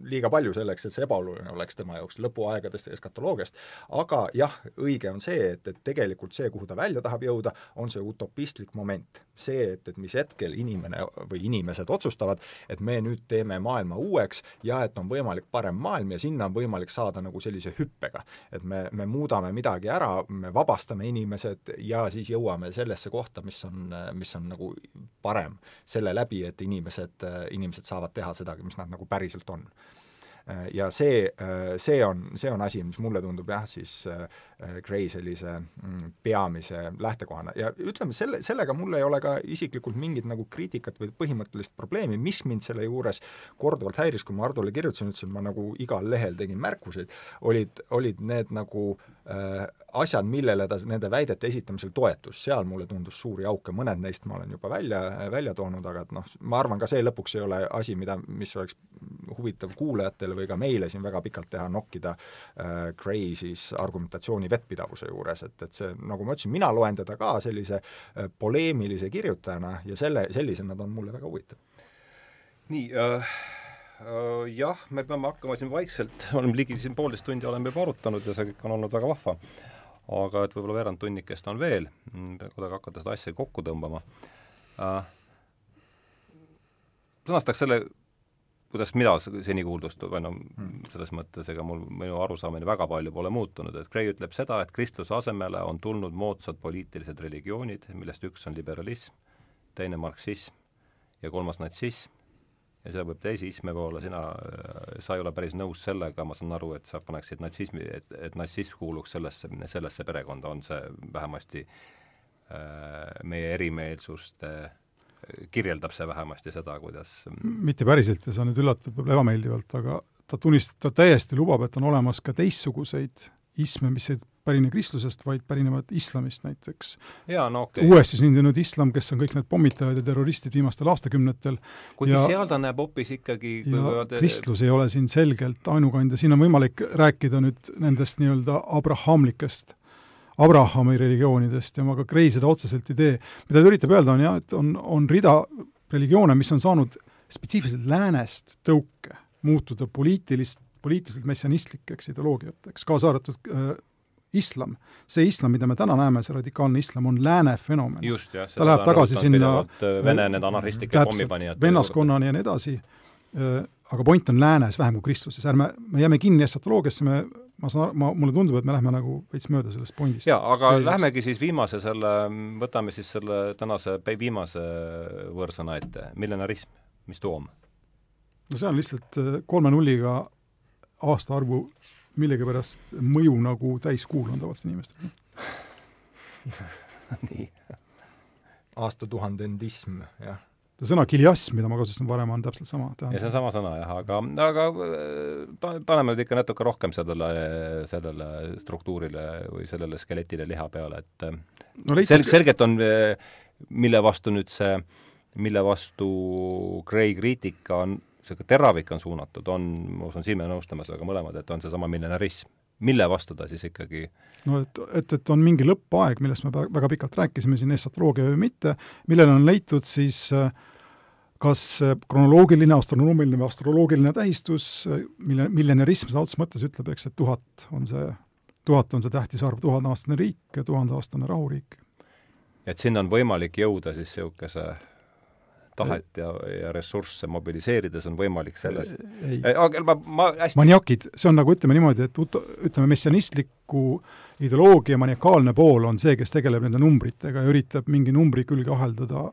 liiga palju selleks, et see ebaoluline oleks tema jaoks lõpuaegadest ja eskatoloogiast, aga jah, õige on see, et, et tegelikult see, kuhu ta välja tahab jõuda, on see utopistlik moment. see, et, et mis hetkel inimene või inimesed otsustavad, et me nüüd teeme maailma uueks ja et on võimalik parem maailm ja sinna on võimalik saada nagu sellise hüppega. et me, me muudame midagi ära, me vabastame inimesed ja siis jõuame sellesse kohta, mis on, mis on nagu parem selle läbi, et inimesed, inimesed saavad teha seda, mis nad nagu päriselt on ja see, äh, see on, see on asi, mis mulle tundub jah, siis äh, Gray sellise mm, peamise lähtekohana. Ja ütleme, selle, sellega mul ei ole ka isiklikult mingit nagu kriitikat või põhimõttelist probleemi, mis mind selle juures korduvalt häiris, kui ma Hardole kirjutasin, ütlesin, ma nagu igal lehel tegin märkuseid, olid, olid need nagu äh, asjad, millele ta nende väidete esitamisel toetus, seal mulle tundus suuri auke, mõned neist ma olen juba välja, välja toonud, aga et noh, ma arvan, ka see lõpuks ei ole asi, mida, mis oleks huvitav kuulajatele või ka meile siin väga pikalt teha, nokkida äh, siis argumentatsiooni vettpidavuse juures, et, et see, nagu ma ütlesin, mina loen teda ka sellise äh, poleemilise kirjutajana ja selle, sellisena ta on mulle väga huvitav. nii äh Uh, jah, me peame hakkama siin vaikselt, oleme ligi siin poolteist tundi oleme juba arutanud ja see kõik on olnud väga vahva aga et võib-olla veerand tunnikest on veel, mm, kuidagi hakata seda asja kokku tõmbama äh,. sõnastaks selle, kuidas mina seni kuuldust, või noh, selles mõttes ega mul, minu arusaamine väga palju pole muutunud, et Gray ütleb seda, et kristluse asemele on tulnud moodsad poliitilised religioonid, millest üks on liberalism, teine marksism ja kolmas natsism ja seal võib teisi isme olla, sina, sa ei ole päris nõus sellega, ma saan aru, et sa paneksid natsismi, et, et natsism kuuluks sellesse, sellesse perekonda, on see vähemasti äh, meie erimeelsuste kirjeldab see vähemasti seda, kuidas mitte päriselt ja sa nüüd üllatad võib-olla ebameeldivalt, aga ta tunnistab, ta täiesti lubab, et on olemas ka teistsuguseid isme, mis ei pärine kristlusest, vaid pärinevad islamist näiteks. No, okay. uuesti sündinud islam, kes on kõik need pommitajad ja terroristid viimastel aastakümnetel. kuigi seal ta näeb hoopis ikkagi te... kristlus ei ole siin selgelt ainukandja, siin on võimalik rääkida nüüd nendest nii-öelda abrahamlikest Abrahami religioonidest ja ma ka Gray seda otseselt ei tee. mida ta üritab öelda, on jah, et on, on rida religioone, mis on saanud spetsiifiliselt läänest tõuke muutuda poliitilist, poliitiliselt messianistlikeks ideoloogiateks, kaasa arvatud äh, islam, see islam, mida me täna näeme, see radikaalne islam, on lääne fenomen. ta läheb tagasi sinna äh, Vene need anarhistlike pommipanijate vennaskonnani ja nii edasi, äh, aga point on läänes vähem kui kristluses, ärme, me jääme kinni esotoloogiasse, me ma saan, ma, mulle tundub, et me lähme nagu veits mööda sellest pointist. jaa, aga Kreelis. lähmegi siis viimase selle, võtame siis selle tänase viimase võõrsõna ette, millenarism, mis too on? no see on lihtsalt äh, kolme nulliga aastaarvu millegipärast mõju nagu täiskuul on tavalistel inimestel nii. aastatuhandendism, jah. see sõna kiliasm, mida ma kasutasin varem, on täpselt sama. ja see on sama sõna jah, aga, aga äh, paneme nüüd ikka natuke rohkem sellele, sellele struktuurile või sellele skeletile liha peale, et äh, no, sel-, selgelt on, äh, mille vastu nüüd see, mille vastu Gray kriitika on niisugune teravik on suunatud, on, ma usun, siin me nõustume sellega mõlemad, et on seesama millenarism. mille vastu ta siis ikkagi no et, et, et on mingi lõppaeg, millest me väga pikalt rääkisime siin, estratroogia või mitte, millele on leitud siis äh, kas kronoloogiline, astronoomiline või astroloogiline tähistus, mille, millenarism sõna otseses mõttes ütleb, eks, et tuhat on see, tuhat on see tähtis arv, tuhandeaastane riik ja tuhandeaastane rahuriik. et sinna on võimalik jõuda siis niisuguse tahet ja, ja ressursse mobiliseerides on võimalik sellest ei, aga ma, ma hästi maniakid, see on nagu ütleme niimoodi, et ut-, ütleme, messianistliku ideoloogia maniakaalne pool on see, kes tegeleb nende numbritega ja üritab mingi numbri külge aheldada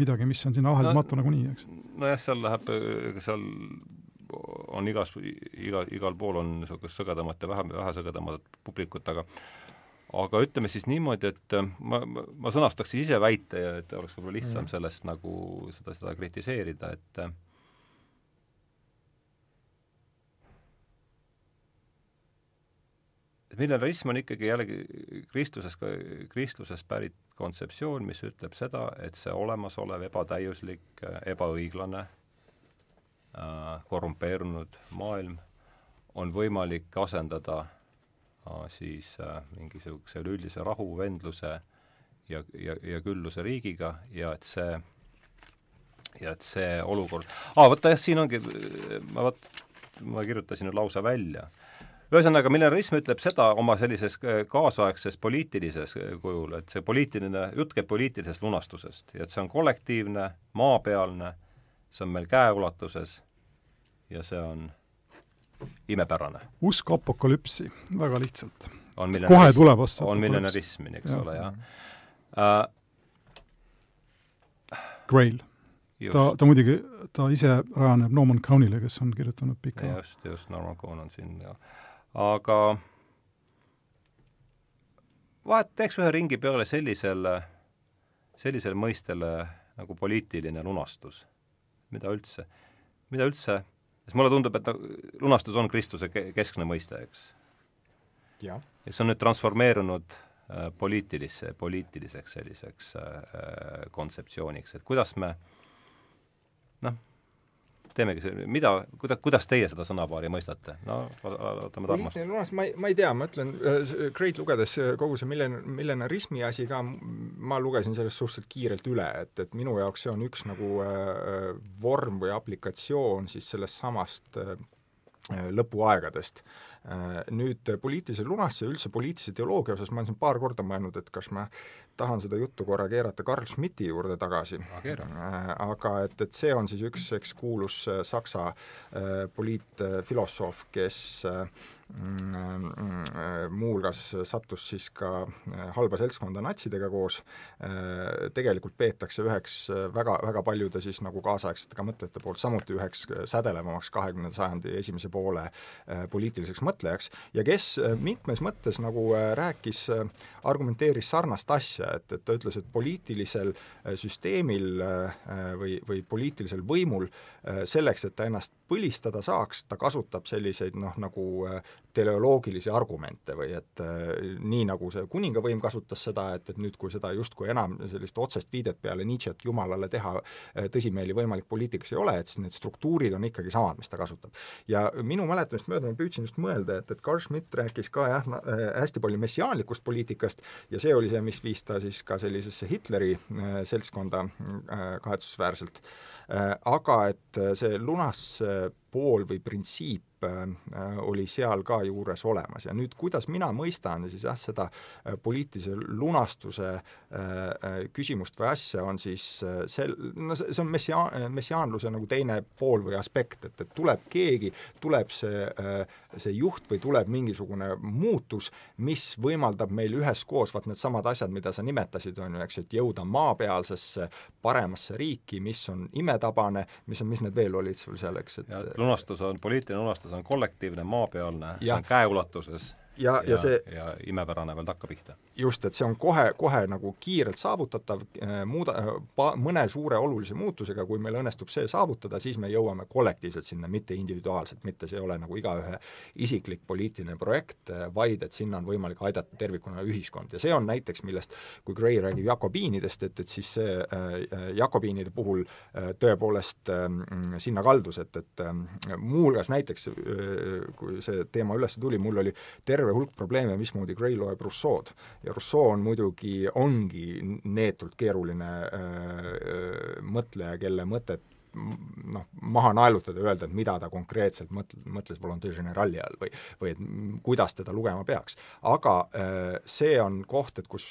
midagi, mis on sinna aheldamatu no, nagunii, eks. nojah, seal läheb, seal on igas, iga, igal pool on niisugust sõgedamat ja vähe, vähe sõgedamat publikut, aga aga ütleme siis niimoodi, et ma, ma, ma sõnastaks ise väite ja et oleks võib-olla lihtsam mm. sellest nagu seda, seda kritiseerida, et et millenarism on ikkagi jällegi kristluses, kristlusest pärit kontseptsioon, mis ütleb seda, et see olemasolev ebatäiuslik, ebaõiglane, äh, korrumpeerunud maailm on võimalik asendada äh, siis äh, mingisuguse üleüldise rahu, vendluse ja, ja, ja külluse riigiga ja et see, ja et see olukord, aa, vaata jah, siin ongi, ma vot, ma kirjutasin ju lausa välja. Ühesõnaga, millenarism ütleb seda oma sellises äh, kaasaegses poliitilises äh, kujul, et see poliitiline, jutt käib poliitilisest lunastusest ja et see on kollektiivne, maapealne, see on meil käeulatuses ja see on imepärane. usk apokalüpsi, väga lihtsalt. kohe tulevasse on millenarismi, eks ja. ole, jah uh,. Grail. ta, ta muidugi, ta ise rajaneb Norman Cownile, kes on kirjutanud pika just, just, Norman Cohn on siin ja aga vahet, teeks ühe ringi peale sellisele, sellisele mõistele nagu poliitiline lunastus. mida üldse, mida üldse, sest mulle tundub, et lunastus on Kristuse keskne mõiste, eks. ja see on nüüd transformeerunud äh, poliitilisse, poliitiliseks selliseks äh, kontseptsiooniks, et kuidas me noh, teemegi see, mida, kuida-, kuidas teie seda sõnapaari mõistate? no võtame Tarmost. lunas, ma ei, ma ei tea, ma ütlen, äh, Great lugedes äh, kogu see millen-, millenarismi asi ka, ma lugesin sellest suhteliselt kiirelt üle, et, et minu jaoks see on üks nagu äh, vorm või aplikatsioon siis sellest samast äh, lõpuaegadest äh, Äh, nüüd poliitilise lunastuse, üldse poliitilise ideoloogia osas ma olen siin paar korda mõelnud, et kas ma tahan seda juttu korra keerata Carl Schmitti juurde tagasi. Äh, aga et, et see on siis üks, eks, kuulus äh, Saksa poliitfilosoof, kes muuhulgas sattus siis ka halba seltskonda natsidega koos, tegelikult peetakse üheks väga, väga paljude siis nagu kaasaegsete ka mõtlejate poolt samuti üheks sädelevamaks kahekümnenda sajandi esimese poole poliitiliseks mõtlejaks, mõtlejaks ja kes äh, mitmes mõttes nagu äh, rääkis, äh, argumenteeris sarnast asja, et, et ta ütles, et poliitilisel süsteemil või, või poliitilisel võimul selleks, et ta ennast põlistada saaks, ta kasutab selliseid noh, nagu teleoloogilisi argumente või et nii, nagu see kuningavõim kasutas seda, et, et nüüd, kui seda justkui enam sellist otsest viidet peale Nietzsche't jumalale teha tõsimeeli võimalik poliitikas ei ole, et siis need struktuurid on ikkagi samad, mis ta kasutab. ja minu mäletamist mööda ma püüdsin just mõelda, et, et Carl Schmitt rääkis ka jah, äh, hästi palju messiaanlikust poliitikast ja see oli see, mis viis ta siis ka sellisesse Hitleri äh, seltskonda äh, kahetsusväärselt. Aga et see lunas pool või printsiip äh, oli seal ka juures olemas. Ja nüüd, kuidas mina mõistan siis jah, seda äh, poliitilise lunastuse äh, küsimust või asja, on siis sel-, no see, see on messia-, messiaanluse nagu teine pool või aspekt, et, et tuleb keegi, tuleb see, see juht või tuleb mingisugune muutus, mis võimaldab meil üheskoos vaat needsamad asjad, mida sa nimetasid, on ju, eks, et jõuda maapealsesse paremasse riiki, mis on imetabane, mis on, mis need veel olid sul seal, eks, et ja, lunastus on, poliitiline lunastus on kollektiivne, maapealne, on käeulatuses ja, ja, ja see ja imepärane veel takkapihta. just, et see on kohe, kohe nagu kiirelt saavutatav, eh, muuda, pa-, mõne suure olulise muutusega, kui meil õnnestub see saavutada, siis me jõuame kollektiivselt sinna, mitte individuaalselt, mitte see ei ole nagu igaühe isiklik poliitiline projekt, eh, vaid et sinna on võimalik aidata tervikuna ühiskond ja see on näiteks, millest kui Gray räägib jakobiinidest, et, et siis see äh, jakobiinide puhul äh, tõepoolest äh, sinna kaldus, et, et äh, muuhulgas näiteks äh, kui see teema üles tuli, mul oli terve terve hulk probleeme, mismoodi Gray loeb Rousseau'd. ja Rousseau on muidugi, ongi neetult keeruline öö, mõtleja, kelle mõtet noh, maha naelutada öelda, et mida ta konkreetselt mõt-, mõtles volontaire generali all või või et kuidas teda lugema peaks. aga see on koht, et kus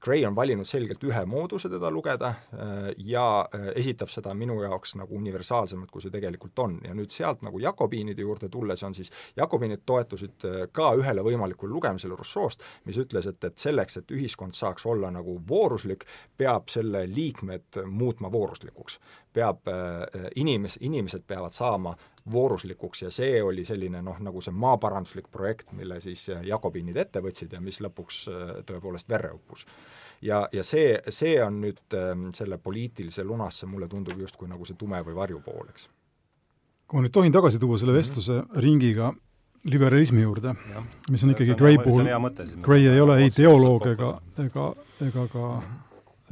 Gray on valinud selgelt ühe mooduse teda lugeda äh, ja äh, esitab seda minu jaoks nagu universaalsemalt, kui see tegelikult on. ja nüüd sealt nagu Jakobiinide juurde tulles on siis, Jakobiinid toetusid äh, ka ühele võimalikule lugemisele Rousseau'st, mis ütles, et, et selleks, et ühiskond saaks olla nagu vooruslik, peab selle liikmed muutma vooruslikuks. peab inimes-, inimesed peavad saama vooruslikuks ja see oli selline noh, nagu see maaparanduslik projekt, mille siis Jakobiinid ette võtsid ja mis lõpuks tõepoolest verre uppus ja, ja see, see on nüüd ähm, selle poliitilise lunasse, mulle tundub justkui nagu see tume või varjupool, eks. kui ma nüüd tohin tagasi tuua selle mhm. vestluse mm -hmm. ringiga liberalismi juurde, mis on ikkagi Gray puhul, Gray ei ole ei teoloog ega, ega, ega ka,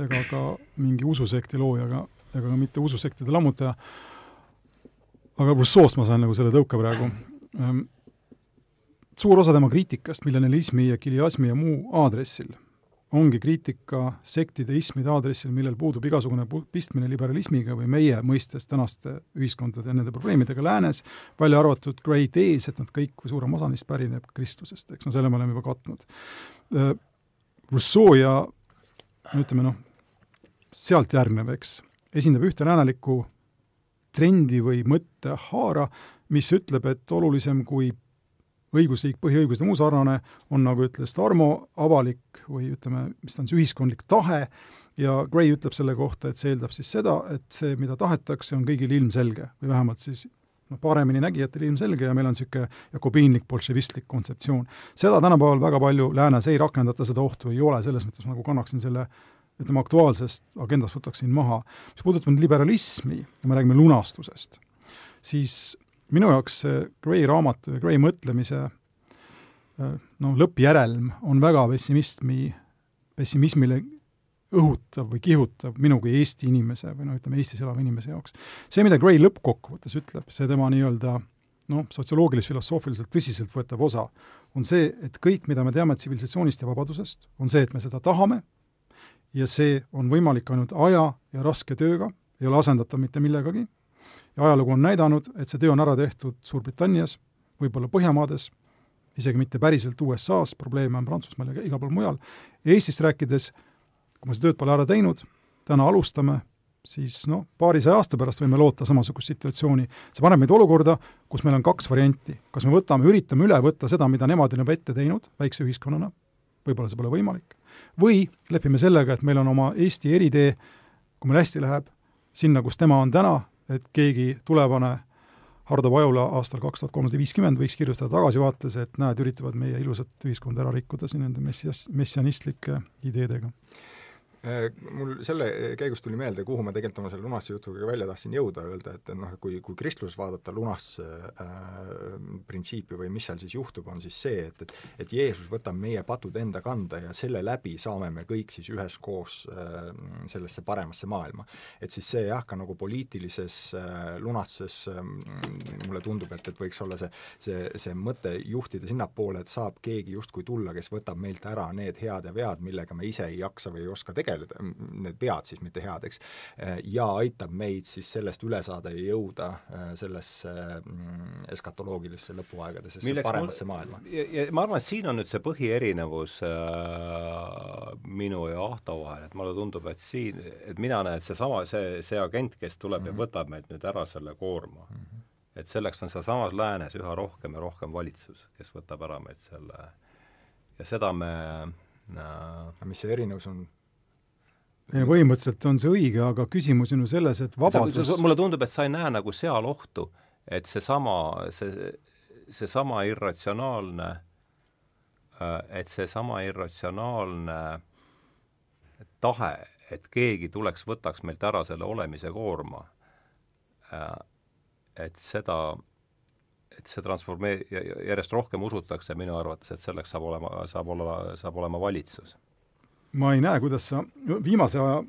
ega ka mingi ususekti looja, ega, ega ka mitte ususektide lammutaja, aga Rousseau'st ma sain nagu selle tõuke praegu. Ehm, suur osa tema kriitikast millennialismi ja kiliasmi ja muu aadressil ongi kriitika sektide, ismide aadressil, millel puudub igasugune pistmine liberalismiga või meie mõistes tänaste ühiskondade ja nende probleemidega läänes, välja arvatud Gray tees, et nad kõik või suurem osa neist pärineb Kristusest, eks no selle me oleme juba katnud. Äh, Rousseau ja ütleme noh, sealt järgnev, eks, esindab ühte läänelikku trendi või mõttehaara, mis ütleb, et olulisem kui õigusriik, põhiõigused ja muu sarnane, on nagu ütles Tarmo, avalik või ütleme, mis ta on, see ühiskondlik tahe, ja Gray ütleb selle kohta, et see eeldab siis seda, et see, mida tahetakse, on kõigil ilmselge või vähemalt siis noh, paremini nägijatel ilmselge ja meil on niisugune jakobiinlik bolševistlik kontseptsioon. seda tänapäeval väga palju läänes ei rakendata, seda ohtu ei ole, selles mõttes ma nagu kannaksin selle ütleme, aktuaalsest agendast võtaksin maha. mis puudutab nüüd liberalismi ja me räägime lunastusest, siis minu jaoks see Gray raamatu ja Gray mõtlemise noh, lõppjärelm on väga pessimismi, pessimismile õhutav või kihutav minu kui Eesti inimese või noh, ütleme Eestis elava inimese jaoks. see, mida Gray lõppkokkuvõttes ütleb, see tema nii-öelda noh, sotsioloogilis-filosoofiliselt tõsiseltvõetav osa, on see, et kõik, mida me teame tsivilisatsioonist ja vabadusest, on see, et me seda tahame ja see on võimalik ainult aja ja raske tööga, ei ole asendatav mitte millegagi, ja ajalugu on näidanud, et see töö on ära tehtud Suurbritannias, võib-olla Põhjamaades, isegi mitte päriselt USA-s, probleeme on Prantsusmaal ja igal pool mujal, Eestist rääkides, kui me seda tööd pole ära teinud, täna alustame, siis noh, paarisaja aasta pärast võime loota samasugust situatsiooni. see paneb meid olukorda, kus meil on kaks varianti. kas me võtame, üritame üle võtta seda, mida nemad on juba ette teinud väikse ühiskonnana, võib-olla see pole võimalik, või lepime sellega, et meil on oma Eesti eritee, kui meil hästi läheb, sinna, kus tema on täna, et keegi tulevane Hardo Pajula aastal kaks tuhat kolmsada viiskümmend võiks kirjutada tagasivaates, et näed, üritavad meie ilusat ühiskonda ära rikkuda siin nende messias, messianistlike ideedega mul selle käigus tuli meelde, kuhu ma tegelikult oma selle lunastuse jutuga välja tahtsin jõuda, öelda, et noh, kui, kui kristluses vaadata lunastuse äh, printsiipi või mis seal siis juhtub, on siis see, et, et et Jeesus võtab meie patud enda kanda ja selle läbi saame me kõik siis üheskoos äh, sellesse paremasse maailma. et siis see jah, ka nagu poliitilises äh, lunastuses äh, mulle tundub, et, et võiks olla see, see, see mõte juhtida sinnapoole, et saab keegi justkui tulla, kes võtab meilt ära need head ja vead, millega me ise ei jaksa või ei oska tegeleda, tegeleda, need vead siis, mitte head, eks, ja aitab meid siis sellest üle saada ja jõuda äh, sellesse mm, eskatoloogilisse lõpuaegadesse, paremasse maailma. ja, ma arvan, et siin on nüüd see põhierinevus äh, minu ja Ahto vahel, et mulle tundub, et siin, et mina näen, et seesama, see, see agent, kes tuleb mm -hmm. ja mhm. võtab meilt nüüd ära selle koorma mm, -hmm. et selleks on sealsamas läänes üha rohkem ja rohkem valitsus, kes võtab ära meilt selle ja seda me äh, mis see erinevus on põhimõtteliselt on see õige, aga küsimus on ju selles, et vabadus mulle tundub, et sa ei näe nagu seal ohtu, et seesama, see, seesama irratsionaalne, äh, et seesama irratsionaalne tahe, et keegi tuleks, võtaks meilt ära selle olemise koorma, äh, et seda, et see transformee-, järjest rohkem usutakse minu arvates, et selleks saab olema, saab olla, saab olema valitsus ma ei näe, kuidas sa viimase aja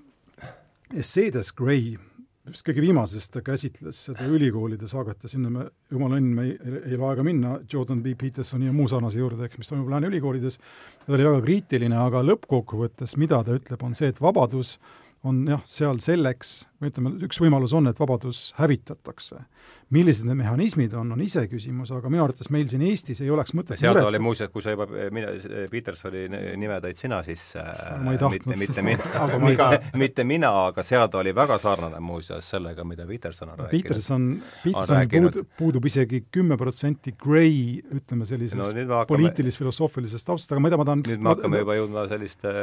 esseedes Gray, vist kõige viimases ta käsitles seda ülikoolide saagat ja sinna me, jumala õnn, me ei, ei ole aega minna Jordan B. Petersoni ja muu sarnase juurde, eks, mis toimub lääne ülikoolides, ta oli väga kriitiline, aga lõppkokkuvõttes, mida ta ütleb, on see, et vabadus on jah, seal selleks, või ütleme, üks võimalus on, et vabadus hävitatakse. millised need mehhanismid on, on iseküsimus, aga minu arvates meil siin Eestis ei oleks mõtet seal oli muuseas, kui sa juba, mina, Petersoni nime tõid sina sisse, mitte, mitte mina. Mitte, mitte mina, aga seal ta oli väga sarnane muuseas sellega, mida Peterson on rääkinud. Peterson, Petersonil puud, puudub isegi kümme protsenti grey, ütleme sellisest no, poliitilis-filosoofilisest taustast, aga ma ei tea, ma tahan nüüd me hakkame juba jõudma selliste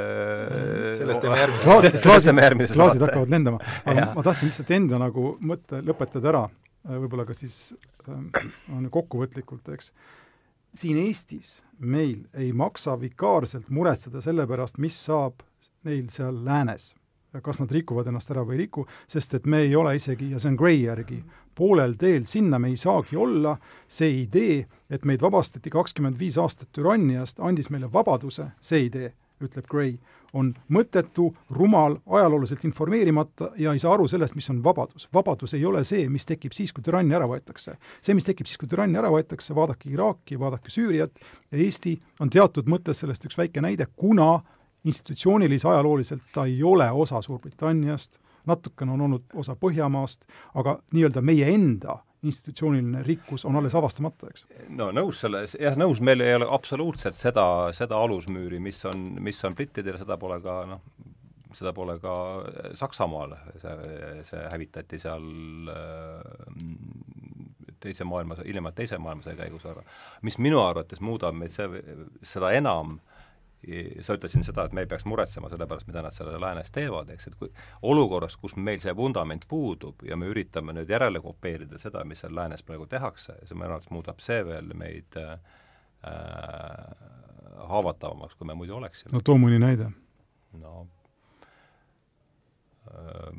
sellest teeme järgmises klaasid, klaasid hakkavad lendama. aga ma tahtsin lihtsalt enda nagu mõtte lõpetada ära Äh, võib-olla ka siis äh, on kokkuvõtlikult, eks, siin Eestis meil ei maksa vikaarselt muretseda selle pärast, mis saab neil seal läänes. kas nad rikuvad ennast ära või ei riku, sest et me ei ole isegi, ja see on Gray järgi, poolel teel sinna me ei saagi olla, see idee, et meid vabastati kakskümmend viis aastat türanniast, andis meile vabaduse, see idee, ütleb Gray, on mõttetu, rumal, ajalooliselt informeerimata ja ei saa aru sellest, mis on vabadus. vabadus ei ole see, mis tekib siis, kui türannia ära võetakse. see, mis tekib siis, kui türannia ära võetakse, vaadake Iraaki, vaadake Süüriat, Eesti on teatud mõttes sellest üks väike näide, kuna institutsioonilise ajalooliselt ta ei ole osa Suurbritanniast, natukene on olnud osa Põhjamaast, aga nii-öelda meie enda institutsiooniline rikkus on alles avastamata, eks. no nõus selles, jah, nõus, meil ei ole absoluutselt seda, seda alusmüüri, mis on, mis on brittidel, seda pole ka noh, seda pole ka Saksamaal, see, see hävitati seal äh, teise maailma, hiljemalt teise maailmasõja käigus ära. mis minu arvates muudab meid see, seda enam äh, sa ütlesid seda, et me ei peaks muretsema selle pärast, mida nad seal läänes teevad, eks, et kui olukorras, kus meil see vundament puudub ja me üritame nüüd järele kopeerida seda, mis seal läänes praegu tehakse, see minu arvates muudab see veel meid äh, haavatavamaks, kui me muidu oleksime. no too mõni näide. no äh,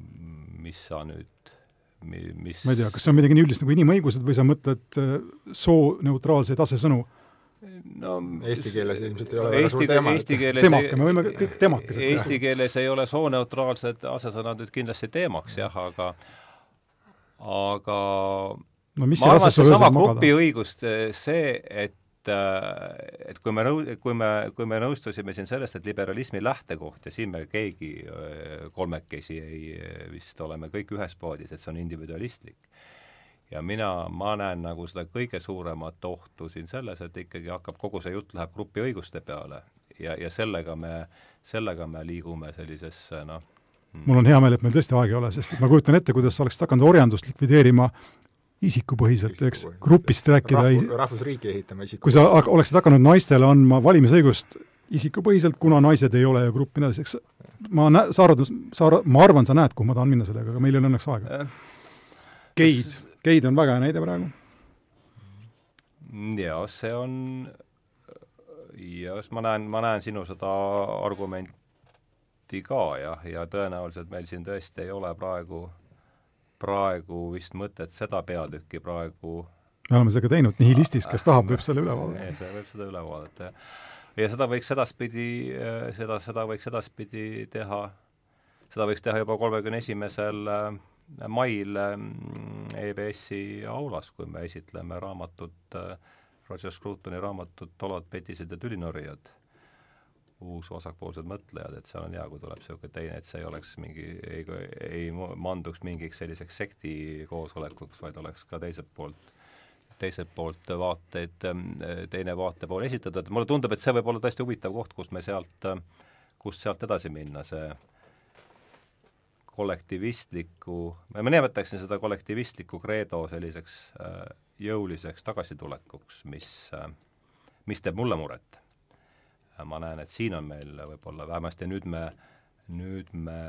mis sa nüüd mi-, mis ma ei tea, kas see on midagi nii üldist nagu inimõigused või sa mõtled äh, sooneutraalseid asesõnu? No eesti keeles ilmselt ei ole väga suur teema. Eesti keeles temake, me võime kõik temakesed Eesti keeles ei ole sooneutraalsed asesõnad nüüd kindlasti teemaks jah, aga aga no mis ma arvan, seesama grupiõigust, see, et et kui me nõu-, kui me, kui me nõustusime siin sellest, et liberalismi lähtekoht ja siin me keegi kolmekesi ei, vist oleme kõik ühes paadis, et see on individualistlik ja mina, ma näen nagu seda kõige suuremat ohtu siin selles, et ikkagi hakkab, kogu see jutt läheb grupiõiguste peale. Ja, ja sellega me, sellega me liigume sellisesse noh mm. mul on hea meel, et meil tõesti aega ei ole, sest ma kujutan ette, kuidas sa oleksid hakanud orjandust likvideerima isikupõhiselt, eks, grupist rääkida Rahvu, rahvusriiki ehitama isiku kui sa oleksid hakanud naistele andma valimisõigust isikupõhiselt, kuna naised ei ole ju grupp ja nii edasi, eks ma nä-, sa arvad, sa arvad, ma arvan, sa näed, kuhu ma tahan minna sellega, aga meil ei ole õnneks aega. geid Keit on väga hea näide praegu. jaa, see on, jah, ma näen, ma näen sinu seda argumenti ka jah, ja tõenäoliselt meil siin tõesti ei ole praegu, praegu vist mõtet seda peatükki praegu me oleme seda ka teinud, Nihilistis, kes tahab, võib selle üle vaadata. see võib seda üle vaadata, jah. ja seda võiks edaspidi, seda, seda võiks edaspidi teha, seda võiks teha juba kolmekümne esimesel äh, mail mm, EBS-i aulas, kui me esitleme raamatut, äh, Roger Scrutoni raamatut Tolad, petised ja tülinorijad, uus vasakpoolsed mõtlejad, et seal on hea, kui tuleb niisugune teine, et see ei oleks mingi, ei, ei manduks mingiks selliseks sekti koosolekuks, vaid oleks ka teiselt poolt teiselt poolt vaateid, teine vaatepool esitada, et mulle tundub, et see võib olla tõesti huvitav koht, kus me sealt, kust sealt edasi minna, see kollektivistliku, ma nimetaksin seda kollektivistliku kreedo selliseks äh, jõuliseks tagasitulekuks, mis äh,, mis teeb mulle muret. ma näen, et siin on meil võib-olla vähemasti nüüd me, nüüd me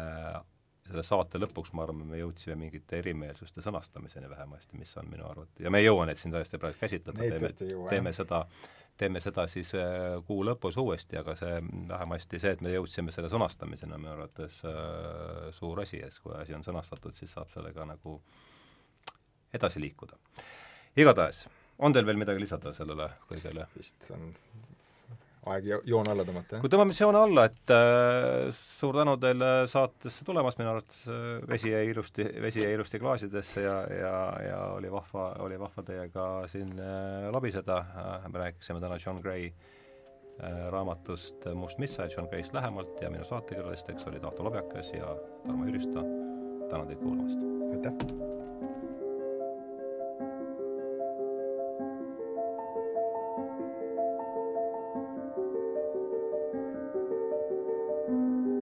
selle saate lõpuks, ma arvan, me jõudsime mingite erimeelsuste sõnastamiseni vähemasti, mis on minu arvates, ja me ei jõua neid siin tõesti praegu käsitleda, teeme, teeme seda teeme seda siis äh, kuu lõpus uuesti, aga see, vähemasti see, et me jõudsime selle sõnastamiseni, on minu arvates äh, suur asi ja siis, kui asi on sõnastatud, siis saab sellega nagu edasi liikuda. igatahes, on teil veel midagi lisada sellele kõigele? vist on aeg joon alla tõmmata, jah? kui tõmbame joone alla, et äh, suur tänu teile saatesse tulemast, minu arvates äh, vesi jäi ilusti, vesi jäi ilusti klaasidesse ja, ja, ja oli vahva, oli vahva teiega siin äh, labiseda äh,, me rääkisime täna John Gray äh, raamatust Must missa ja John Gray'st lähemalt ja minu saatekülalisteks olid Ahto Lobjakas ja Tarmo Jüristo, tänan teid kuulamast! aitäh!